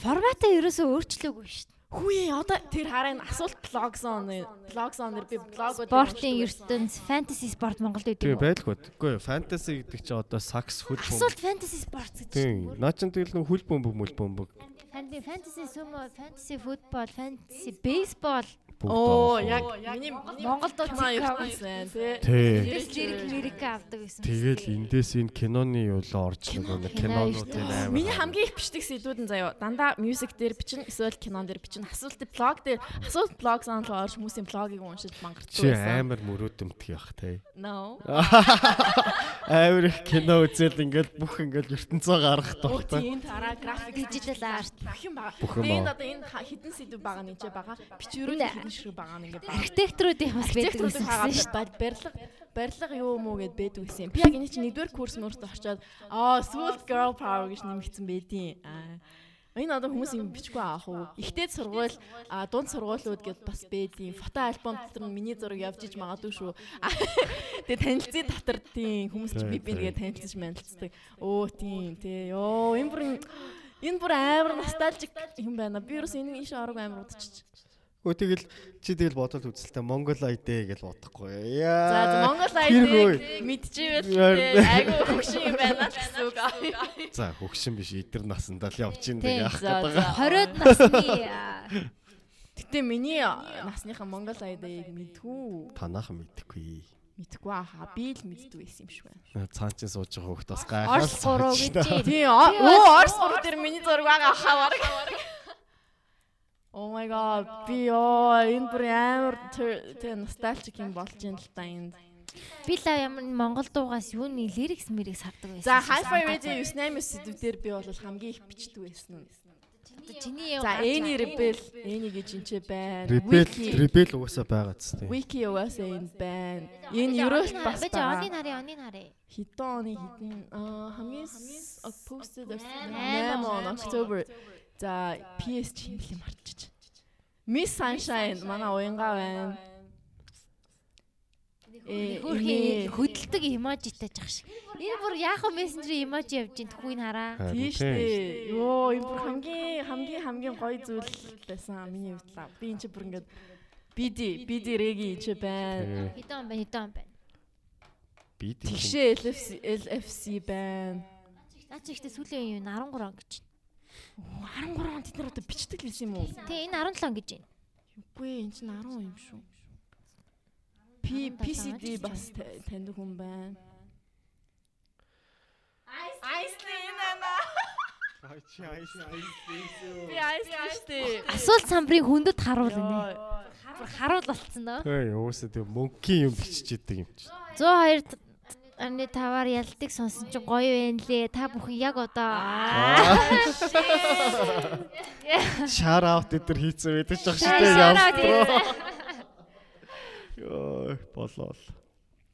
Форматаа ерөөсөө өөрчлөөгүй шүү дээ. Хүү одоо тэр хараа асуулт блог зон блог зонэр би блогууд Спортын ертөнц, фэнтези спорт Монголд Тэгээ байдаг. байлгүй. Үгүй фэнтези гэдэг чинь одоо сакс хөл бөмбөг. Асуулт фэнтези спорт гэж. Тийм. Наа чин тэгэл нэг хөл бөмбөг мүл бөмбөг. Фэнтези фэнтези сумо, фэнтези футбол, фэнтези бейсбол. Оо яг миний Монголд үзэх ертөнцийн тий. Тий. Тэс лирик лирика авдаг гэсэн. Тэгэл эндээс энэ киноны юулаа орж нөгөө кинонуудын амар. Миний хамгийн их бичдэг сэдвүүд нь заяа. Дандаа мьюзик дээр бичин эсвэл кинон дээр бичин. Асуулт блог дээр асуулт блог руу орж хүмүүсийн блогийг уншиж мангарддаг чи амар мөрөөдөмтг явах те. No. Амар их кино үзэл ингээл бүх ингээл ертөнцөө гарах тогтой. тийм тараа график Digital art. бүх юм Тэгээд байгаа. одоо энэ хідэн сэдв байгаа нэг ч байгаа. Бичвэрүүд шиг байгаа нэг ингээд архитекторуудын бас байдаг гэсэн шүү дээ. Барилга барилга юу юм уу гэд байдаг гэсэн. Би яг энэ чинь нэгдүгээр курс мөрөд очоод аа Sweet Girl Power гэж нэмэгдсэн байдیں۔ Аа Энэ одоо хүмүүс юм бичгүй аах уу? Ихтэй сургууль, дунд сургуулиуд гэд бас бэдийн фото альбом дотор нь миний зураг явж иж магадгүй шүү. Тэгээ танилцсан дотор тийм хүмүүс чи би бингээ танилцж мэнэлцдэг. Оо тийм тий. Йоо энэ бүр энэ бүр амар ностальжик юм байна. Би ерөөс энэ иш орог амар удчих. Өө тэгэл чи тэгэл бодол үзэлтэй Монгол ID гэж бодохгүй. За Яа. Монгол тэрхүү. ID мэдчихвэл айгу хөгшин юм байна л гэсэн үг. За хөгшин биш идэр насандаа л яг за, байгаа. за. 20-од насны Гэтэ миний насныхан Монгол ID-г мэдгүй. Танаахан мэдэхгүй. Мэдгүй аа би л мэддэг байсан юм шиг байна. Цаан чинь сууж байгаа хөхт бас Орс гурав гэж. Тийм оо Орс гурав дээр миний зураг байгаа хавар. Oh my god би оо энэ бүр амар тэр ностальжик юм болж ин л та энд. Би л ямар Монгол дуугаас юуны лирикс мэрикс хардаг байсан. За Hi-Fi Radio 98 сэдвээр би бол хамгийн их бичдэг байсан. Одоо чиний За Any Rebel, Any гэж энэ байна. Rebel Wiki- Rebel угаасаа байгаа ч тийм. Wiki угаасаа энэ байна. Энэ ерөөлт бас байгаа. оны нарийн оны нарын. Хэдэн оны хэдэн аа хамгийн posted Найман 8 он он. October. За PS чи юм мартчих. Miss Sunshine манай уянга байна. Э, Хөрхийн энэ- хөдөлдөг эможитай жах шиг. Энэ бүр яахан мессенжер эможи явж ин тхүүн хараа. Тийм шүү. Йоо, энэ бүр хамгийн хамгийн хамгийн гоё зүйл байсан миний хувьд. Би энэ чи бүр ингээд BD BD Реги чи байна. Он байна он байна. би тийм. Тэгшээ LFC LFC байна. Наа чи ихтэй сүүлийн үеийн 13 он гэж. 13 он тэд нар одоо бичдэг л байсан юм уу? Тий энэ 17 он гэж байна. Үгүй энэ чинь 10 юм шүү. P 17 PCD бас та- таньдаг хүн байна. Айслин нана. Би айслин штэ. Асуулт самбрын хүндэд харуулна. Бүр харуул болцсон дөө. Тэгээ уусаа тийм мөнхийн юм биччихэдэг юм чи. 102 Аны таваар ялдаг сонсон чи гоё байна лээ. Та бүхэн яг одоо Shout out эдэр хийцэн байдаг ч ах Shout шигтэй out явсан. Йоо болоо.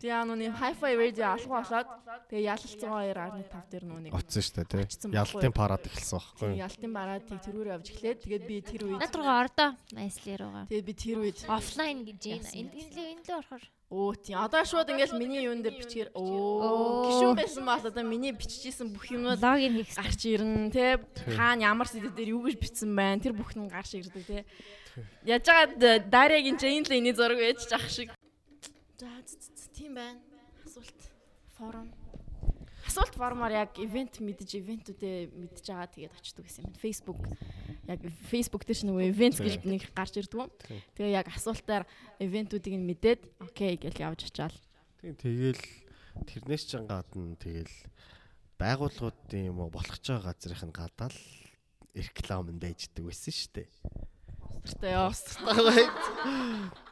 Тэгээ нүуний Hi-Fi Radio алга болоод тэгээ ялалцсан 2.5 дээр нүуний Оцсон штэ тий. Очсон байхгүй. Ялтын парад эхэлсэн байхгүй. ялтын бараад тэг тэрүүр явж эхлээд тэгээд би тэр үед над руугаа ордоо. Найслэр руугаа. тэгээд би тэр үед Офлайн гэж энэ энэ л орохоор. Оо тийм. Одоо шууд ингээл миний юун дээр бичгээр Оо. гişүүн байсан бол одоо миний биччихсэн бүх юмнууд Логин хийх. гарч ирнэ те хаана ямар сэдв дээр юу гэж бичсэн байна тэр бүх нь гарч ирдэг те яаж байгаа дараагийн чинь л энэ зураг байж ах шиг за тийм байна асуулт форум асуулт формоор яг ивент мэдж ивентүүдээ мэдж байгаа тэгээд очдөг гэсэн юм. Facebook яг Facebook дээр ч нөгөө ивент гэж нэг гарч ирдэг юм. Тэгээ яг асуултаар ивентүүдийг нь мэдээд окей гэж явж очаал. Тийм тэгэл тэрнээс ч гадна тэгэл байгууллагуудын юм уу болох ч байгаа газрын гадаал реклам нь байждаг байсан шүү дээ. Тэртээ ёо.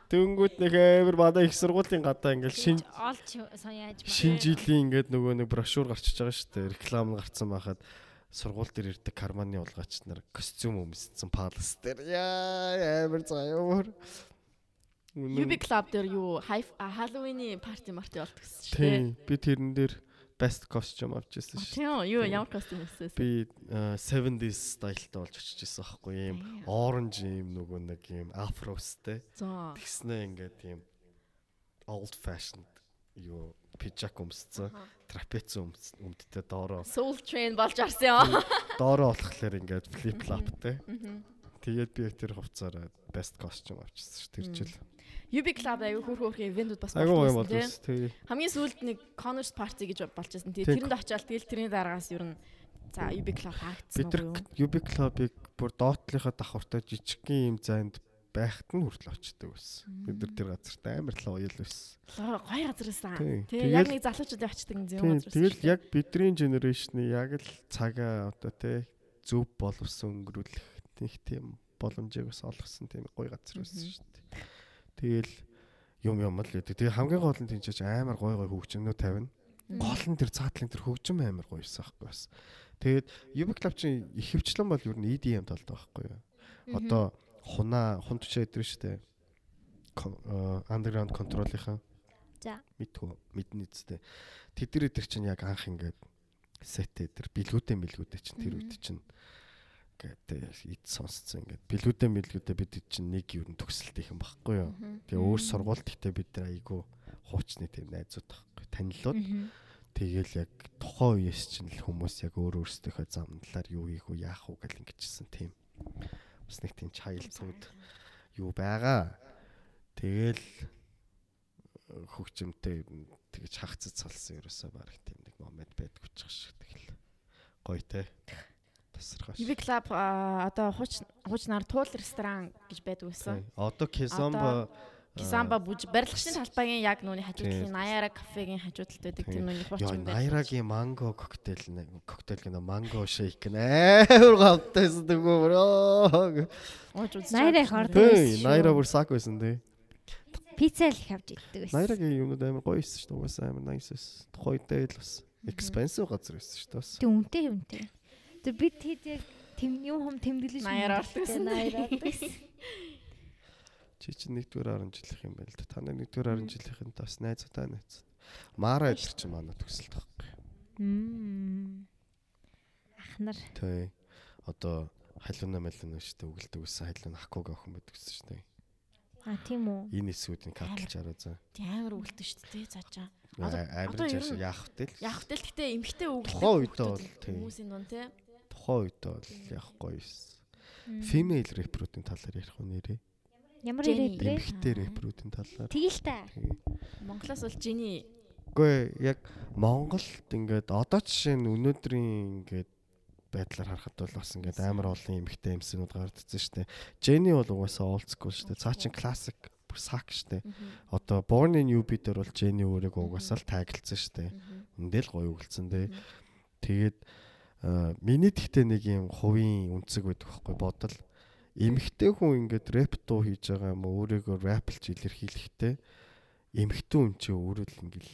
Дөнгүүд нэг амар манай их сургуулийн гадаа ингээл шин олж яаж шин жилийн ингээд нөгөө нэг брошюр гарчиж байгаа шүү дээ. Реклам гарцсан байхад сургууль дээр ирдэг карманы улгаач нар костюм өмссөн палас дээр яа амар заяа. UB Club дээр юу Halloween парти марти болт гэсэн шүү дээ. Би тэрэн дээр best costume авч ирсэн шүү. Тийм? Юу ямар костюм өссөн? Би э, 70s стайлтай болж очиж ирсэн аахгүй юм. Orange юм нөгөө нэг юм afrosтэй. Тэгснэ ингээд юм old fashioned юу пижак өмссөн. Трапец өмдтэй доороо. Soul Train болж арсан юм. Доороо болохоор ингээд flip flopтэй. Мгм. Тэгээд би тэр хувцаараа best costume авчихсан шүү тэр жил. UB Club аягүй хөөх хөөх ивентүүд бас болсон, бол тий. бас тэгээ. Хамгийн сүүлд нэг Connors party гэж болж байсан. Тэгээ Тийм. тэрэнд очиад тэгэл тэрний дараагаас ер нь за UB Club хаагдсан Бид нар UB club-ыг бүр доотлынхаа давхартай жижигхэн юм зайд байхад нь хүртэл очдөг байсан. Бид нар тэр газарт амар л уял байсан. Гой газар байсан. Тийм. Тэгээ яг нэг залуучууд очдаг юм Тийм газар. тэгэл яг бидний генерашны яг л цагаа одоо тий зөв боловсон өнгөрүүлэх нэг тийм боломжийг бас олгосон тийм гоё газар байсан шүү дээ. Тэгэл юм юм л үүдэг. Тэгээ хамгийн гол нь тийч амар гоё гоё хөгжмөнөө тавина. Гол нь тэр цаатлын тэр хөгжим амар гоё байсан байхгүй бас. Тэгээд UB Club чинь их хөвчлэн бол ер нь EDM талд байхгүй юу. Одоо хунаа хун тушаа идэв шүү дээ. Э, Underground control-ийнхан За. мэдхүү мэднэ үстэй. Тэд нар эдэр чинь яг анх ингээд сетэ эдэр билгүүдээ мэлгүүдээ чинь тэр үед чинь гэдэг ид сонсцсон ингээд билгүүдээ мэлгүүдээ бид чинь нэг юу н төгсөлт их юм багхгүй юу. Тэгээ өөр сургуульд ихтэй бид нар айгүй хуучны тийм найзууд багхгүй танилуд. Тэгээл яг тухайн үеэс чинь л хүмүүс яг өөр өөрсдийнхөө зам талаар юу хийх үү яах уу гэл ингэжсэн тийм. Бас нэг тийм чайлцууд юу байгаа. Тэгэл э, хөгжимтэй тэгж хагцад салсан ерөөсөө баг тийм нэг момент байдгүй ч шиг тэгэл гоё те. Тасархаш. Club а, одоо хууч хуучнаар туул ресторан гэж байдаг байсан. Одоо Кизамба Кисамба бүж барилгын талбайгийн яг нүуний хажуу Тийм. талын Наяра кафегийн хажуу талд байдаг Тийм. тэр нүуний хурц Яа юм байна. Найрагийн манго коктейл нэ- коктейл гэнэ манго шейк нэ амар гавтайсан дэгөө бро. Найраа их ордог. Хөөе найра бүр сак байсан тий. Пицца л их авч иддэг байсан. Найрагийн юмнууд амар гоё байсан шүү дээ. Угаасаа амар nice байсан. Тухайд л бас expensive газар байсан шүү дээ. Тэг үнтэй үнтэй. Тэг бид хэд яг тэм юм хум тэмдэглэж Наяар ордог гэсэн. Наяар ордог гэсэн. Чи чинь нэгдүгээр 10 жилийнх юм байна л да. Та нар нэгдүгээр 10 жилийнхэнд бас найзуудаа найз. Мара идэр чи манай төгсөлт байхгүй. Мм. Ахнар. Тэ. Одоо халууна малуна штэ үгэлдэг гэсэн халуун хакуг охин байдаг гэсэн штэ. А тийм үү. Энэ эсүүдийн катлж хараа за. Тий амар шүү дээ цаачаа. Одоо- Амар жааш нь яах вэ л. Яг хөтөл гэхдээ эмхтэй өвлдөн. Тухайн үедээ бол тий. хүмүүсийн дунд тий. Тухайн үедээ бол яахгүй юусэн. Мм. Female рэперүүдийн талаар ярих уу нэрээ? Ямар ирээд вэ? Эмэгтэй рэперүүдийн талаар. Тэгэл та. Монголоос бол жиний Үгүй яг Монголд ингээд одоо жишээ нь өнөөдрийн ингээд байдлаар харахад бол бас ингээд амар олон эмэгтэй эмсэнүүд гардцсан шүү дээ. Jenny бол угаасаа old school шүү дээ. Цаа чин classic бүр сак шүү дээ. Одоо Born in UB дээр бол Jenny өөрийгөө угаасаа л тагилцсан шүү дээ. Эндэл гоё өгөлцсөн дээ. Тэгээд аа, миний тэгтээ нэг юм хувийн үнцэг байдаг байхгүй бодол. Эмэгтэй хүн ингээд рэп дуу хийж байгаа юм уу? Өөрийгөө рэплж илэрхийлэхдээ эмэгтэй хүн чи өөрөө л ингээд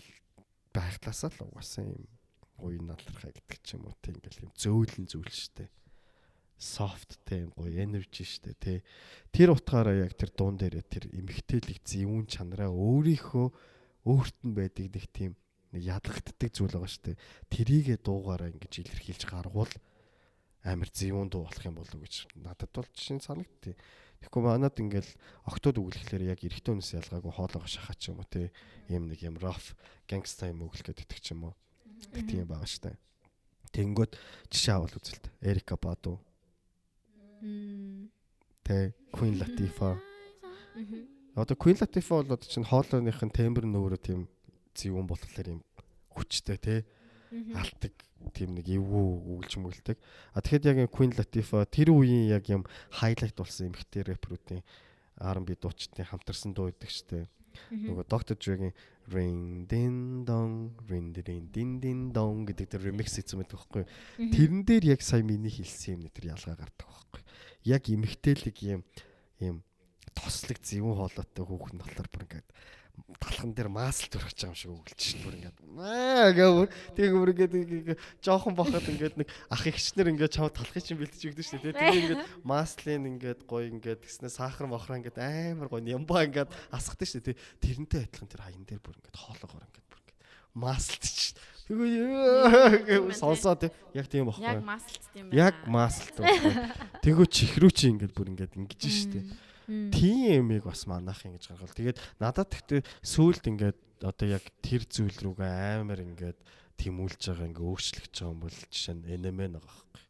байглаасаа л угаасаа юм гоё налрахаа гэдэг ч юм уу тийм ингээл юм зөөлөн зүйл штэ soft тийм гоё energy штэ тий Тэр утгаараа яг тэр дуун дээрээ тэр эмгтээлэг зэвүүн чанараа өөрийнхөө өөрт нь байдаг нэг тийм нэг ядлагддаг зүйл байгаа штэ тэрийгэ дуугаараа ингэж илэрхийлж гаргуул амар зэвүүн дуу болох юм болов уу гэж надад бол жишээ санагдтыг. Тэгэхгүй манад ингээл октод үгэлэхлээр яг эрэгтэй хүнээс ялгаагүй хоолойгоо шахаад ч юм уу тий ийм нэг юм rough gangsta юм өглөх гэдэг ч юм уу. Тэг тийм байгаа штэ. Тэнгүүд жишээ авал үзэлт. Эрика Баду, тэ Queen Latifah. Одоо Queen Latifah бол одоо чинь хоолойных нь тембр нь өөрөө тийм зэвүүн болохоор юм хүчтэй тий алтдаг тийм нэг эвгүй үгэлж мүгэлдэг. А тэгэхэд яг Queen Latifah тэр үеийн яг юм хайлайт болсон эмэгтэй рэперүүдийн R&B дуучдын хамтарсан дуу байдаг штэ. Нөгөө Dr. Dre-гийн Ring Din Dong, Ring Din Din Din Dong гэдэг тэр ремикс хийсэн байдаг байхгүй? Тэрэн дээр яг сая миний хэлсэн юм тэр ялгаа гардаг байхгүй? Яг эмэгтэйлэг юм юм тослог зэвүүн хоолойтой хүүхэн болохоор бүр ингээд талхан дээр маасл төрөх юм шиг өгөлж шин бүр ингээд аа гэвэр тэг бүр ингээд жоохон бохоод ингээд нэг ах ихчнэр ингээд чав талхыг чинь бэлтэж өгдөө шин тэг тэг ингээд маслын ингээд гоё ингээд гэснээр сахар мохроо ингээд амар гоё ямба ингээд асгадаг шин тэг тэрнтэй адилхан тэр хаян дээр бүр ингээд хоолоогоор ингээд бүр ингээд маслт чинь тэгвэл сонсоо тэг яг тийм Яг бохоо маслт юм байна. яг маслт. Тэгвэл чихрүү чи ингээд бүр ингээд ингэж штэ тийм юмыг бас манах ингэж гаргал. Тэгээд надад тэгтээ сүулт ингээд одоо яг тэр зүйл рүүгээ амар ингээд тэмүүлж байгаа ингээ өөрчлөгдөж байгаа юм бол жишээ нь NMN байгаа байхгүй.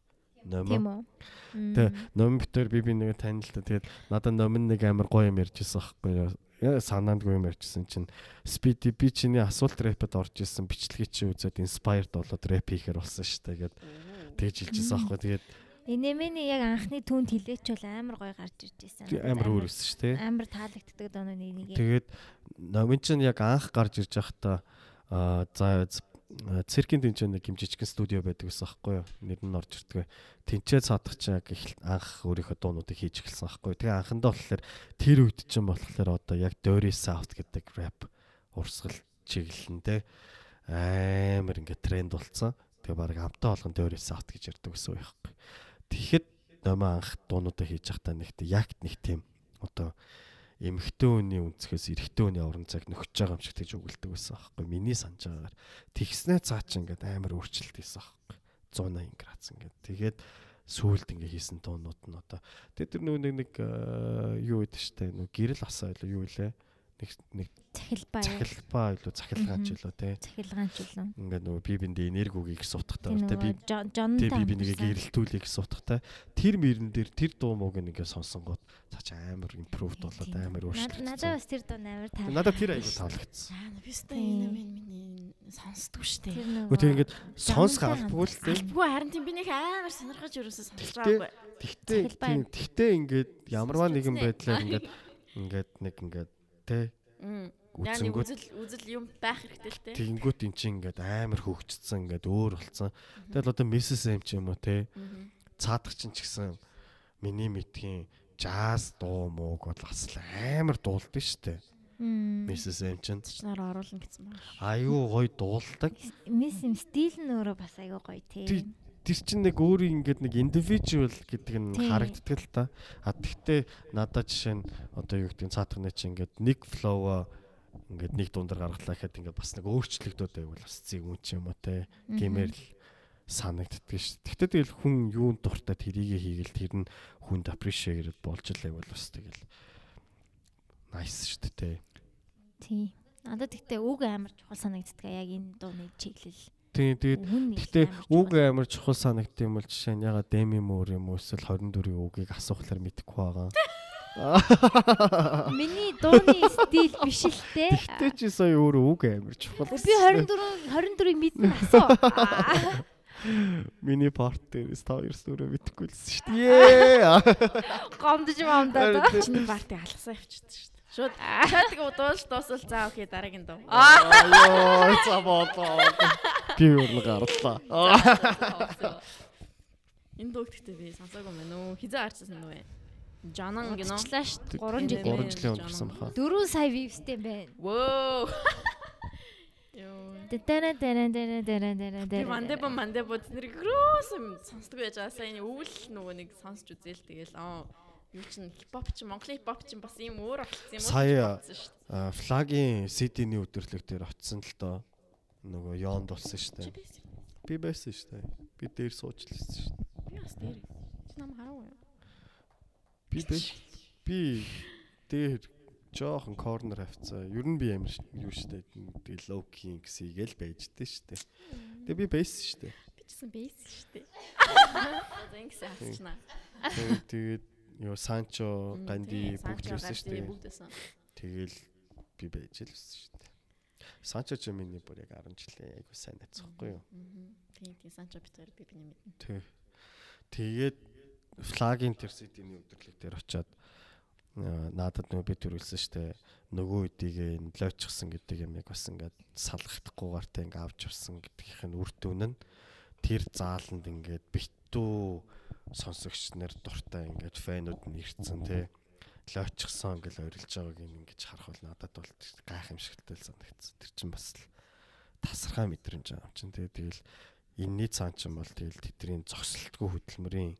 Үү. Тэ номон битэр би би нэг танил та тэгээд надад номон нэг амар гоё юм ярьжсэн байхгүй санаандгүй юм ярьжсэн чинь Speedy би чиний асуулт рэпэд орж исэн бичлэгийг чи үзээд inspired болоод рэп хийхээр болсон шүү дээ гэд тэгж хэлжсэн байхгүй. Тэгээд Энемэний яг анхны түнд хилээч бол амар гоё гарч ирж байсан. амар өөр өссөн шүү дээ. Амар таалагддаг доноо нэг. Тэгээд номин чинь яг анх гарч ирж байхдаа аа за циркийн тэнцэн нэг юм жижигэн студио байдаг гэсэн аахгүй юу? Нэр нь орж ирдэг. Тэнцээ цаадах чинь яг анх өөрийнхөө дуунуудыг хийж эхэлсэн аахгүй юу? Тэгээ анхандаа болохоор тэр үед чинь болохоор одоо яг Dirty South гэдэг rap урсгал чиглэлэнтэй амар ингээд тренд болцсон. Тэгээ баг амтаа болгон Dirty South гэж ярьдаг гэсэн үг байхгүй. Тэгэхэд номоо анх дуунуудаа хийж байхдаа нэгт яг нэг тийм одоо эмэгтэй хүний үнцгээс эрэгтэй хүний орон цаг нөхөж байгаа юм шиг тэгж өгүүлдэг байсан аахгүй. Миний санаж байгаагаар тэгснээ цаа чи ингээд амар өөрчлөлт хийсэн аахгүй. 180 градус ингээд. Тэгээд сүулт ингээ хийсэн туунууд нь одоо. Тэгээд тэр нөгөө нэг нэг э, юу гэдэг штэ? Нөгөө гэрэл асаа илүү юу илээ нэг нэг Цахилбаа. цахилбаа илүү цахилгаанч илүү те Цахилгаанч үлэн. ингээд нөгөө би биндээ энергиугийг сутгахтай Тийм те би нөгөө жон тэг би би нэгийг гэрэлтүүлэх сутгахтай тэр мөрөн дээр тэр дуу мууг ингээ сонсонгууд цаач амар импровд болоод амар Надад өөрчлөгдсөн бас тэр доо амар таа. надад тэр айгу таалагдсан Аа, бистэ Тийм. энэ минь миний сонсдгүй штэ. Тэр Гү тэг ингээд сонс галбгүй л те Албгүй харин тийм би нэг амар сонирхож ерөөсөө сонсож байгаагүй. Тэгтээ тэгтээ ингээд ямарваа нэгэн байдлаар ингээд ингээд нэг ингээд те үцэнгүүт үзэл үзэл юм байх хэрэгтэй л те. тэгэнгүүт эн чинь ингээд амар хөгжцсөн ингээд өөр болцсон. Тэгэл одоо Mrs M ч юм уу те цаадах чинь ч гэсэн миний мэдхийн жаз дуу мууг бол бас амар дуулдаг штэ. Mrs M чинь Чнаар оруулна гэсэн байна. аюу гоё дуулдаг. Мис юм стил нь өөрөө бас айгүй гоё Тий. Тэр чинь нэг өөрийн ингээд нэг individual гэдэг нь харагддаг л та. А тэгтээ надад жишээ нь одоо юу гэдэг нь цаатганы чинь ингээд нэг flow ингээд нэг дундar гаргалаа гэхэд ингээд бас нэг өөрчлөгдөд байвал бас зэг юм ч юм уу те гэмээр л санагддаг ш. Тэгтээ тэгэл хүн юунд дуртай тэрийгэ хийгээл тэр нь хүнд appreciate болж л байвал бас тэгэл nice шүү дээ те. Тий. Надад тэгтээ үг амар чухал санагддаг яг энэ дууны чиглэл. Тийм тэгээд амар үг амар чухал санагд юм бол жишээ нь ягаад Деми Муур юм уу эсвэл 24-ийн үгийг асуухлаар мэдэхгүй байгаа. Миний дууны стил биш л те. Тэгтээ чи сая өөрөө үг амар чухал. Би 24 24-ийг мэднэ асуу. Миний парт дээрээс та хоёр өөрөө мэдэхгүй лсэн шүү дээ. Гомдож мамдаа. Чиний парти алгасаа явчихсан шүү дээ. Шууд чатг удуулж дуусвал заа окей дараагийн дуу. Аа болоо. Би өөр гарлаа. Энэ дууг гэхдээ би сонсоогүй мэн үү? Хизээ харчихсан нүвэ? Жанан гинөө. Удчлаа шүү. 3 Гурван жил. жил. 3 жилийн өнгөрсөн баха. 4 сая вивстэй байна. Вөө. Йоо. Тэнэ тэнэ тэнэ тэнэ тэнэ Би тэнэ. мандебо мандебо тэдний грөөс сонсдог байж байгаа. Сайн өвөл нөгөө нэг сонсч үзээл тэгэл аа юу чин хипхоп чи Монголын хипхоп чи бас ийм өөр болчихсон юм уу? Сая- флагийн CD-ний өдөрлөг дээр очсон л доо. Нөгөө Йонд болсон шүү дээ. Би байсан шүү дээ. Би дээр байсан шүү дээ. Би бас дээр. Чи нам хараагүй юу? Би. Би дээр жоохон корнер хавцаа. Ер нь би амар юу штэ тэгэл low key гэсийгээл байждээ штэ. Тэгээ би байсан штэ. Би чсэн шүү дээ. За ингэсэн. Тэгээ тэгээд юу Санчо, Ганди бүгд л штэ. Бүгд байсан. Тэгэл би байж л байсан штэ. Санчо ч миний бүр яг 10 жилийн айгуу сайн найзахгүй юу. Тийм тийм Санчо битгаар би биний мэднэ. Тэг. Тэгээд флагийн тэр CD-ний өдөрлөг дээр очиод аа, надад нөгөө би төрүүлсэн штэ нөгөө үдийгээ нөлөөчсөн гэдэг юм яг бас ингээд салгахдахгүйгээр тэг ингээд авч явсан гэдгийнх нь үр дүн нь тэр зааланд ингээд битүү сонсогч нар дуртай ингээд фэнүүд нь ирцэн те лойчсон гэж орилж байгааг ингэж харах бол надад бол гайхамшигтай л санагдсан. Тэр чинь бас л тасархай мэдрэмж юм чинь те тэгэл энэний цаан чинь бол тэгэл тэдний зогсолтгүй хөдөлмөрийн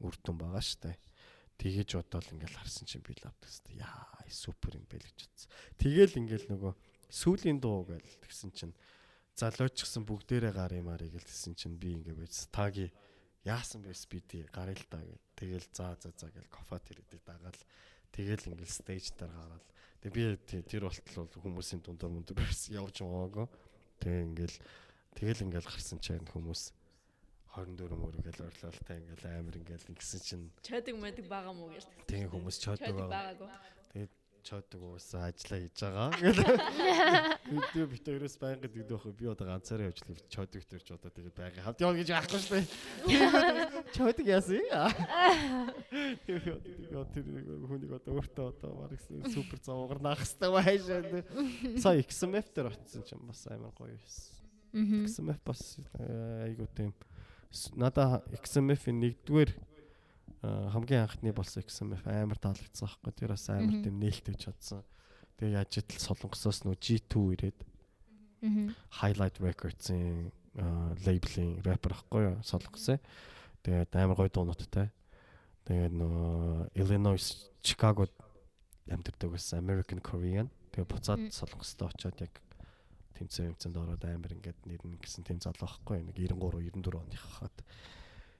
үр дүн байгаа штэ. Тэгэж бодоол ингээл харсан чинь би л авдаг штэ. Яа, супер юм байл гэж бодсон. Тэгэл ингээл нөгөө сүүлийн дуу гээл тэгсэн чинь залуучсан бүгдээрээ гар юмарыг л тэгсэн чинь би ингээ байж таги яасан би тий гарыг л даа гэл. Тэгэл заа заа заа гэл кофа тэрэдэг дагаал тэгэл ингээл стейж дээр гараад тэг би тэр болтол бол хүмүүсийн дундор мөндөр байсан явж байгаагаа. Тэгээ ингээл тэгэл ингээл гарсан чинь хүмүүс 24 мөрөгөл орлоолтай ингээл амар ингээл ингэсэн чинь Чойдаг мэдэг байгаа мó гэж. тэгээ хүмүүс Чойдаг байгаа. Чойдог уусаа ажиллаа хийж байгаа. Бид бит хоёроос байнга дэгдэх байх. Би одоо ганцаараа явж л чойдог төрч одоо тэгээ байга. Хавд яваа гэж яахгүй шүү дээ. Чойдог яасан юм? Тэр хүнийг одоо өөртөө одоо баг супер зовгор наах хэрэгтэй байшаа. Сая XMF дээр очсон ч юм бас амар гоё байсан. XMF бас э, айгуу тийм надаа XMF-ийн нэгдүгээр хамгийн анхны болсон XMF амар таалагдсан байхгүй тэр бас амар тийм нээлттэй чадсан. Тэгээ яаж идэл солонгосоос нөө G2 ирээд. Highlight Records-ийн лейблийн рэпер байхгүй юу солонгосын. Тэгээд амар гоё дуунуудтай. Тэгээд нөө Illinois Chicago амьдардаг байсан American Korean. Тэгээд буцаад солонгостой очиод яг тэмцээн тэмцээнд ороод амар ингээд нэрнэ гэсэн тэм залуу байхгүй юу. Нэг 93 94 оных хахад.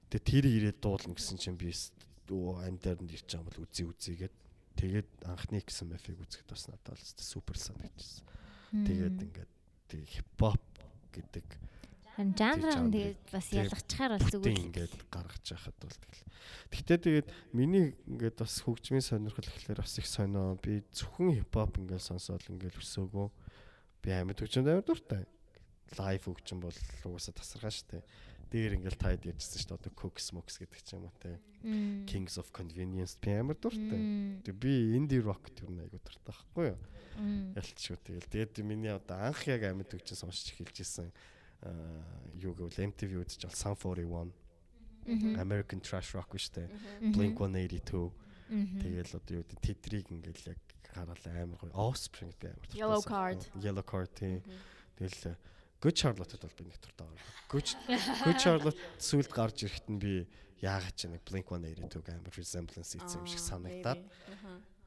Тэгээд тэр ирээд дуулна гэсэн чинь би өө амьдаар нь ирж байгаа бол үзий үзийгээд тэгээд анхны XMF-ийг үзэхэд бас надад бол супер санагдчихсан. Тэгээд ингээд хипхоп гэдэг жанр нь тэгээд бас тэгээд ялгачаар бол зүгээр. ингээд гаргаж яхад бол тэгэл. Гэхдээ тэгээд миний ингээд бас хөгжмийн сонирхол гэхэлэр бас их сонио. Би зөвхөн хипхоп ингээд сонсоод ингээд өсөөгөө би амьд хөгжмөнд амар дуртай. Лайв хөгжим бол угаасаа тасархаа штэ. Дээр ингээд таад ярьжсэн штэ одоо Cooks Smokes гэдэг ч юм уу те. Kings of Convenience би амар дуртай. Тэг би indie rock тэр нэг айгу дуртай байхгүй юу? Ялчгүй тэгэл тэгээд миний одоо анх яг амьд хөгжин сонсч эхэлж исэн аа юу гэвэл MTV үзэж бол Sun 41 Мгм. American Trash Rock штэ Мгм. Blink 182 Мгм. тэгэл одоо юу гэдэг тэдрийг ингээл яг хараад амар гоё Offspring би амар Yellow. Card. Yellow Card тий тэгэл Good Charlotte-д бол би нэг туртаа байгаа. Good Good Charlotte сүлд гарч ирэхэд нь би яагаад ч нэг Blink-182 амар resemblance ийцсэн юм шиг санагдаад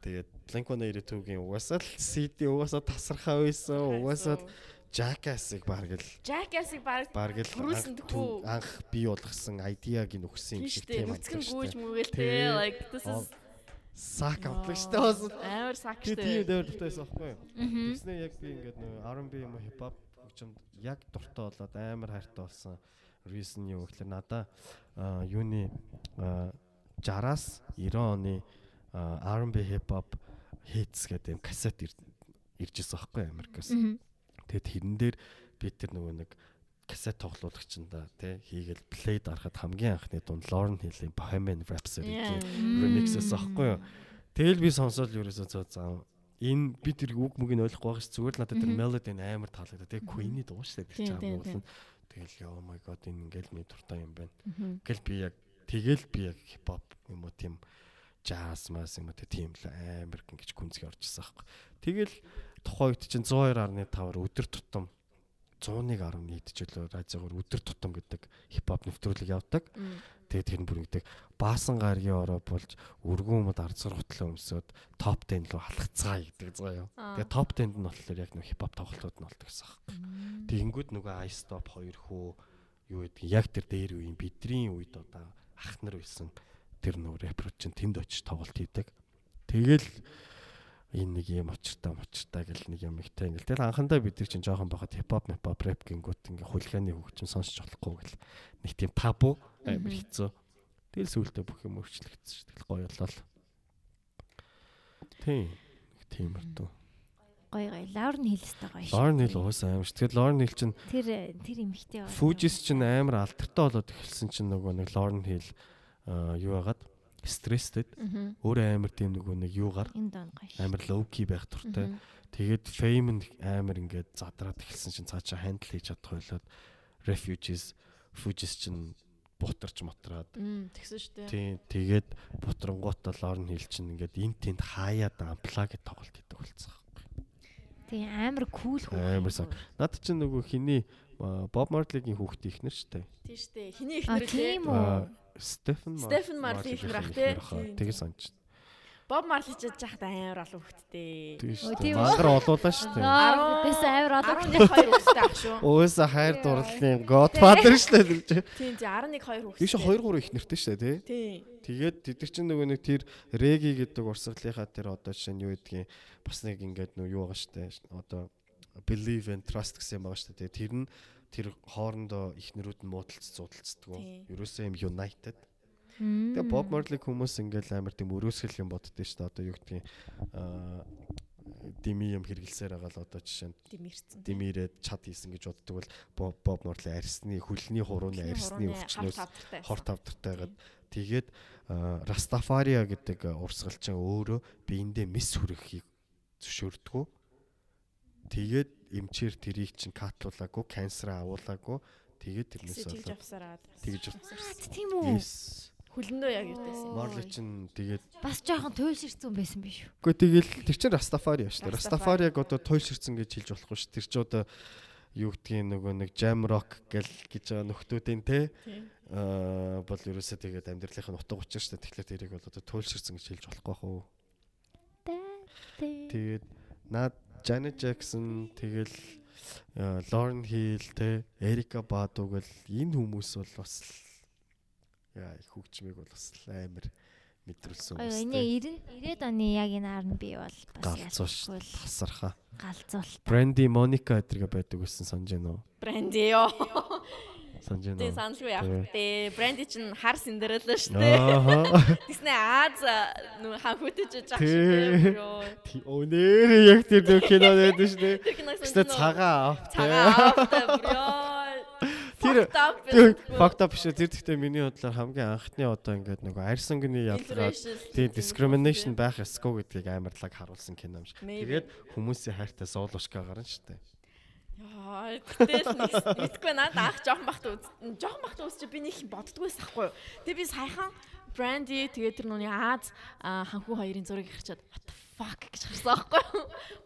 тэгээд Blink-182-гийн угаасаа л CD угаасаа тасархаа байсан угаасаа л Jackass-ыг баг л Jackass-ыг баг баг л анх бий болгосон идеаг нь өгсөн юм шиг тийм Нүцгэн гүйж амтлагчтай. мүгээл те like this is Сак амтлагчтай бас амар сак штэ. тийм дээр дутайсан аахгүй юу? Мгм. Тэгснээ яг би ингээд нөө R&B юм уу хип хөгжимд яг дуртай болоод амар хайртай болсон. Reason юу гэхээр надаа аа, юуны аа, 60-аас 90 оны R&B хип хоп hits гэдэг юм кассет ир- ирж ирсэн байхгүй Америкаас. Мгм. Тэгээд тэрэн дээр би тэр нөгөө нэг кассет тоглуулагчнда тий хийгээл плей дарахад хамгийн анхны дунд Lauren Hill-ийн Bohemian Rhapsody Yeah. гэх ремиксээс аахгүй юу. Тэгэл би сонсоод ерөөсөө цаа заа энэ би тэр үг мөгийг ойлгохгүй байгаа ш зүгээр л надад тэр мелоди нь амар таалагдаа. Тэгээ Queen-ий дуу шүү дээ тэр тийм, амгалан. Тэгэл oh my god энэ ингээл миний дуртай юм байна. Гэл би яг тэгэл би яг хипхоп юм уу тийм jazz мас юм уу тийм л амар ингэж гүнзгий орж ирсэн аахгүй. Тэгэл тухайн үед чинь 102.5-аар өдөр тутам 101.1 нийтжүүлээ радиогоор өдөр тутам гэдэг хипхоп нэвтрүүлэг явдаг. Тэгээд тэр нь бүрэгдэг баасан гаргийн ороо болж өргөн умд ард сургуутлаа өмсөд топ 10 руу халахцгаа гэдэг заяа. Тэгээд топ 10-д нь болохоор яг нэг хипхоп тоглолтууд нь болдог гэсэн юм. Тэгэнгүүт нөгөө Ice Stop хоёр хүү юу гэдэг яг тэр дээр үеийн бидний үед одоо ах нар байсан тэр нөгөө рэпер чинь тэнд очиж тоглолт хийдэг. Тэгэл энэ нэг юм очиртай мочиртай гэл нэг юм ихтэй ингээл тэгэл анхандаа бид нар чинь жоохон байхад хипхоп мипхоп рэп гингүүт ингээ хулиганы хөгжим сонсч болохгүй гэл нэг тийм табу Мгм. хэцүү. Тэгэл сүултээ бүх юм өөрчлөгдсөн шүү. Тэгэл гоё болоо л. Тийм. Нэг Тийм өртөө. Гоё гоё. Лаурн хэлстэй гоё. шүү. Лорн Хил уусаа амар шүү. Тэгэл Лорн Хил чинь Тэр тэр эмхтэй. Fujis чинь амар алдартай болоод эхэлсэн чинь нөгөө нэг Лорн аа юу яагаад стресстэд Мгм. өөрөө амар тийм нөгөө нэг юугаар шүү. амар low key байх туртай. Тэгээд fame нь амар ингээд задраад эхэлсэн чинь цаашаа handle хийж чадах байлаад refugees Fujis чинь бутарч мотраад Мм тэгсэн штэ. тий тэгээд бутрангуудаа Лорн Хил чинь ингээд эн тэнд хаяад амплаа гэж тоглолт хийдэг болсон. Тэгээ амар кул хөө. Амар саг. Над чинь нөгөө хиний Боб Марлигийн хүүхдээ ихнэр штэ. Тийм штэ. Хиний А ихнэр тийм лээ. Үү? Аа, Стефен Стефен Марли ах, тий? Тэгээ санаж. Боб Марли ч жахад амар олон хөлттэй. Тийм? Мангар олуулаа шүү дээ. Аа, бис амар олон. 11 2 хүүхэдтэй ах шүү. Өөсө хайр дурлалын Godfather шүү дээ. Тийм тий 11 2 хүүхэдтэй. Тийш 2 3 их нэртэй шүү дээ тий. Тэгээд тэд нар чинь нөгөө нэг тэр Реги гэдэг урсгалынхаа тэр одоо жишээ нь юу гэдгийг бас нэг ингээд нөгөө юу байгаа шүү дээ. Одоо believe and trust гэсэн юм байгаа шүү дээ. Тэр нь тэр хоорондоо ихнэрүүд нь муудалц зуудалцдаг. Тий. Ерөөсөө юм united. Тэгээ Боб Марлиг хүмүүс ингээл амар тийм өрөөсгөл юм боддөө шүү дээ. Одоо юу гэдгийг аа дими юм хэрэгэлсээр байгаа л одоо жишээ нь Димэрсэн. димирээд чад хийсэн гэж боддог бол Боб Боб Марли арьсны хөлний хурууны арьсны өвчнөөс хорт авдартай байгаад тэгээд Растафариа гэдэг урсгалчин өөрөө биендээ мис хүрэхийг зөвшөөрдгөө. Тэгээд эмчээр тэрийг чинь катлуулаагүй, канцер авуулаагүй. Тэгээд тэрнээс Тэгж болоод авсараад. тэгж тийм үү? yes. Хөлөндөө яг юутайсан. Марли чинь тэгээд Бас жоохон туйлширсан байсан биш үү? Үгүй тэгэл тэр чинь Растафари шүү дээ. Растафари. Растафариаг одоо туйлширсан гэж хэлж болохгүй шүү. Тэр чинь одоо юу гэдгийг нөгөө нэг jam rock гэл гэж байгаа нөхдүүдийн те аа бол ерөөсөө тэгээд амьдралынх нь утга учир шүү дээ. Тэгэхээр тэрийг бол одоо туйлширсан гэж хэлж болохгүй хаа. Тэгээд наад Janet Jackson тэгэл аа, Lauren Hill те Erika Badu гэл энэ хүмүүс бол бас яа их хөгжмийг бол бас амар мэдрүүлсэн хүмүүс. энэ 90 90-ад оны яг энэ R&B бол бас л тасархаа. галзуул. Brandy Monica гэдэрэг байдаг гэсэн санаж байна уу? Бренди ёо. Санаж байна Тэ уу? саналгүй яах вэ? Бренди чинь хар синдерелла шүү дээ. Тэснэ Аз нүү ханхүтэж жаах шүү дээ. Тий өнөр яг тэр нэг кино байдаг шүү дээ. Цагаан авт. Цагаан автай бро. Тэр- Факт up шүү. Тэр гэхдээ миний бодлоор хамгийн анхны одоо ингээд нөгөө арьсангны ялгаад тий discrimination байх ёсгүй гэдгийг амарлаг харуулсан кино юм шиг. Тэгээд хүмүүсийн хайртай зоолушка гарна шүү дээ. Яа, тэгэл мэдгүй надад анх жоохон бахт үз. Жоохон бахт үз чи би нэг боддгоос ахгүй юу. Тэгээ би саяхан Brandy тэгээ тэр нүний Аз ханхүү хоёрын зургийг харчаад what the fuck гэж харсан аахгүй.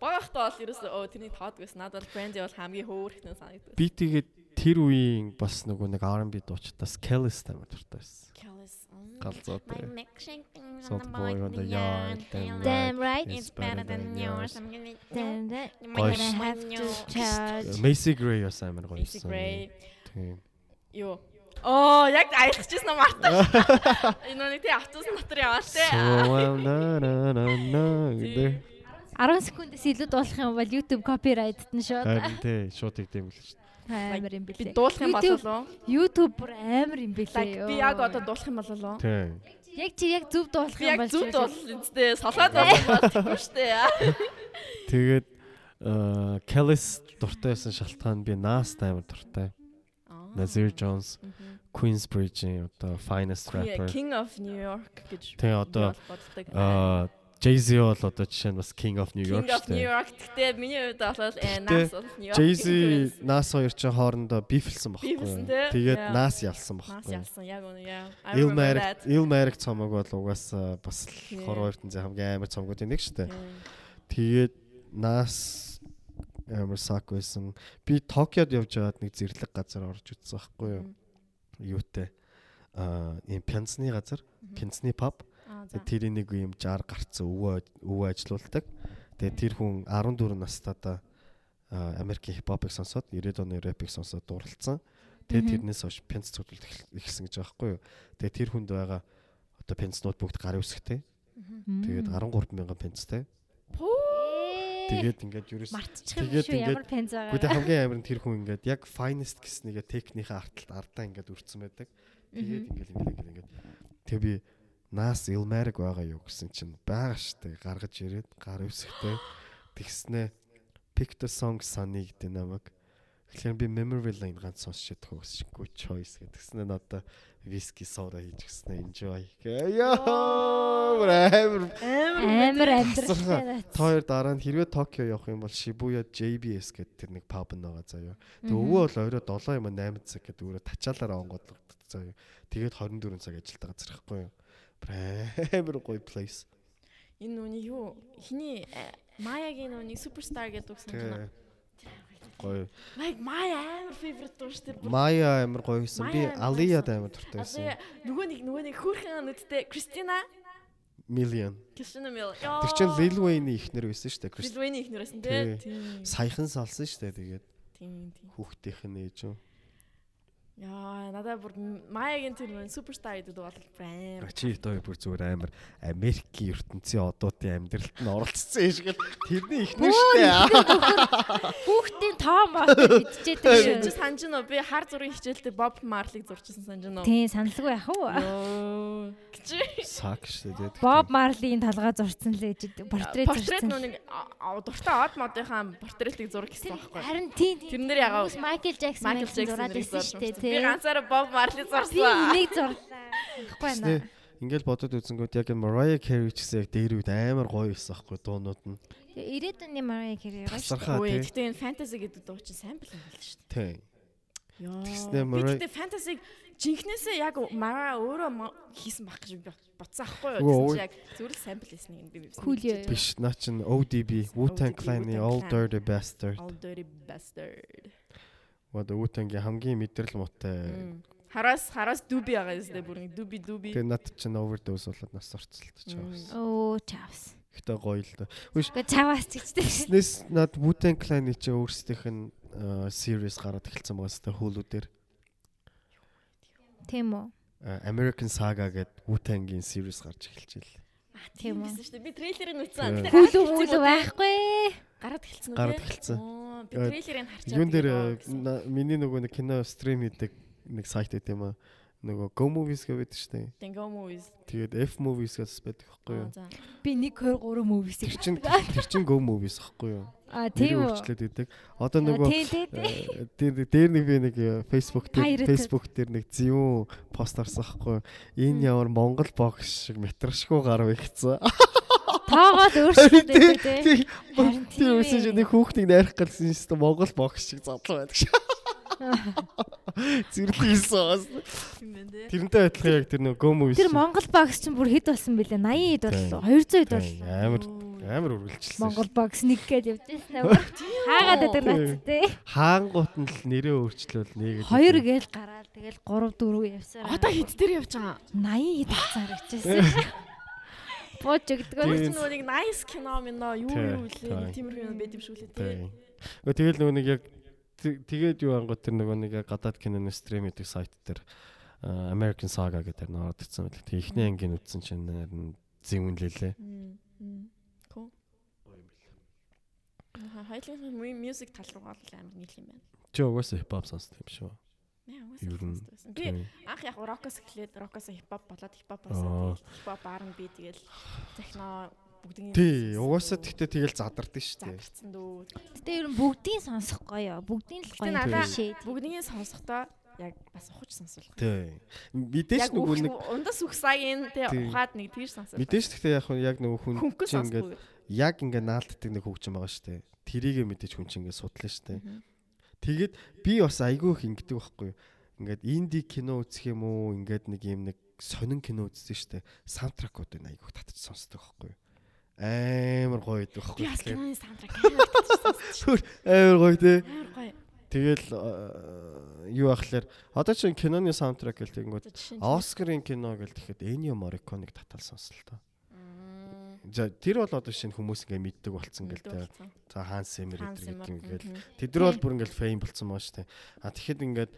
Багахтаа бол ерөөсөө оо тэрний тоодгүйс надад бол Brandy бол хамгийн хөөрхнөө санагдав. Би тэгээд тэр үеийн бас нөгөө нэг R&B дуучдаас Kellis тамир дуртай байсан. Kellis. Галзуу My дээр. On the boy on the yard, damn Damn right. It's better than yours. I'm gonna Then that Гоё I ш. have to charge. Macy Gray бас амар гоё Macy. Gray. Тийм. Юу? Оо, яг аялчихсан юм мартаа. Энэ нэг тий автобус дотор яваа So те. I'm na na na na гэдэг. 10 секундээс илүү дуулах юм бол YouTube copyright нь шүү. Харин тий шууд тэгдэм л шүү. Амар юм Би бэлээ. дуулах юм YouTube- болов уу? YouTube бүр амар юм Like бэлээ. би яг одоо дуулах юм болов уу? Тий. Яг чи яг зөв дуулах юм яг бол зүг дуулсан үстэй. Солоод дуулсан бол тэггүй штэ. Тэгээд э, Kellis дуртай байсан шалтгаан би Nas амар дуртай. Nazir Jones, Queensbridge-ийн одоо finest rapper. King of New York гэж. Тий, одоо. Аа Jay-Z бол одоо жишээ нь бас King of New York King of шүү New дээ. York гэхдээ миний хувьд бол э Nas бол New York. Jay-Z, Nas хоёр ч хоорондоо баггүй. тий? Тэгээд. Nas ялсан Nas баггүй. ялсан яг үнэ яа. I Ил remember Марик, that. Ил Марик цомог бол угаасаа бас Yeah. хор ертөнцийн хамгийн амар цомгуудын нэг шүү дээ. Тэгээд Nas амар сак байсан. Би Токиод явж байгаад нэг зэрлэг газар орж үзсэн байхгүй юу? Юутэй. Аа, ийм пянцны газар, пянцны паб. Тэрийн нэг юм 60 гарцсан өвөө өвөө ажилуулдаг. Тэгээд тэр хүн 14 настайдаа аа, Америкийн хипхопыг сонсоод 90-ад оны рэпийг сонсоод дурлцсан. Тэгээд Мгм. тэрнээс хойш пянц цуглуулт эхэлсэн гэж байгаа байхгүй юу? Тэгээд тэр хүнд байгаа одоо пянцнууд бүгд гарын үсгтэй. Тэгээд 13 мянган пянцтай. Тэгээд ингээд юм тэгээд ингээд- байгаа. хамгийн амар нь тэр хүн ингээд яг finest гэснийгээ техникийн арталт ардаа ингээд үрцэн байдаг. Тэгээд ингээд ингээд ингээд ингээд тэг би нас Ilmarig байгаа юу гэсэн чинь байгаа штэ гаргаж ирээд гар өвсгтэй тэгснэ pick the song sunny гэдэг намайг Тэгэхээр би Memory Lane ганц сонсч чадах үсч good choice гэдгснэ надаа виски сода хийж гиснэ enjoy. Яа амар Амар. Та хоёр дараа нь хэрвээ Токио явах юм бол Shibuya JBS гэдэг тэр нэг паб нь байгаа заяа. Тэг өвөө бол орой 7 юм 8 цаг гэдэг өөрөө тачаалаараа онгодлогддог заяа. Тэгээд 24 цаг ажилтаа газар ихгүй юу. Амар гоё place. Энэ нүний юу? Хиний э, Маягийн нүний суперстар гэдэг үг санаж байна. Гоё. Like Maya амар favorite дуу шүү дээ. Maya амар гоё байсан. Би Maya амар дуртай байсан. Нөгөө нэг нөгөө нэг хөөрхөн нүдтэй Кристина Million. Кристина Мил. Тэр чинь Lil Wayne-ийн ихнэр байсан шүү дээ. Chris. Лилвэний ихнэрсэн Тий. тий. Тийм. Саяхан салсан шүү дээ. Тэгээд Тийм тийм. хүүхдийнх нь ээж юу. Яа, надад бүр Маягийн тэр нэг суперстар гэдэг бол амар. Чи одоо бүр зүгээр амар Америкийн ертөнцийн одуудын амьдралд нь оролцсон юм шиг л тэрний ихнэр шүү дээ. Хүүхдийн том бат мэдчихэдэг Чи шүү. санаж нь уу? би хар зургийн хичээлдээ Боб Марлиг зурчихсан санаж нь уу? Тийм саналгүй яах вэ? Гэж. Сак шүү дээ. Боб Марлийн толгой зурцсан л гэж портрет Портрет зурцсан. нөө нэг а- дуртай од модынхаа портретыг зураг гэсэн байхгүй. Харин тийм. Тэрнэр ягаа- Майкл Джексон зураад байсан дээ. үзсэн. Би ганцаараа Марли Би зурсан. энийг зурлаа. Тэ наа. ингээл бодоод үзэнгүүт яг Mariah Carey ч гэсэн яг дээр үед амар гоё байсан байхгүй дуунууд нь. Ирээдүйн Mariah Carey байгаа шүү. Тий. гэхдээ энэ фэнтези гэдэг дуу чинь сайн бэл юм байна шүү дээ. Тий. Йоо. Тэгснээ Би Mariah- гэхдээ фэнтезиг жинхнээсээ яг Мара өөрөө хийсэн байх гэж би бодсон аахгүй юу? Үгүй, Тэгсэн чинь яг зүрх сайн бэл хийсэн юм би би. Cool яа. Биш наа чин ODB Wu-Tang Clan-ы All. Dirty Bastard. All dirty bastard. Ваа Wu-Tang-ийн хамгийн мэдрэл муутай. Хараас хараас дуби байгаа юм зү бүр нэг дуби дуби. Тэгээ над чин overdose болоод нас орцолтож байгаа байсан. Оо чавс. Гэтэ гоё л да. Үгүй Гэхдээ чаваас ч гэжтэй. Снэс над Wu-Tang Clan-ы чи өөрсдийнх нь series гараад эхэлсэн байгаа сте Hulu дээр. Тийм үү? American Saga гэдэг Wu-Tang-ийн series гарч эхэлж ийл. Тийм үү? гэсэн шүү дээ. Би трейлерыг үзсэн. Тий. Хүлүү мүлүү байхгүй. Гараад эхэлсэн үү? Гараад эхэлсэн. Оо, би трейлерыг харчаад. Юун дээр миний нөгөө нэг кино стрим хийдэг нэг сайт байт юм аа. Нөгөө Go Movies гэдэг шүү дээ. Tango movies. Тэгээд F Movies гэсэн байдаг байхгүй юу? Би 1 2 3 мөвис Тэр чин тэр чин Go Movies байхгүй юу? А тийм үү? өөрчлөөд идэг. Одоо нөгөө Тийм тийм тийм. э, дээр нэг би нэг э, Facebook дээр. Facebook дээр нэг зүүн пост орсон байхгүй юу? Энэ ямар Монгол бокс шиг метрашгүй гар гэсэн. Тоогоод өөрчлөлт өгдөө тий. Харин Тэр тийм үсэн чинь нэг хүүхдийг найрах гэсэн шиг Монгол бокс шиг задлаа байдаг шиг. Зэрлийсэн бас. Тийм байна те. Тэрнтэй адилхан яг тэр нэг Go Movies. Тэр Монгол багс чинь бүр хэд болсон бэлээ? 80 хэд боллоо. 200 хэд боллоо. амар амар үргэлжилсэн. Монгол бокс нэг гэж явж байсан аа. Хаагаад байдаг нац тий. Хаангуут нь л нэрээ өөрчлөөл нэг. Хоёр гээл гараал тэгэл 3 4 явсаар. Одоо хэд дээр явж байгаа? 80 хэд хацаар ичээсэн. Бууж өгдөг. Өөр чинь нөгөө нэг nice кино минь юу юу үлээ нэг тиймэрхүү юм байд юм шүү лээ тий. Тэгэл нөгөө нэг яг тэгээд юу ангууд тэр нөгөө нэг гадаад киноны стрим гэдэг сайт дээр American Saga гэдэг нэр ороод ирсэн байл. Тэг ихний ангийн үтсэн чинь нэр зэвүн лээ. Cool. Хайлын music тал руугаа л амар нийл юм байна. Чи угаасаа хипхоп сонсдог юм шүү. Нь би анх яг рокос эхлээд рокос хипхоп болоод хипхоп болоод хипхоп R&B тэгэл техно бүгдийн Тий, угаасаа тэгтээ тэгэл задардаг шүү дээ. Задарсан дөө. Гэтэ ер нь бүгдийг сонсох гоё. Бүгдийн л гоё. Бүгдийн сонсохдоо яг бас ухаж сонсуулах. Тий. Мэдээж нөгөө нэг ундас ухсаагийн тий ухаад нэг тийш сонсуулах. Мэдээж тэгтээ яг яг нөгөө хүн чинь ингээд яг ингээд наалтдаг нэг хөгжим байгаа шүү дээ. Тэрийгэ мэдээж хүн чинь ингээд судлаа шүү дээ. Тэгээд би бас айгүй их ингэдэг байхгүй юу. Ингээд инди кино үзэх юм уу? Ингээд нэг юм нэг сонин кино үзсэн шүү дээ. Саундтракуудыг айгүй их татчих сонсдог байхгүй юу. Амар гоё байдаг байхгүй. Би бас киноны саундтрак амар гоё тий. Амар гоё. Тэгэл юу ахлаар одоо чинь киноны саундтрак гэл тэгэнгүүт Оскарын кино гэл тэгэхэд Ennio Morricone-ыг татал сонслоо та. За тэр бол одоо шинэ хүмүүс ингээ мэддэг болцсон гэл тэ. За Ханс Зиммер гэдэг ингээл тэд нар бол бүр ингээл фейм болцсон маа штэ. А тэгэхэд ингээд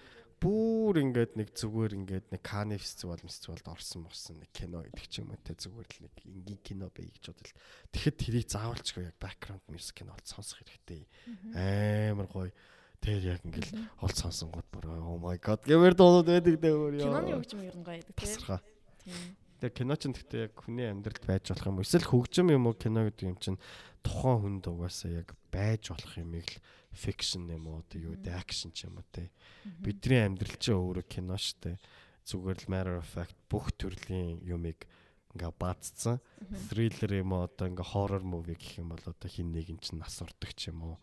бүр ингээд нэг зүгээр ингээд нэг Каны фестивал фестивалд орсон морсон нэг кино гэдэг ч юм уу те зүгээр л нэг энгийн кино бай гэж бодвол тэгэхэд тэрийг заавалчгүй яг бэкграунд мьюзик кино бол сонсох хэрэгтэй. Амар гоё Тэр яг ингээл хол сонсонгууд бүр oh my god гэмээр дуудаад байдаг дээ өөр яа. Киноны хөгжим ер нь гоё байдаг тийм. Тэгээ кино ч гэхдээ яг хүний амьдралд байж болох юм. Эсвэл хөгжим юм уу кино гэдэг юм чинь тухайн хүнд угаасаа яг байж болох юмыг л fiction юм уу одоо юу гэдэг action ч юм уу те. Бидний амьдрал чинь өөрөө кино штэ. Зүгээр л matter of fact бүх төрлийн юмыг ингээ баацсан. Thriller юм уу одоо ингээ horror movie гэх юм бол одоо хин нэг юм чинь нас урдаг ч юм уу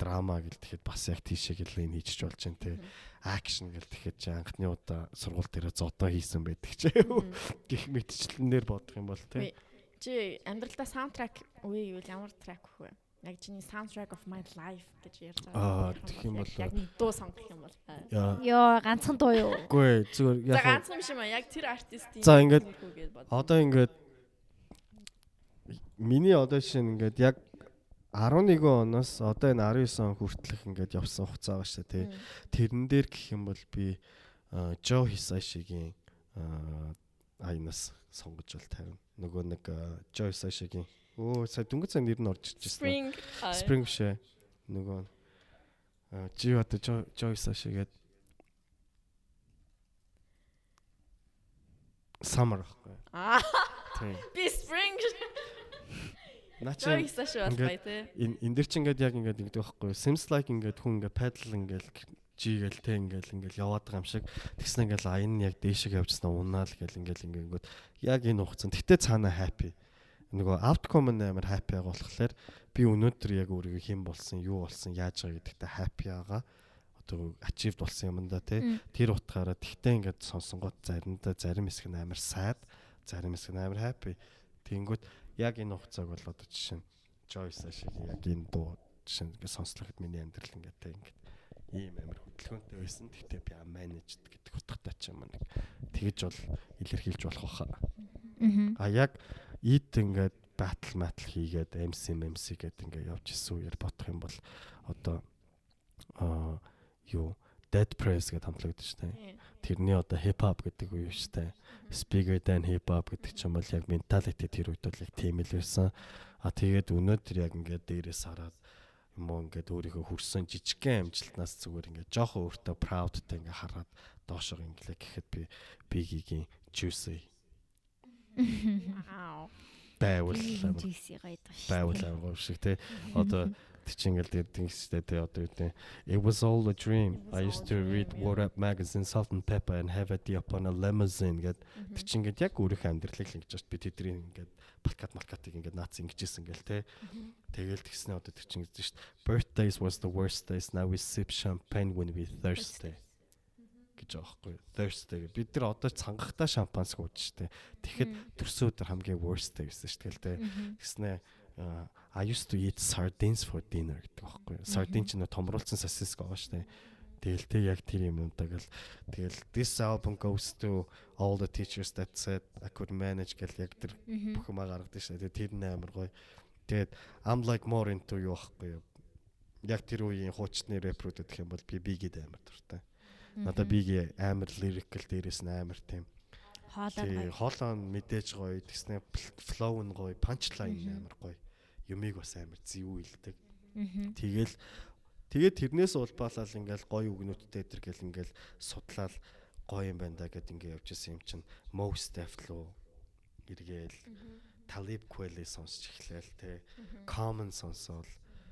драма гэл тэгэхэд бас яг тийшээ гэл энэ хийчих болж байна те. Акшн гэл тэгэхэд чи анхны удаа сургууль дээрээ зодоо хийсэн байдаг ч гих мэтчлэнээр бодох юм бол те. Чи амьдралдаа саундтрак үе юу ямар трак вэ? Яг чиний soundtrack of my life гэж ярьж байгаа. Аа тэгэх юм бол яг дуу сонгох юм бол. Йоо ганцхан дуу юу? Үгүй зүгээр яг За ганцхан юм шиг маа яг тэр артистийн За ингээд одоо ингээд миний одоо шинэ ингээд яг 11 оноос одоо энэ 19 он хүртэлх ингээд явсан хугацаа байгаа шүү дээ. Тэрэн дээр гэх юм бол би Жо Хисашигийн аянаас сонгож бол тавина. Нөгөө нэг Жо Хисашигийн өө сая дөнгөж цаа нэр нь орж байна. Spring шээ. Нөгөө чи одоо Жо Хисашигээд Summer ахгүй. Аа. Би Spring Наа чи ингээд энэ дэр чи ингээд яг ингээд ингэдэг байхгүй Sims like ингээд хүн ингээд paddle ингээд жигээл те ингээл ингээл яваад байгаа юм шиг. Тэгснэ ингээл аян нь яг дээшээ явжснаа унаал гэл ингээл ингээд яг энэ хугацаанд гэтээ цаана happy. Нөгөө outcome нь амар happy байгаа болохоор би өнөөдөр яг өөрийгөө хэн болсон юу болсон яаж байгаа гэдэгтээ happy байгаа одоо achieved болсон юм да те тэр утгаараа тэгтээ ингээд сонсонгууд заримдаа зарим хэсэг нь амар sad зарим хэсэг нь амар happy. Тэнгүүт яг энэ хугацааг бол одоо жишээ нь Joyce шиг яг энэ дуу жишээ ингээд сонслоход миний амьдрал ингээд те ингээд ийм амар хөдөлгөөнтэй байсан. Гэхдээ би менежд гэдэг утгатай ч юм нэг тэгэж бол илэрхийлж болох баха. А яг ид ингээд батл матл хийгээд MC MC гэдэг ингээд явж исэн үеэр бодох юм бол одоо аа юу Dead Press гэдэг хамтлагд шүү дээ. Тэрний одоо hip hop гэдэг үе шүү дээ. Speaker than hip hop гэдэг ч юм бол яг mentality тэр үед бол яг тийм л байсан. А тэгээд өнөөдөр яг ингээд дээрээс хараад юм уу ингээд өөрийнхөө хүрсэн жижигхэн амжилтнаас зүгээр ингээд жоохон өөртөө proudтай ингээд хараад доошоо инглээ гэхэд би Biggie-гийн Juicy. Байвал. Байвал амар шиг те. Одоо It was all a dream. I used to read What Up magazine Salt and Pepper and have it up on a limousine. Гэд тэг чи ингээд яг өөрийнхөө амьдралыг л ингэж би тэдний ингээд плакат малкатыг ингээд наац ингэжсэн гэл тэ. Тэгэл тэгснэ одоо тэг чи ингэж шүү дээ. Birthdays was the worst days. Now we sip champagne when we thirsty. Гэж аахгүй Thursday бид нар одоо цангахтаа шампанс гууж штэ тэгэхэд төрсөн өдөр хамгийн worst day гэсэн штэ тэгэл тэ тэгснэ uh, I used to eat sardines for dinner гэдэг байхгүй юу. Sardine ч нөө томруулсан сосиск байгаа шүү дээ. Тэгэл тэг яг тэр юмнуудаа гэл тэгэл this album goes to all the teachers that said I could manage гэл яг тэр бүх юмаа гаргадаг шүү дээ. Тэр нь амар гоё. Тэгээд I'm like more into юу байхгүй юу. Яг тэр үеийн хуучны рэпрүүд гэх юм бол би бигээд амар дуртай. Надаа бигийн амар lyrical дээрээс нь амар тийм хоолой хоолоо нь мэдээж гоё тэгснэ flow нь гоё punchline амар гоё юмыг бас амар зэвүү илдэг. Тэгэл тэгээд тэрнээс улбаалал ингээл гоё үгнүүдтэй тэр гэл ингээл судлаад гоё юм байна да гэд ингээ явж исэн юм чинь most руу эргээл Talib Kweli сонсч эхлээл те common сонсоол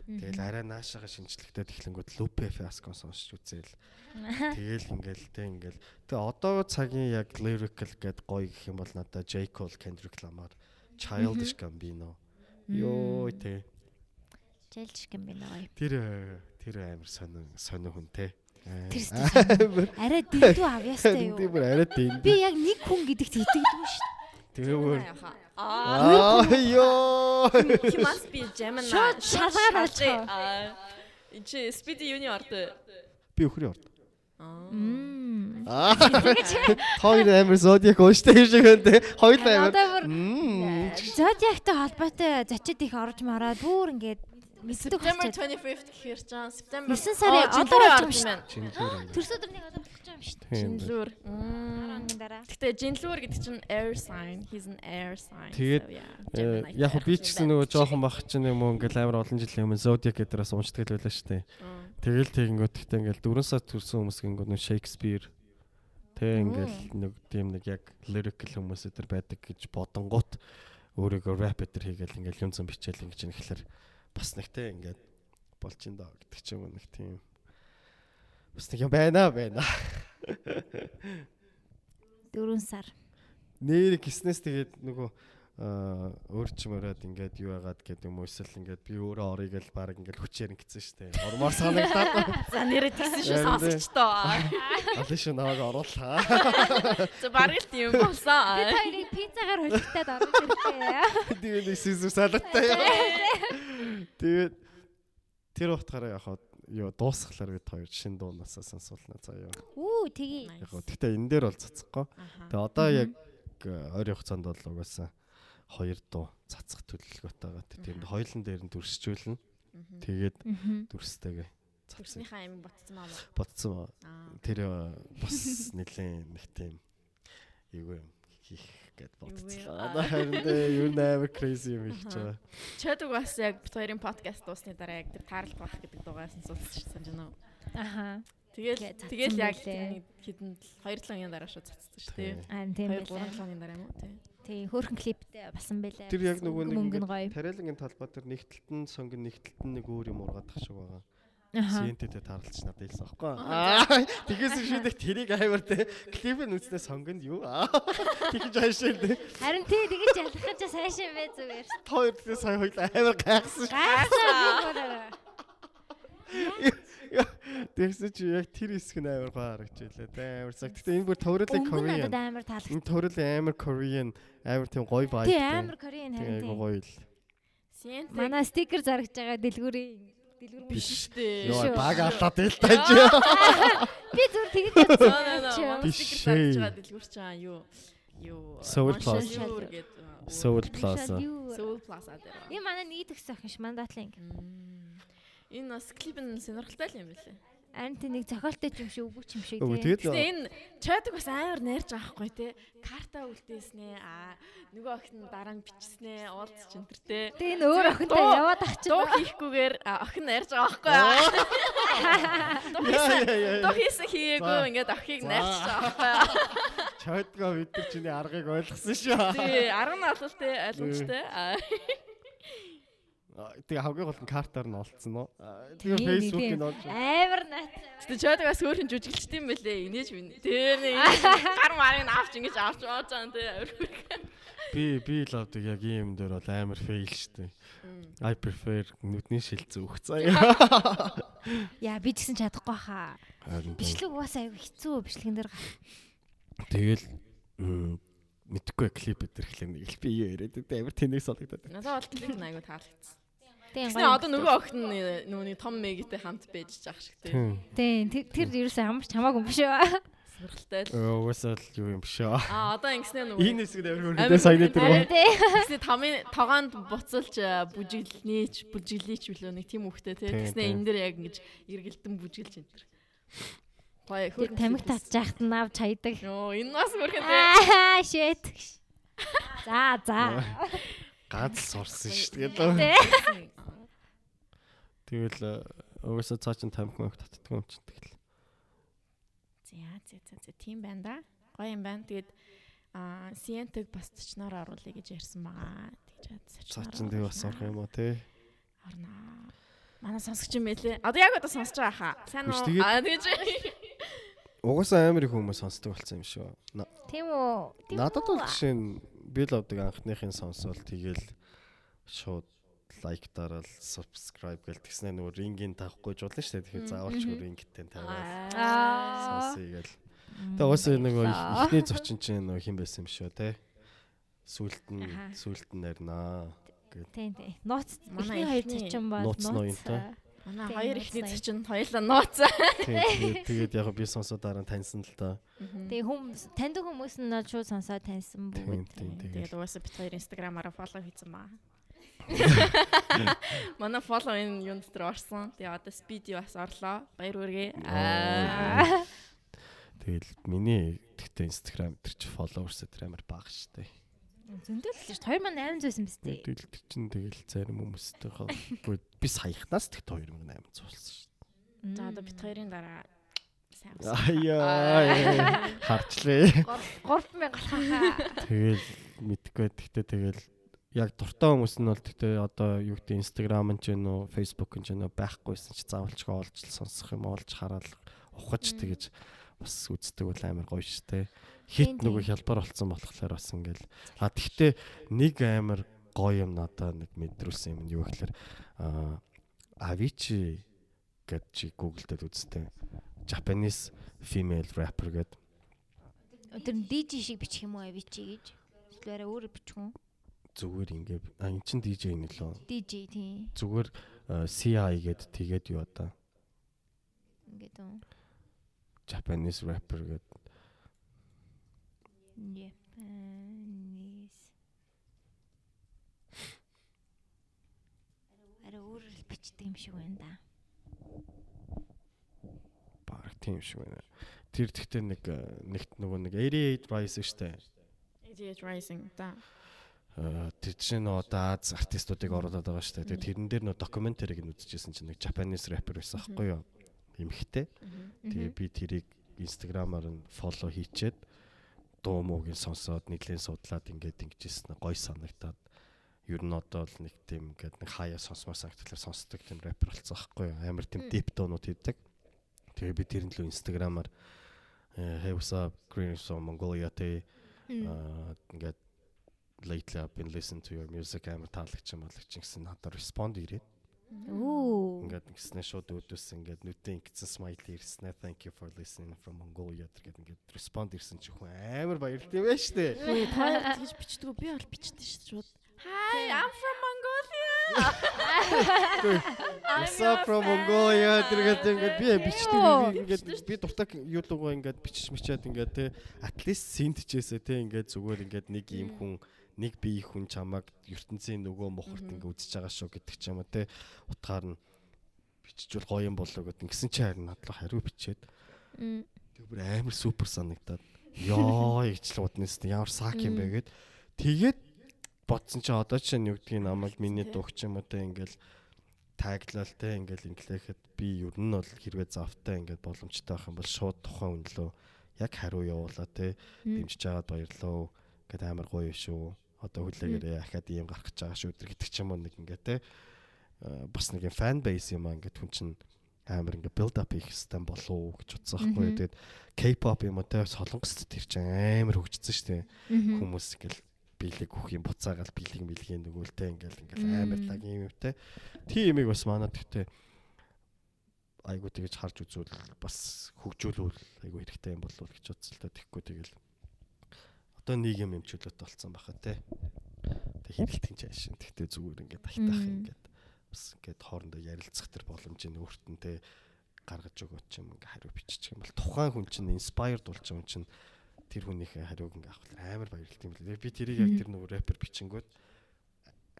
Тэгэл арай наашаага шинжлэхтэй тэхлэнгүүд Lupe Fiasco сонсч үзээл. Тэгэл ингээл тэ ингээл. Тэгээ одоо цагийн яг lyrical гэд гоё гэх юм бол надаа J Cole, Kendrick Lamar, Childish Gambino. Йоо тэ. Childish Gambino гоё. Тэр тэр амар сонин сонин хүн те. Тэр арай дэндүү авьяастай юу? Тийм арай дэндүү. Би яг нэг хүн гэдэгт итгэдэггүй шүү дээ. Тэгвэл Аа ёо. he must be Gemini. Шууд шалгаар. Аа. Чи Speedy юуны орд. би өхрийн орд. Аа. Хоёр амар зодиак ууштай шиг те. Хоёр амар. Зодиактай холбоотой зочид их орж мараад бүр ингээд мэддэг September болчиход. 25th гэхэр чам September 9 сарын Оо, одоо болж орж байгаа байна. Төрс өдөр нэг одоо болох гэж юм шүү дээ. Жинлүүр. Гэтэ Жинлүүр гэдэг чинь air sign. He's an air sign. Тэгээд, Э, Яг би ч гэсэн нөгөө юм жоохон бах чинь юм уу ингээл амар олон жилийн өмнө Zodiac гэдэг дээрээс уншдаг л байлаа шүү дээ. Тэгэл тэгэнгүүт гэхдээ ингээл 4 сар төрсэн хүмүүс гингүүд нөгөө Shakespeare тэг ингээл нэг тийм нэг яг lyrical хүмүүс өдр байдаг гэж бодонгууд өөрийгөө rap өдр хийгээл ингээл юм зам бичээл ингэж нэхлэр бас нэгтэй ингээд болж ин доо гэдэг ч юм уу нэг тийм бас нэг юм байна байна. 4 сар. Нэр гиснээс тэгээд нөгөө аа өөр ч мөрөөд ингээд юу яагаад гэдэг юм уу эсвэл ингээд би өөрөө орыг л баг ингээд хүчээр ингэсэн штэ. Ормоор санагдаад. За нэрээ тэгсэн шүү дээ. сонсогчдоо. Алиш наваг оруулаа. За бараг л тийм Би болсон. хоёрыг пиццагаар холигтаад орж ирлээ. Тэгээд нэг сизүр салаттай. Тэгээд тэр утгаараа яг хаа юу дуусхлаар бид хоёр шин дуунасаа сонсуулна заяа. Үү тгий. Яг гоо тэгтээ энэ дээр бол цацхгүй. Тэгээ одоо яг э, ойрын хугацаанд бол угаасаа хоёр дуу цацах төлөвлөгөөтэй байгаа. Тийм хоёулын дээр нь дүрсчүүлнэ. Тэгээд дүрстэйгээ цацсан. Төрснийхаа амин ботцсон маа. Ботцсон. Аа. Тэр э, бас нэлээд нэг тийм юу юм хийх гэд бодцоо. Харин юу нээр crazy юм хийж байгаа. Чадаг бас яг хоёрын подкаст дуусны дараа яг тэр тааралт байх гэдэг дугаас нь сонсч санаж байна уу? Аха. Тэгэл тэгэл яг хэдэн 2 7 өдрийн дараа шууд цацсан шүү дээ. Аа тийм 2 байлаа. 3 7 өдрийн дараа юм уу? Тий. Тий, хөөрхөн клиптэй басан байлаа. Тэр яг нөгөө нэг нь тариалангийн талбай дээр нэгтэлтэн сонгон нэгтэлтэн нэг өөр юм ургаадах шиг байгаа. Сиентэд тааралч надад хэлсэн аахгүй. Аа тэгээс шийдэх тэрийг аймар те клипэн үзнэ сонгонд юу тэгж хайшаа те Харин тий тэгэж ялах гэж сайшаа бай зүгээр. хоёр тэ сая хоёул аймар гайхсан. Гайхсан. Тэгсэн чи яг тэр хэсэг нь аймар гоо харагч байлаа те аймар цаг. Гэтэ энэ бүр надад Korean. амар таалагдсан. Энэ товруулын аймар Korean аймар тийм гоё vibe. Тий, амар Кореан харин тийм тий. гоё л. Манай стикер заргаж байгаа дэлгүүрийн дэлгүүр Биш. дээ. Йоо шүү. баг алаад байлаа чи. Би зүгээр тэгэж. Манай Биш стикер зарж байгаа дэлгүүр чаа юу юу Soul гэдэг. Soul Plaza. Soul дээр. Энэ манай нэг төгс охин ш мандатлын. Энэ бас клип нь сонирхолтой л юм байлээ. Харин тий нэг зохиолтой юм шиг үгүй юм шиг тий. тэгээд Гэтэ энэ чадаг бас амар найрж байгаа хгүй те. Карта үлдээснэ аа нөгөө охин дараа нь бичснэ уулз ч энэ төр те. Тэгээ энэ өөр охинтой яваад ах чи. Дуу хийхгүйгээр охин найрж байгаа хгүй. Дуу хийсэн. Хийгээгүй ингээд охийг За. найрч байгаа хгүй. Чойдгоо бид нар чиний аргыг ойлгосон шүү. Тий, арга нь бол те ойлгомжтой. Тэгээ хамгийн гол нь картаар нь олцсон уу? Тэгээ нь олж. Амар найт. Гэтэ чойд бас өөрхөн жүжиглчт юм бэлээ. Инээж минь. Тэр нэг гар марыг нь авч ингэж авч оож байгаа те. Би би л авдаг яг ийм юм дээр бол амар фейл штэ. I prefer нүдний шил зүүх заяа. Яа би ч гэсэн чадахгүй хаа. Бичлэг угаасаа аягүй хэцүү бичлэгэн дээр гар. Тэгэл мэдхгүй клип өдр эхлэх нэг л би яриад байдаг амар тэнэг санагдаад. Надад бол клип айгу таалагдсан. Тийм Тэгснэ одоо нөгөө охин нь нүуний том мэгтэй хамт байж жаах шиг тийм. Тийм тэр ерөөсөө хамарч хамаагүй юм биш үү? Сонирхолтой л. Угаасаа л юу юм биш аа. Аа одоо ингэснэ нөгөө Энэ хэсэгт амар хөрөндөө сайн дээр. Тэгснэ тамын тогоонд буцалж бүжиглэнийч бүжиглийч билүү нэг тийм үхтэй тий. Тийм, Тэгснэ энэ дэр яг ингэж эргэлдэн бүжиглж энэ төр. Гоё Тэр тамиг татж яхад нь авч хайдаг. Йоо энэ бас тий. Аа shit. За за. Ганц сурсан шүү дээ. Тэ. Тэгэл э, угаасаа цаа чин тамхи маяг татдаг юм чинь тэгэл. За за за за тийм байна да. Гоё юм байна. Тэгээд аа Сиентэг бас төчнөр оруулъя гэж ярьсан байгаа. Тэгж Цаа чин тэг бас орох юм уу те. Орно. Манай сонсогч юм байлээ. Одоо яг одоо сонсож байгаа хаа. Сайн уу? Аа тэгэж. Угаасаа амар их хүмүүс сонсдог болсон юм шүү. Тийм үү? Тийм Надад бол жишээ нь би л авдаг анхныхын сонсвол тэгэл шууд лайк дараал subscribe гэл тэгснэ нөгөө рингийн тавихгүй жуулна дээ. Тэгэхээр заавалч Мгм. рингтэй тавиал сонсъё гэл. Тэгээ угаасаа нөгөө их- ихний зочин чинь нөгөө хин байсан юм шүү те. Сүулт нь сүулт нь нарина. Тийм тийм. Нууц Манай хоёр зочин бол нууц ноёнтой. Манай хоёр ихний зочин хоёулаа нууцаа. Тэгээд яг би сонсоод дараа нь таньсан л да. Тэгээ хүмүүс таньдаг хүмүүс нь бол шууд сонсоод таньсан бүгд. Тэгээд угаасаа бит хоёр инстаграмаараа фоллоу хийсэн баа. Манай фоллоу энэ юунд дээр орсон. Тэгээ одоо спиди бас орлоо. Баяр хүргэе. Аа. тэгэл миний тэгтээ инстаграм дээр чи followers дээр амар бага штэ. Зөндөл л шүү. 2800 юм бэстэй. Тэгэл тэр чин тэгэл зарим хүмүүстэй хаагүй би саяхнаас тэгт 2800 болсон штэ. За одоо бит хоёрын дараа сайн бас. Аяа харчлаа. 3000 гарахаа. Тэгэл мэдгүй тэгтээ тэгэл яг дуртай хүмүүс нь бол тэгтээ одоо юу гэдэг инстаграм нь ч гэнэ үү Facebook нь ч гэнэ үү байхгүйсэн чи заавалчгүй олж сонсох юм олж хараад ухаж тэгэж бас үздэг бол амар гоё штэ. Тийм, Хит нөгөө хялбар болцсон болохоор бас ингээл а тэгтээ нэг амар гоё юм надаа нэг мэдрүүлсэн юм нь юу гэхээр а Avicii гэж чи Google дээр үзтээ. Japanese female rapper гэдэг Тэр нь DJ шиг бичих юм уу Avicii гэж. Зүгээр өөр бичих юм. зүгээр ингээ а эн чин DJ нэлөө DJ тийм. зүгээр CI гэд тэгээд юу одоо Ингээд үү. Japanese rapper гэд Japanese. Араа өөр л бичдэг юм шиг байна да. баг тийм шиг байна. Тэр тэгтээ нэг э, нэгт нөгөө нэг 88 Rise штэ. Idiot Rising да. Э, Тэр чинь одоо Аз артистуудыг оруулаад байгаа штэ. Тэгээд тэрэн дээр нөө докюментариг нь үзчихсэн чинь нэг Japanese rapper байсан аахгүй юу? Эмхтэй. Тэгээ би тэрийг инстаграмаар нь фоллоу хийчээд дуу муугийн сонсоод нэгэн судлаад ингээд ингэжсэн гой санагтаад ер нь одоо л нэг тийм ингээд нэг хаяа сонсмоор санагтлаар сонсдог тийм рэпер болсон аахгүй юу? Амар тийм дип дуунууд хийдэг. Тэгээ би тэрэн лөө инстаграмаар э, hey what's up? Green from mongolia тэ ингээд lately I've been listening to your music. Амар таалагч юм алагч гэсэн надад respond ирээд Оо. Ингээд ингэснэ шууд өөдөөс ингээд нүдэн ингэсэн смайл ирснэ. Thank you for listening from Mongolia гэдэг ингээд respond ирсэн чи хүн амар баярлт юм байна штэ. Үгүй та тэгж бичдэг үү? Би бол бичдэг шүү дээ. Hi, I'm from Mongolia. Up from Mongolia тэргээд ингээд би бичдэг ингээд би дуртай юу лугаа ингээд бичиж мичээд ингээд те at least синтчээсээ те ингээд зүгээр ингээд нэг юм хүн нэг бие хүн чамаг ертөнцийн нөгөө мухарт ингээд үзэж байгаа шүү гэдэг ч юм уу те. Утгаар нь биччихвэл гоё юм болоо гэдэг. Ингэсэн чи харин надлаа хариу бичээд. Тэг бүр амар супер санагдаад. Ёо ичл уднаас ямар сак юм бэ гэд. Тэгээд бодсон чи одоо чинь юу гэдгийг намайг миний дуугч юм уу те ингээл таглал те ингээл инглихэд би ер нь бол хэрвээ завтай ингээд боломжтой байх юм бол шууд тухайн үнлөө яг хариу явуулаа те дэмжиж байгаад баярлаа гэд амар гоё шүү одоо хүлээгээрээ ахаад ийм гарах гэж байгаа шүү гэдэг ч юм уу нэг ингээ те. Э, бас нэг юм фан бейс юм аа ингээд хүн чинь амар ингээ build up хийх систем болов гэж бодсон байхгүй юу. Тэгээд K-pop юм уу те солонгост тэр чинь амар хөгжсөн шүү дээ. Хүмүүс ингээл биелэг өгөх юм буцаагаал биелэг мэлгийн нөгөөлтэй ингээл ингээл амар лаг юм юм те. Тийм юмыг бас манад гэхдээ айгуу тэгэж харж үзвэл бас хөгжүүлвэл айгуу хэрэгтэй юм болов гэж бодсон л та. Тэгэхгүй тэгэл одоо нэг юм эмчүүлэлт болцсон баха те. Тэг хэрэлтийн чааш. Тэгтээ зүгээр ингээд айтаах ингээд бас ингээд хоорондоо ярилцах тэр боломжийг өөрт нь те гаргаж өгөөч юм ингээ хариу биччих юм бол тухайн хүн чинь inspired болж байгаа хүн чинь тэр хүнийхээ хариуг ингээ авах амар баярлалт юм лээ. Би тэрийг яг тэр нөгөө рэпер бичингүүд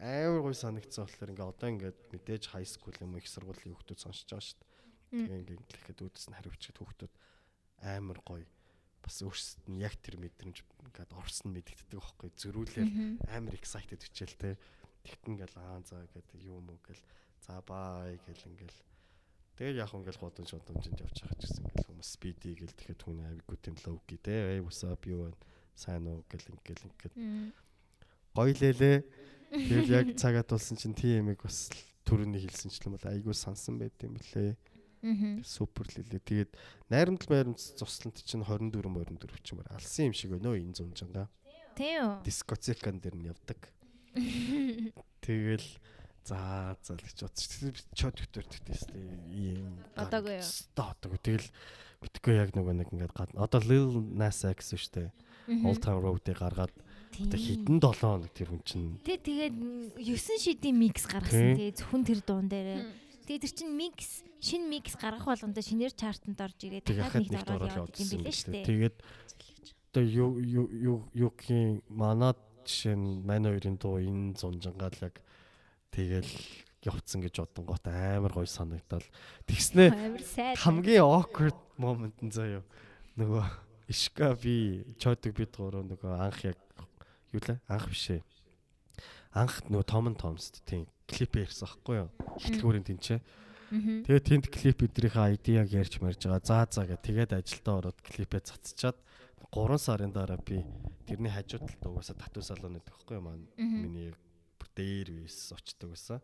амар гой санагдсан болохоор ингээ одоо ингээ мэдээж high school юм их сургуулийн хүүхдүүд сонсож байгаа шүү дээ. Тэгээ ингээ инглихэд үүдсэн хариу бичгээд хүүхдүүд амар гоё бас өөрсдөд нь яг тэр мэдрэмж ингээд орсон мэддэгддэг байхгүй. Зөрүүлэл амар excited хичээл те. Тэгтэн ингээл аа за гэдэг юм уу? гэл за бай гэл ингээл. Тэгэл яг ингээл годон шодомжинд явж байгаа ч гэсэн ингээл хүмүүс speedy гэл тэгэхэд хүн авиггүй тийм лоуки те. Эй up? Юу вэ сайн уу? гэл ингээл ингээд гоё лэлээ тэгэл яг цагаат болсон чинь тийм юмэг бас төрөний хэлсэнчлэн бол айгүй сансан байт юм блэ Супер лээ. Тэгээд найрамдал майрамд цуслант чинь 24 24 ч юм аа алсан юм шиг байна өө энэ зунжанга. Тийм үү. Дискотекан дээр нь явдаг. Тэгэл за за л гэж бодчих. Чод доктор тэгтэйстэй ийм одоогүй юу. Одоогүй. Тэгэл битгүй яг нөгөө нэг ингээд гад. Одоо Lil Nas X шүү дээ. Old Town Road-ыг гаргаад одоо хитэн 7 хоног тэр хүн чинь. Тэ тэгээд 9 шидийн микс гаргасан. Тэгээ зөвхөн тэр дуун дээр. Тэгээ тэр чинь микс шинэ микс гаргах болгондоо шинээр чартанд орж ирээд дахиад нэгт ороод яваад юм билээ шүү дээ. Тэгээд одоо юу юу юугийн манад жишээ нь мань хоёрын дуу энэ зунжангаал яг тэгэл явцсан гэж бодсон гот амар гоё санагдал. Тэгснэ хамгийн awkward moment нь заяа. Нөгөө Ишка би чойдог бид гурав нөгөө анх яг юу лээ? Анх бишээ. Анх нөгөө Том Томс тийм клип ярьсан байхгүй юу? Хитлгүүрийн тэнцээ. Тэгээд тэнд клип бидрийнхээ ID-яг ярьж марж байгаа. За за гэ тэгээд ажилдаа ороод клипээ цацчаад 3 сарын дараа би тэрний хажуу талд угаасаа татуу салон гэдэг байхгүй юу миний дээр вис очдог байсан.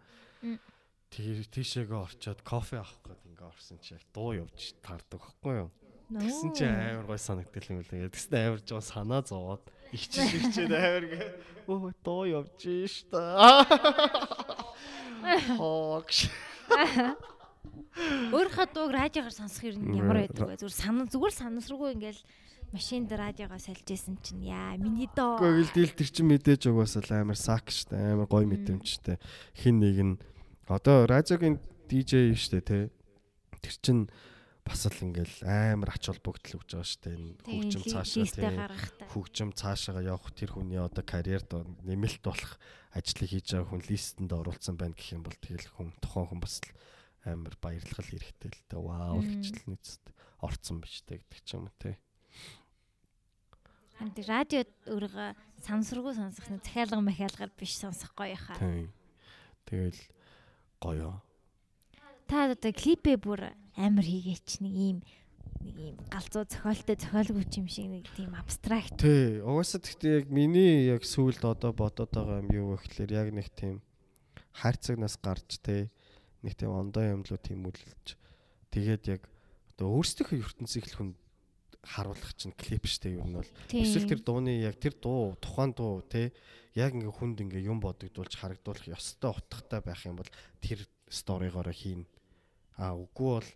Тэр тийшээгээ орчоод кофе авах гээд ингээ орсон чи яг дуу явж таардаг байхгүй юу? Тэгсэн чи амар гой санагдал юм лээ. Тэгсэн амар жоо санаа зовоод ичиж ичээд амар гээ. Оо дуу явж штэ. Хогш. Өөрийнхөө дууг радиогоор сонсох юм ямар байдаг вэ? Зүгээр санаа зүгээр санасруугүй ингээл машин дээр радиогоо сольж исэн чинь яа миний доо. Гэхдээ гэлдэл тэр чин мэдээж угаасаа амар сак штэ амар гоё мэдрэмжтэй. Хин нэг нь одоо радиогийн DJ штэ те. Тэр чин бас л ингээл амар ач холбогдол өгж байгаа штэ. энэ хөгжим цаашаа тийм хөгжим цаашаага явах тэр хүний одоо карьерд нэмэлт болох ажлыг хийж байгаа хүн листэнд оруулсан байна гэх юм бол тэгэл хүн тухайн хүн бас амар баярлал хэрэгтэй л дээ. Вау гэж л нэцэд орцсон биш тэ гэдэг ч юм уу те Хант радио өөрийгөө сансргүй сонсох нь захиалга махиалгаар биш сонсох гоё хаа. Тэгэл гоё. Та одоо клипээ бүр амар хийгээч нэг ийм нэг ийм галзуу зохиолтой зохиолгүй юм шиг нэг тийм абстракт. Тий, угаасаа тэгтээ яг миний яг сүүлд одоо бодоод байгаа юм юу вэ гэхээр яг нэг тийм хайрцагнаас гарч тий нэг тийм ондоо юмлуу тэмүүлж тэгээд яг одоо өөрсдийнхөө ертөнцийг л хүн харуулах чинь клип штэ юу нь бол. Эсвэл тэр дууны яг тэр дуу тухайн дуу тий яг ингээ хүнд ингээ юм бодогдуулж харагдуулах ёстой утгатай байх юм бол тэр сторигоор хийн а үгүй бол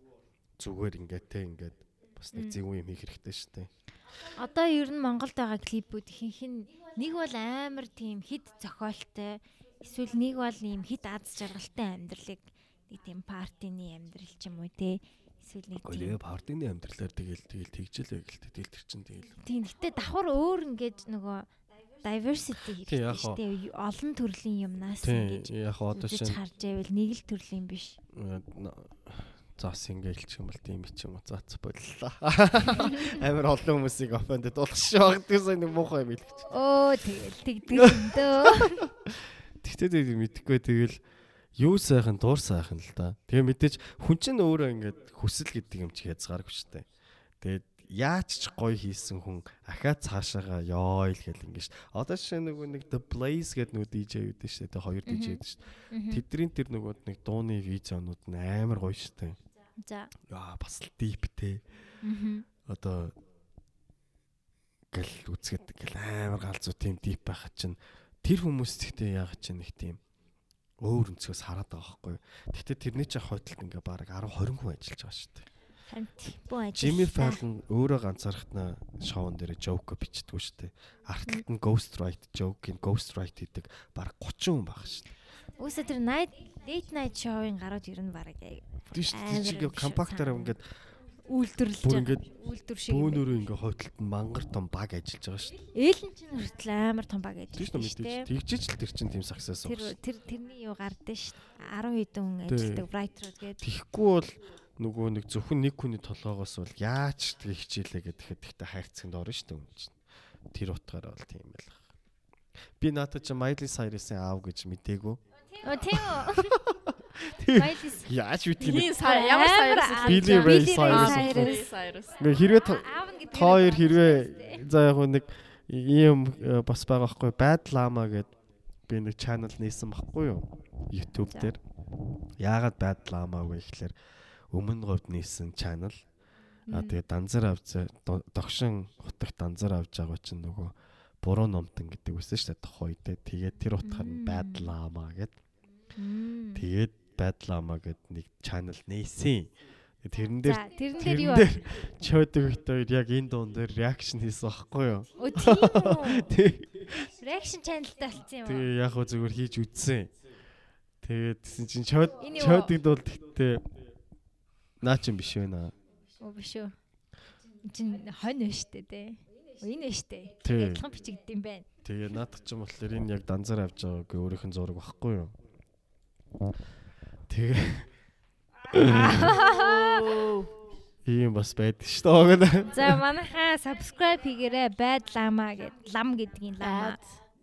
зүгээр ингээд те ингээд бас нэг зөв юм хийх хэрэгтэй шүү дээ. Одоо ер нь Монголд байгаа клипүүд ихэнх нь нэг бол амар тийм хит зохиолтой эсвэл нэг бол ийм хит аз жаргалтай амьдралыг нэг тийм партины амьдрал ч юм уу те эсвэл нэг тийм партины амьдралаар тэгэл тэгэл тэгжэл байг л тэгэл тэр чин тэгэл. Тийм гэтээ давхар өөр ингээд нөгөө diversity хэрэгтэй олон төрлийн юмнаас ингэж яг одоо чинь харж байвал нэг л төрлийн биш заас ингээл ч юм бол тийм ч юм уу заац боллоо. Амар олон хүмүүсийг офендд болгош багтгүйсэн нэг муухай юм хэлчих. Оо тэгэл тэгдэг юм дөө. Тэгтээ тэг мэдхгүй тэгэл юу сайхан дур сайхан л да. Тэгээ мэдээж хүн чинь өөрөө ингээд хүсэл гэдэг юм чи хязгааргүй шүү дээ. Тэгээд яаж ч гоё хийсэн хүн ахаа цаашаага ёо л гэл ингэж одоо жишээ нөгөө нэг The Blaze гэдэг нөгөө DJ үүдэн шүү дээ хоёр DJ үүдэн шүү дээ тэдний тэр нөгөө нэг дууны видеонууд нь амар гоё шүү дээ За. Яа бас л диптэй. Аа. Одоо гэл үзгээд гэл амар галзуу тийм дип байхад чинь тэр хүмүүс гэхдээ яг чинь нэг тийм өөр өнцгөөс хараад байгаа байхгүй. Гэхдээ тэрний чинь хойдолд ингээ баг 10 20 хүн ажиллаж байгаа шүү дээ. Jimmy Fallon өөрөө ганцаархтна шоун дээр joke бичдэг шүү дээ. Арталт нь ghost write joke-ийн ghost write хийдэг баг 30 хүн баг шүү дээ. Үсэ тэр night late night show-ын гарууд ер нь бараг яг шүү дээ. Амар Чиг компактаар ингээд үйлдвэрлэж байгаа. ингээд үйлдвэр шиг. бөөнөрөө ингээд хойтлолт нь мангар том баг ажиллаж байгаа шүү дээ. байна. Ээлэн чинь хүртэл амар том баг гэж Тийм шүү дээ. Тэгжиж л тэр чинь тийм success Тэр тэр тэрний юу гардаа ш. 10 хэдэн хүн ажилладаг writer гээд. Тихгүй бол нөгөө нэг зөвхөн нэг хүний толгоогоос бол яаж тэг хичээлээ гэхэд тэгтээ хайрцагт орно шүү дээ юм чинь. Тэр утгаараа бол тийм байл. Би наадад чи Miley Cyrus-ийн аав гэж мэдээгүй. Оо тийм үү. Мэдгийг Биний сар ямар Ray Cyrus. Billy Cyrus. Ингээ хэрвээ та- хоёр хэрвээ за яг нэг ийм э, бас байгаа байхгүй Llama гэд би нэг channel нээсэн байхгүй юу YouTube дээр яагаад вэ гэхлээр өмнө говьд нээсэн channel. А тэгээ данзар авч догшин утагт данзар авч байгаа чинь нөгөө буруу номтон гэдэг үсэн шүү дээ тохоо үедээ тэгээд тэр утгаар нь Llama гэд. Тэгээд Llama гэд нэг channel нээсэн. Тэрэн дээр тэрэн дээр юу? бит хоёр яг энэ дуун дээр реакшн хийсэн байхгүй юу. Reaction channelтай болсон юм? Тэгээ яг хөө зүгээр хийж үзсэн. Тэгээд тэгсэн чинь чодыд бол тэгтээ наа чин биш байна. Оо биш үү. Энд Чин хонь байна штэ. Оо, Энэ байна штэ. Тий. Адилхан бичигдсэн юм байна. Тэгээ наадах ч юм болохоор энэ яг данзар авч байгаа гэ өөрийнх нь зураг багхгүй юу. Тэгээ ийм бас байдаг шүү дээ. За манайхаа subscribe хийгээрэй. Bad Lama гэд лам гэдгийн лама.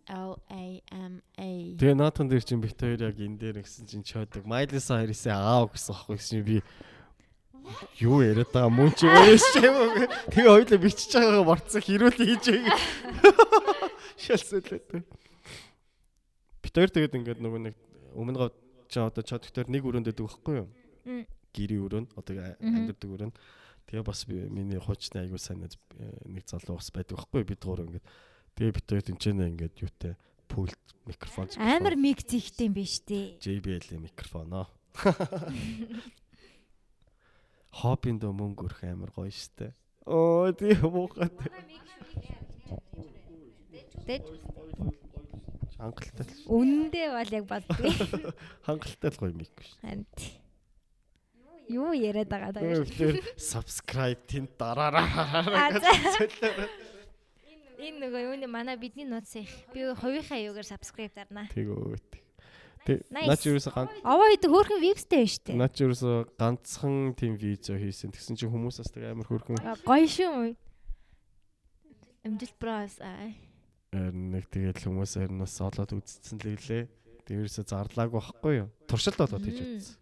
L A M A. Тэгээ наатан дээр чинь бит хоёр яг энэ дээр гисэн чинь чодог. Miley Cyrus-ийн аав гэсэн аахгүй гэсэн би юу яриад байгаа мөн чи өөш юм уу? Тэгээ хоёлоо бичиж байгаагаа марцсан хэрүүл хийж байг. Шалсэлээ. Бит хоёр тэгээд ингээд нөгөө нэг өмнө гав чи одоо чодогтор нэг өрөөнд дэдэг байхгүй юу? Гэрийн өрөөнд одоо амьддаг өрөөнд. Тэгээ бас би миний хуучны аягүй сайн нэг нэг залуу бас байдаг байхгүй юу? бид гурав ингээд тэгээ бит хоёр тэнцэнэ ингээд юутай пульт микрофон Амар миг зихтэй юм биш үү? JBL-ийн микрофон аа. Хоббинд мөнгө өрөх амар гоё штэ. Оо тийм муухай. Тэг. Хангалттай л Үнэндээ бол яг болдгүй. хангалттай л гоё мик ш. Хамт. Юу яриад байгаа даа. Тэр subscribe тэн дараараа. Энэ нөгөө юуны манай бидний нууц их. Би хувийнхаа юугаар subscribe дарнаа. Тэгөөт. Тэг наач юусэн ганц Аваа идэг хөөрхөн вебстэй байна штэ. наач юусэн ганцхан тийм видео хийсэн. Тэгсэн чинь хүмүүсээс тэг амар хөрхөн А, Гоё шүү. Амжилт броос аа. нэг тэгээд хүмүүс харин бас олоод үзсэн л гэлээ. Тэрээсээ зарлааг байхгүй юу? Туршилт болоод хийж үзсэн.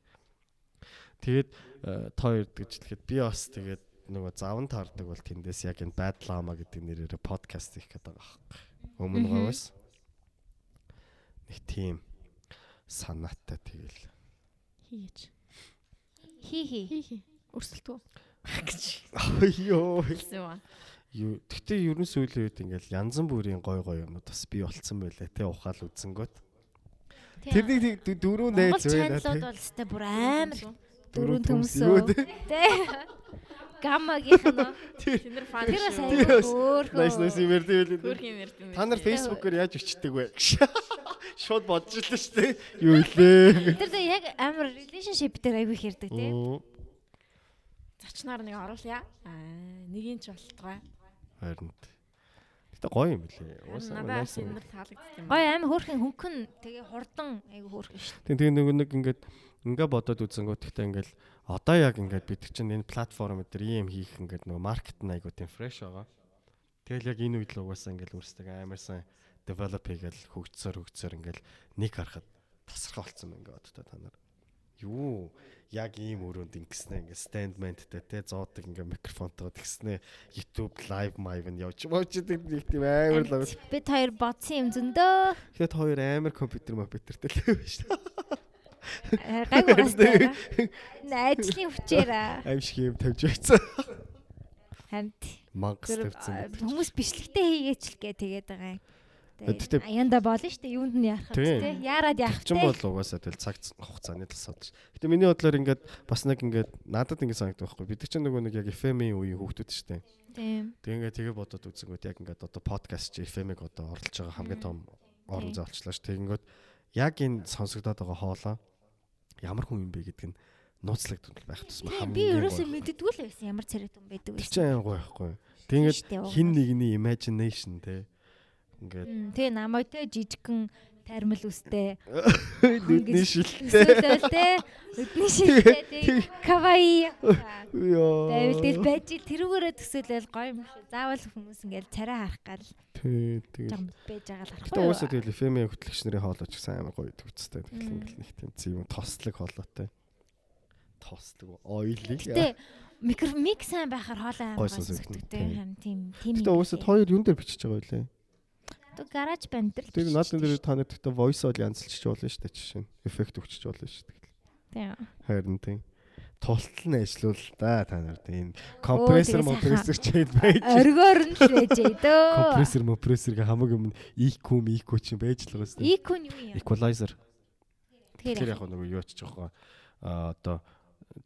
Тэгээд э, та хоёр гэж хэлэхэд би бас тэгээд нөгөө заван таардаг бол тэндээс яг энэ Bad Llama гэдэг нэрээр подкаст хийх гэдэг байгаа байхгүй. Өмнө говьс нэг тийм санаатай тэгэл. Хийж. Хи хи. Хи хи. Өрсөлдөө. Юм аа. Юу тэгтээ ерөн сүүлийн үед ингээл янзан бүрийн гой гой юмуд бас би болцсон байлаа те ухаал үзэнгөт. Тэрний нэг дөрөв Монгол найз байна чаналууд те. бол өстэй бүр амар Дөрөв дөрөв төмс төмсөө. Тэ. Гаммагийнх нь. Тэр фан. Тэр бас. хөөрхөн. Nice nice юм ярьдаг байлээ. Та нар фейсбүүкээр яаж өчтдөг вэ? Шууд бодож илээ шүү дээ. Юу илээ. Тэр яг амар relationship дээр аягүй их ярьдаг тий. Оо. Зочноор нэг оруулъя. Аа, нэгийн ч болтгой. Харин. Гэтэ гоё юм лээ. Уусаа юм. энэ таалагдсан юм. Гоё амар хөөрхөн хөнгөн тэгээ хурдан аягүй хөөрхөн шүү. Тийм тийм нэг нэг ингээд ингээ бодоод үзэнгүүт гэхдээ ингээл одоо яг ингээд бид чинь энэ платформ дээр ийм хийх ингээд нөгөө маркет нь айгуу тийм фреш байгаа. Тэгэл яг энэ үед л угаасаа ингээл өөрсдөө амар сайн develop хийгээл хөгжсөөр хөгжсөөр ингээл нэг харахад тасархай болцсон байна ингээд одоо та нар. Юу яг ийм өрөөнд ингэснэ ингээд стендменттэй те зоодаг ингээд микрофонтойгоо тэгснэ YouTube live mive нь явж боочдөг нэг тийм амар л байгаа. Бид хоёр бодсон юм зөндөө. Тэгэхэд хоёр амар компьютер компьютертэй л байв шүү дээ. Гайгүй. Ажлын хүчээр аа. Аим шиг юм тавьж байцсан. хамт Зүр тавьсан. хүмүүс бичлэгтэй хийгээч л гээ тэгээд байгаа юм. Тэгтээ- Аяанда болно шүү дээ. Юунд нь Тийм. вэ? Яарад яах Чин бол угаасаа тэгэл цаг хугацааны тасаад ш. Гэтэ миний бодлоор ингээд бас нэг ингээд надад ингээд санагддаг байхгүй. Бид чинь нөгөө нэг яг FM-ийн үеийн хүүхдүүд шүү дээ. Тийм. Тэг ингээд тэгээ бодоод үзэнгүүт яг ингээд одоо подкаст чи FM-ийг одоо оролцож байгаа хамгийн том орон зай болчлаа ш. Тэгэнгүүт яг энэ сонсогдоод байгаа хоолоо ямар хүн юм бэ гэдг нь нууцлагдвал байх тусмаа хамгийн би ерөөсөө мэддэггүй л байсан ямар царайт хүн байдаг байсан. чинь аян гоё байхгүй. Тэгээд хин нэгний imagination те ингээд Тэгээ намайг те жижигхэн тармил үстэй. нүдний шилтэй. Те нүдний шилтэй те кавай. Байвал тэл байж ил тэрүүгээрээ төсөөлөл гоё юм шиг. Заавал хүмүүс ингээл царай харах гал Тий, тэгэл. жам байж байгаа л харах. Гэтэ уусаа тэгэл FM-ийн хөтлөгч нарын хоолой ч гэсэн амар гоё төвцтэй. Тэгэл ингээл нэг тийм зэвэн тослог хоолойтой. Тослог ойлиг. Гэтэ микро мик сайн байхаар хоолой амар гоё сонсогддог тийм. тийм тийм. Гэтэ уусаа хоёр юун дээр бичиж байгаа байлээ. Одоо гараж банд дээр. Тэр наадмын дээр та нарт гэхдээ voice all янзлчих болно шүү дээ жишээ нь. Эффект өгчих болно шүү дээ. Тийм. Харин тийм. Тултал нь ажиллавал да та нарт энэ компрессор компрессор чейд байж. Оргоор нь л байж дөө. Компрессор компрессорга хамаг юм EQ EQ чинь байж л байгаа шүү дээ. EQ нь юу юм? Equalizer. Тэгэхээр Тэр яг нөгөө юу ч жоохон а одоо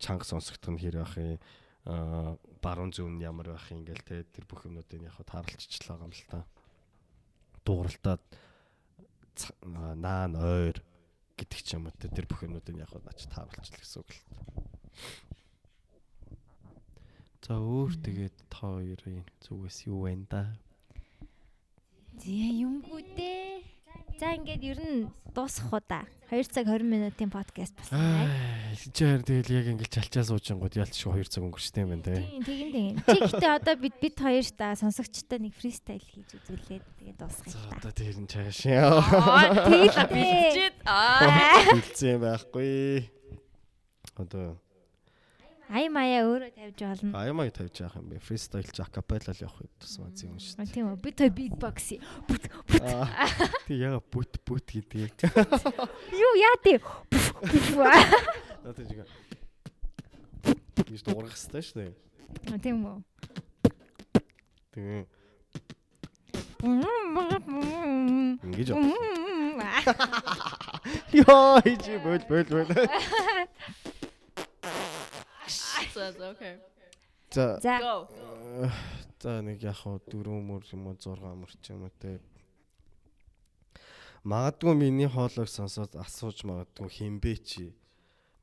чанга сонсогдох нь хэр байх юм а баруун зүүн нь ямар байх юм ингээл те тэр бүх юмнуудыг яг тааралцчихлаа юм л та. А, наан ойр гэдэг ч юм уу тэр бүх юмнуудыг яг наач тааруулчихлаа гэсэн үг л. За өөр тэгээд та хоёрын зүгээс юу байна да? Зэ юмгүй дээ. За ингээд ер нь дуусах уу да. 2 цаг 20 минутын подкаст болсон байна. Аа чигээр тэгэл яг ингээл чалчаа суужингууд ялч шиг 2 цаг өнгөрчтэй юм байна те. Тийм тэгин тэгин. Чи гэхдээ одоо бид бид хоёр та сонсогчтой нэг фристайл хийж үзүүлээд тэгээд дуусгах юм одоо тэр нь чааш. Аа Тэгэл бэлчээд аа Хилцсэн байхгүй. Одоо Ай маяа өөрөө тавьж болно. аймаг тавьж яах юм бэ? Фристайл ч акапелла л явах тусмаа зэм шүү А, Тийм үү. Би той битбокс. дээ. Тэг яга бүт бүт гэдэг. Юу яа тий. Надад жига. Биш дуурах хэвээр шүү дээ. Тийм үү. Мм. ингэж Яа ичи бөл бөл бөл. за за окей За За нэг яг хаа дөрөв мөр юм уу 6 мөр ч юм уу те. Магадгүй миний хоолойг сонсоод асууж магадгүй хинбэ чи.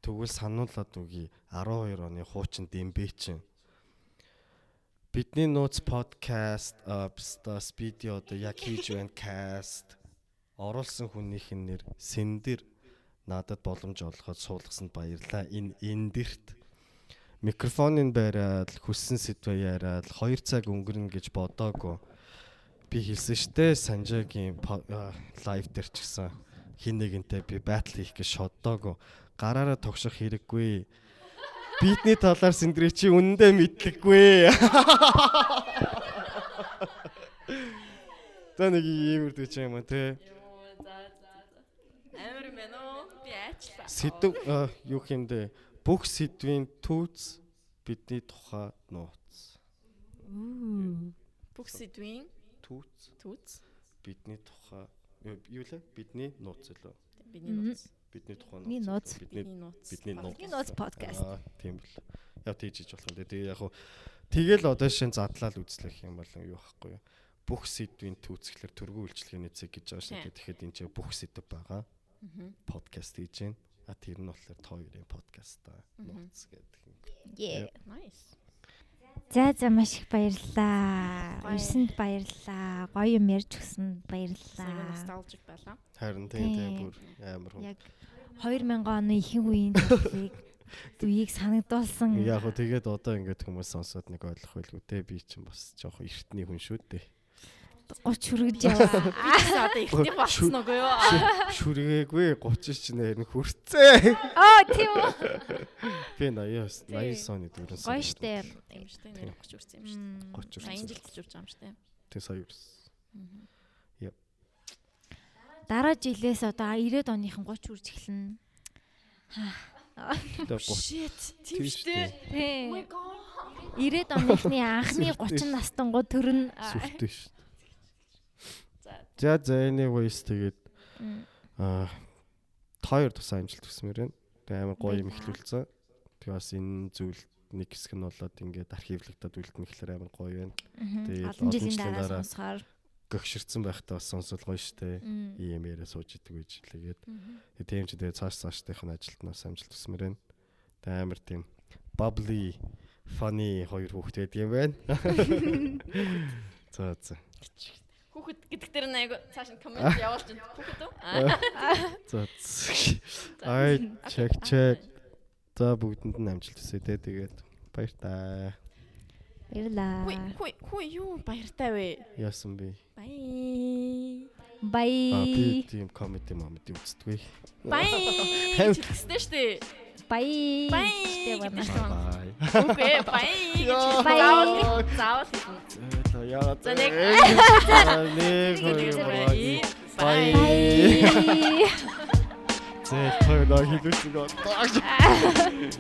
Тэгвэл сануулад үгүй 12 оны хуучин дэмбэ чи. Бидний нууц подкаст апста спиди одоо яг хийж байна каст оруулсан хүнийх нь нэр Сэндэр надад боломж олгоход суулгасанд баярлаа. Энэ эндэрт микрофоныг бариад хүссэн сэдвээ яриад 2 цаг өнгөрнө гэж бодоагүй. Би хэлсэн штэ Санжагийн лайв дээр ч гэсэн хин нэгэнтэй би батл хийх гэж шодоогүй. Гараараа тогшох хэрэггүй. Битний талаар Сэндрэ чи үнэндээ мэдлэггүй. Та нэг иймэр дэж юм аа те. Амар байна уу би аачлаа Сэдв юу хэмдэ бүх сэдвийн түүц бидний тухай нууц. бүх сэдвийн Түүц түүц бидний тухай юу лээ? Бидний нууц лөө. бидний нууц Бидний тухай нууц. Бидний нууц бидний нууц. Бидний нууц подкаст. Аа, тийм бэл. Яг тийж хийж болох юм дээ. Тэгээ яг хуу тэгэл одоо шин задлал үзлэх юм бол юу байхгүй юу? Бүх сэдвийн түүцгэлэр төргүү үйлчлэгээний цэг гэж байгаа шүү дээ. Тэгэхэд энэ чинь бүх сэдв байгаа. Подкаст хийж байна. А тэр нь болохоор та хоёрын подкаст та нууц гэдэг юм. Yeah. nice За за маш их баярлаа. Гоё. Ирсэнд баярлаа. Гоё юм ярьж өгсөнд баярлаа. nostalgic байлаа Харин тийм тийм бүр амар хүн. Яг 2000 оны ихэнх үеийн төлөвийг үеийг санагдуулсан. Яг хөө тэгээд одоо ингээд хүмүүс сонсоод нэг ойлгох байлгүй те би чинь бас жоохон эртний хүн шүү дээ. 30 хүрэж яваа. одоо ихтэй болсон уу юу Шүргээгүй 30 ч нэр нь хүрцээ. Аа тийм үү. Би 80-аас 80 оны дөрөв Гоё штэ. юм штэ нэр 30 үрсэн юм штэ Мм. 30 сая хүрсэн. жил тэлж байгаа юм штэ Тэг сая үрсэн. Дараа жилээс одоо 90-ад оныхан 30 үрж эхэлнэ. Тэгээ 30 shit тийм тийм штэ. Тийм. my god 90-ад оныхны анхны Сүртэй 30 настангууд төрн сүртэй ш. За За anyways тэгээд аа хоёр тусаа амжилт төсмөр байна. Тэгээ амар гоё юм ихлүүлсэн. Тэгээ бас энэ зүйл нэг хэсэг нь болоод ингээд архивлагдаад үлдэн гэхлээр амар гоё байна. Тэгээд олон жилийн дараа сонсохоор гөгшөрсөн байхдаа бас сонсол гоё штэ. Ийм яриа сууж идэг үеж лээгээд. Тэгээ тийм ч тэгээ цааш цаашдынх нь ажилд нас амжилт төсмөр байна. Тэгээ амар тийм bubbly funny хоёр хүүхэд байдаг юм байна. За за. Хүүхэд гэдэг дээр нэг цааш нь комент явуулж байна. Хүүхэд үү? За. Ай чек чек. За бүгдэнд нь амжилт хүсье те тэгээд баяртай. баярлаа. Хүй хүй хүй юу баяртай вэ? Яасан бэ? Бай. Аа би Бай. тийм комеди момент үзтгүй. Бай. Хэв. Чихсэн шүү дээ. Бай. Бай. Бай. Үгүй бай. Бай. заавал заавал хэлнэ. За яа. За, нэг. нэг Бай. Бай. Бай. Зэ хоёр нөө хэлүүлсэн гоо.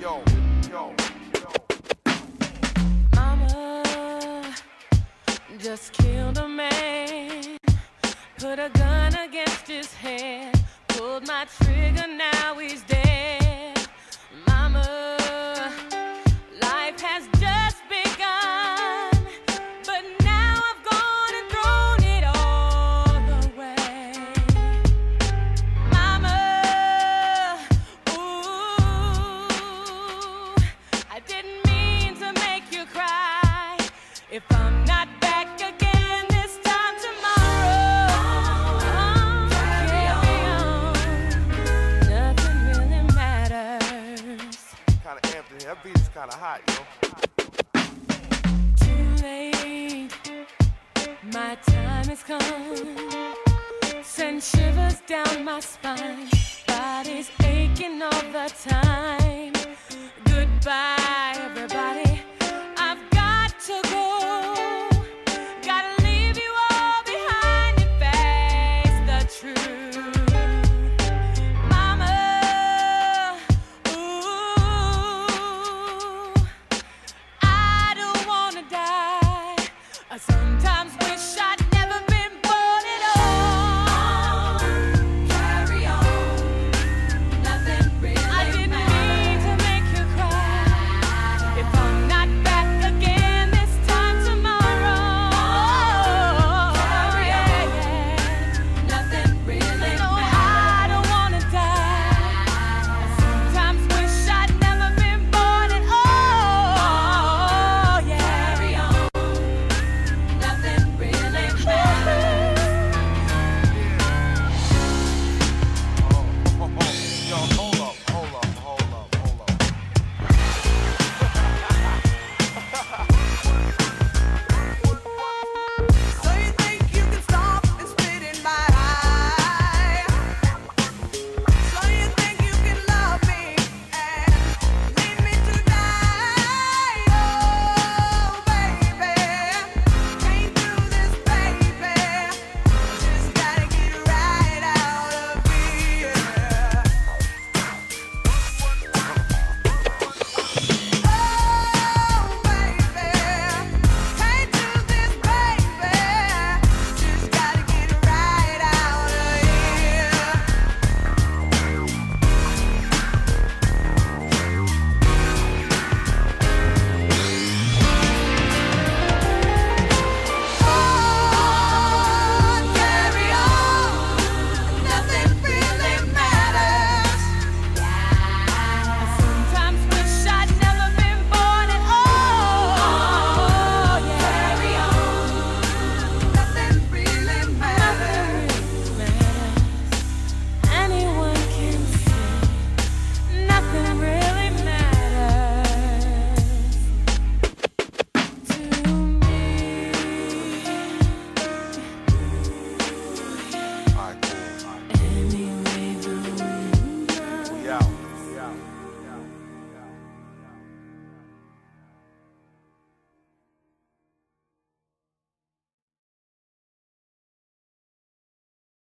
Yo, yo. Mama just killed a man. Put a gun against his head. Pulled my trigger, now he's dead. Kind of hot, yo. Too late, my time has come. Send shivers down my spine. Body's aching all the time. Goodbye, everybody.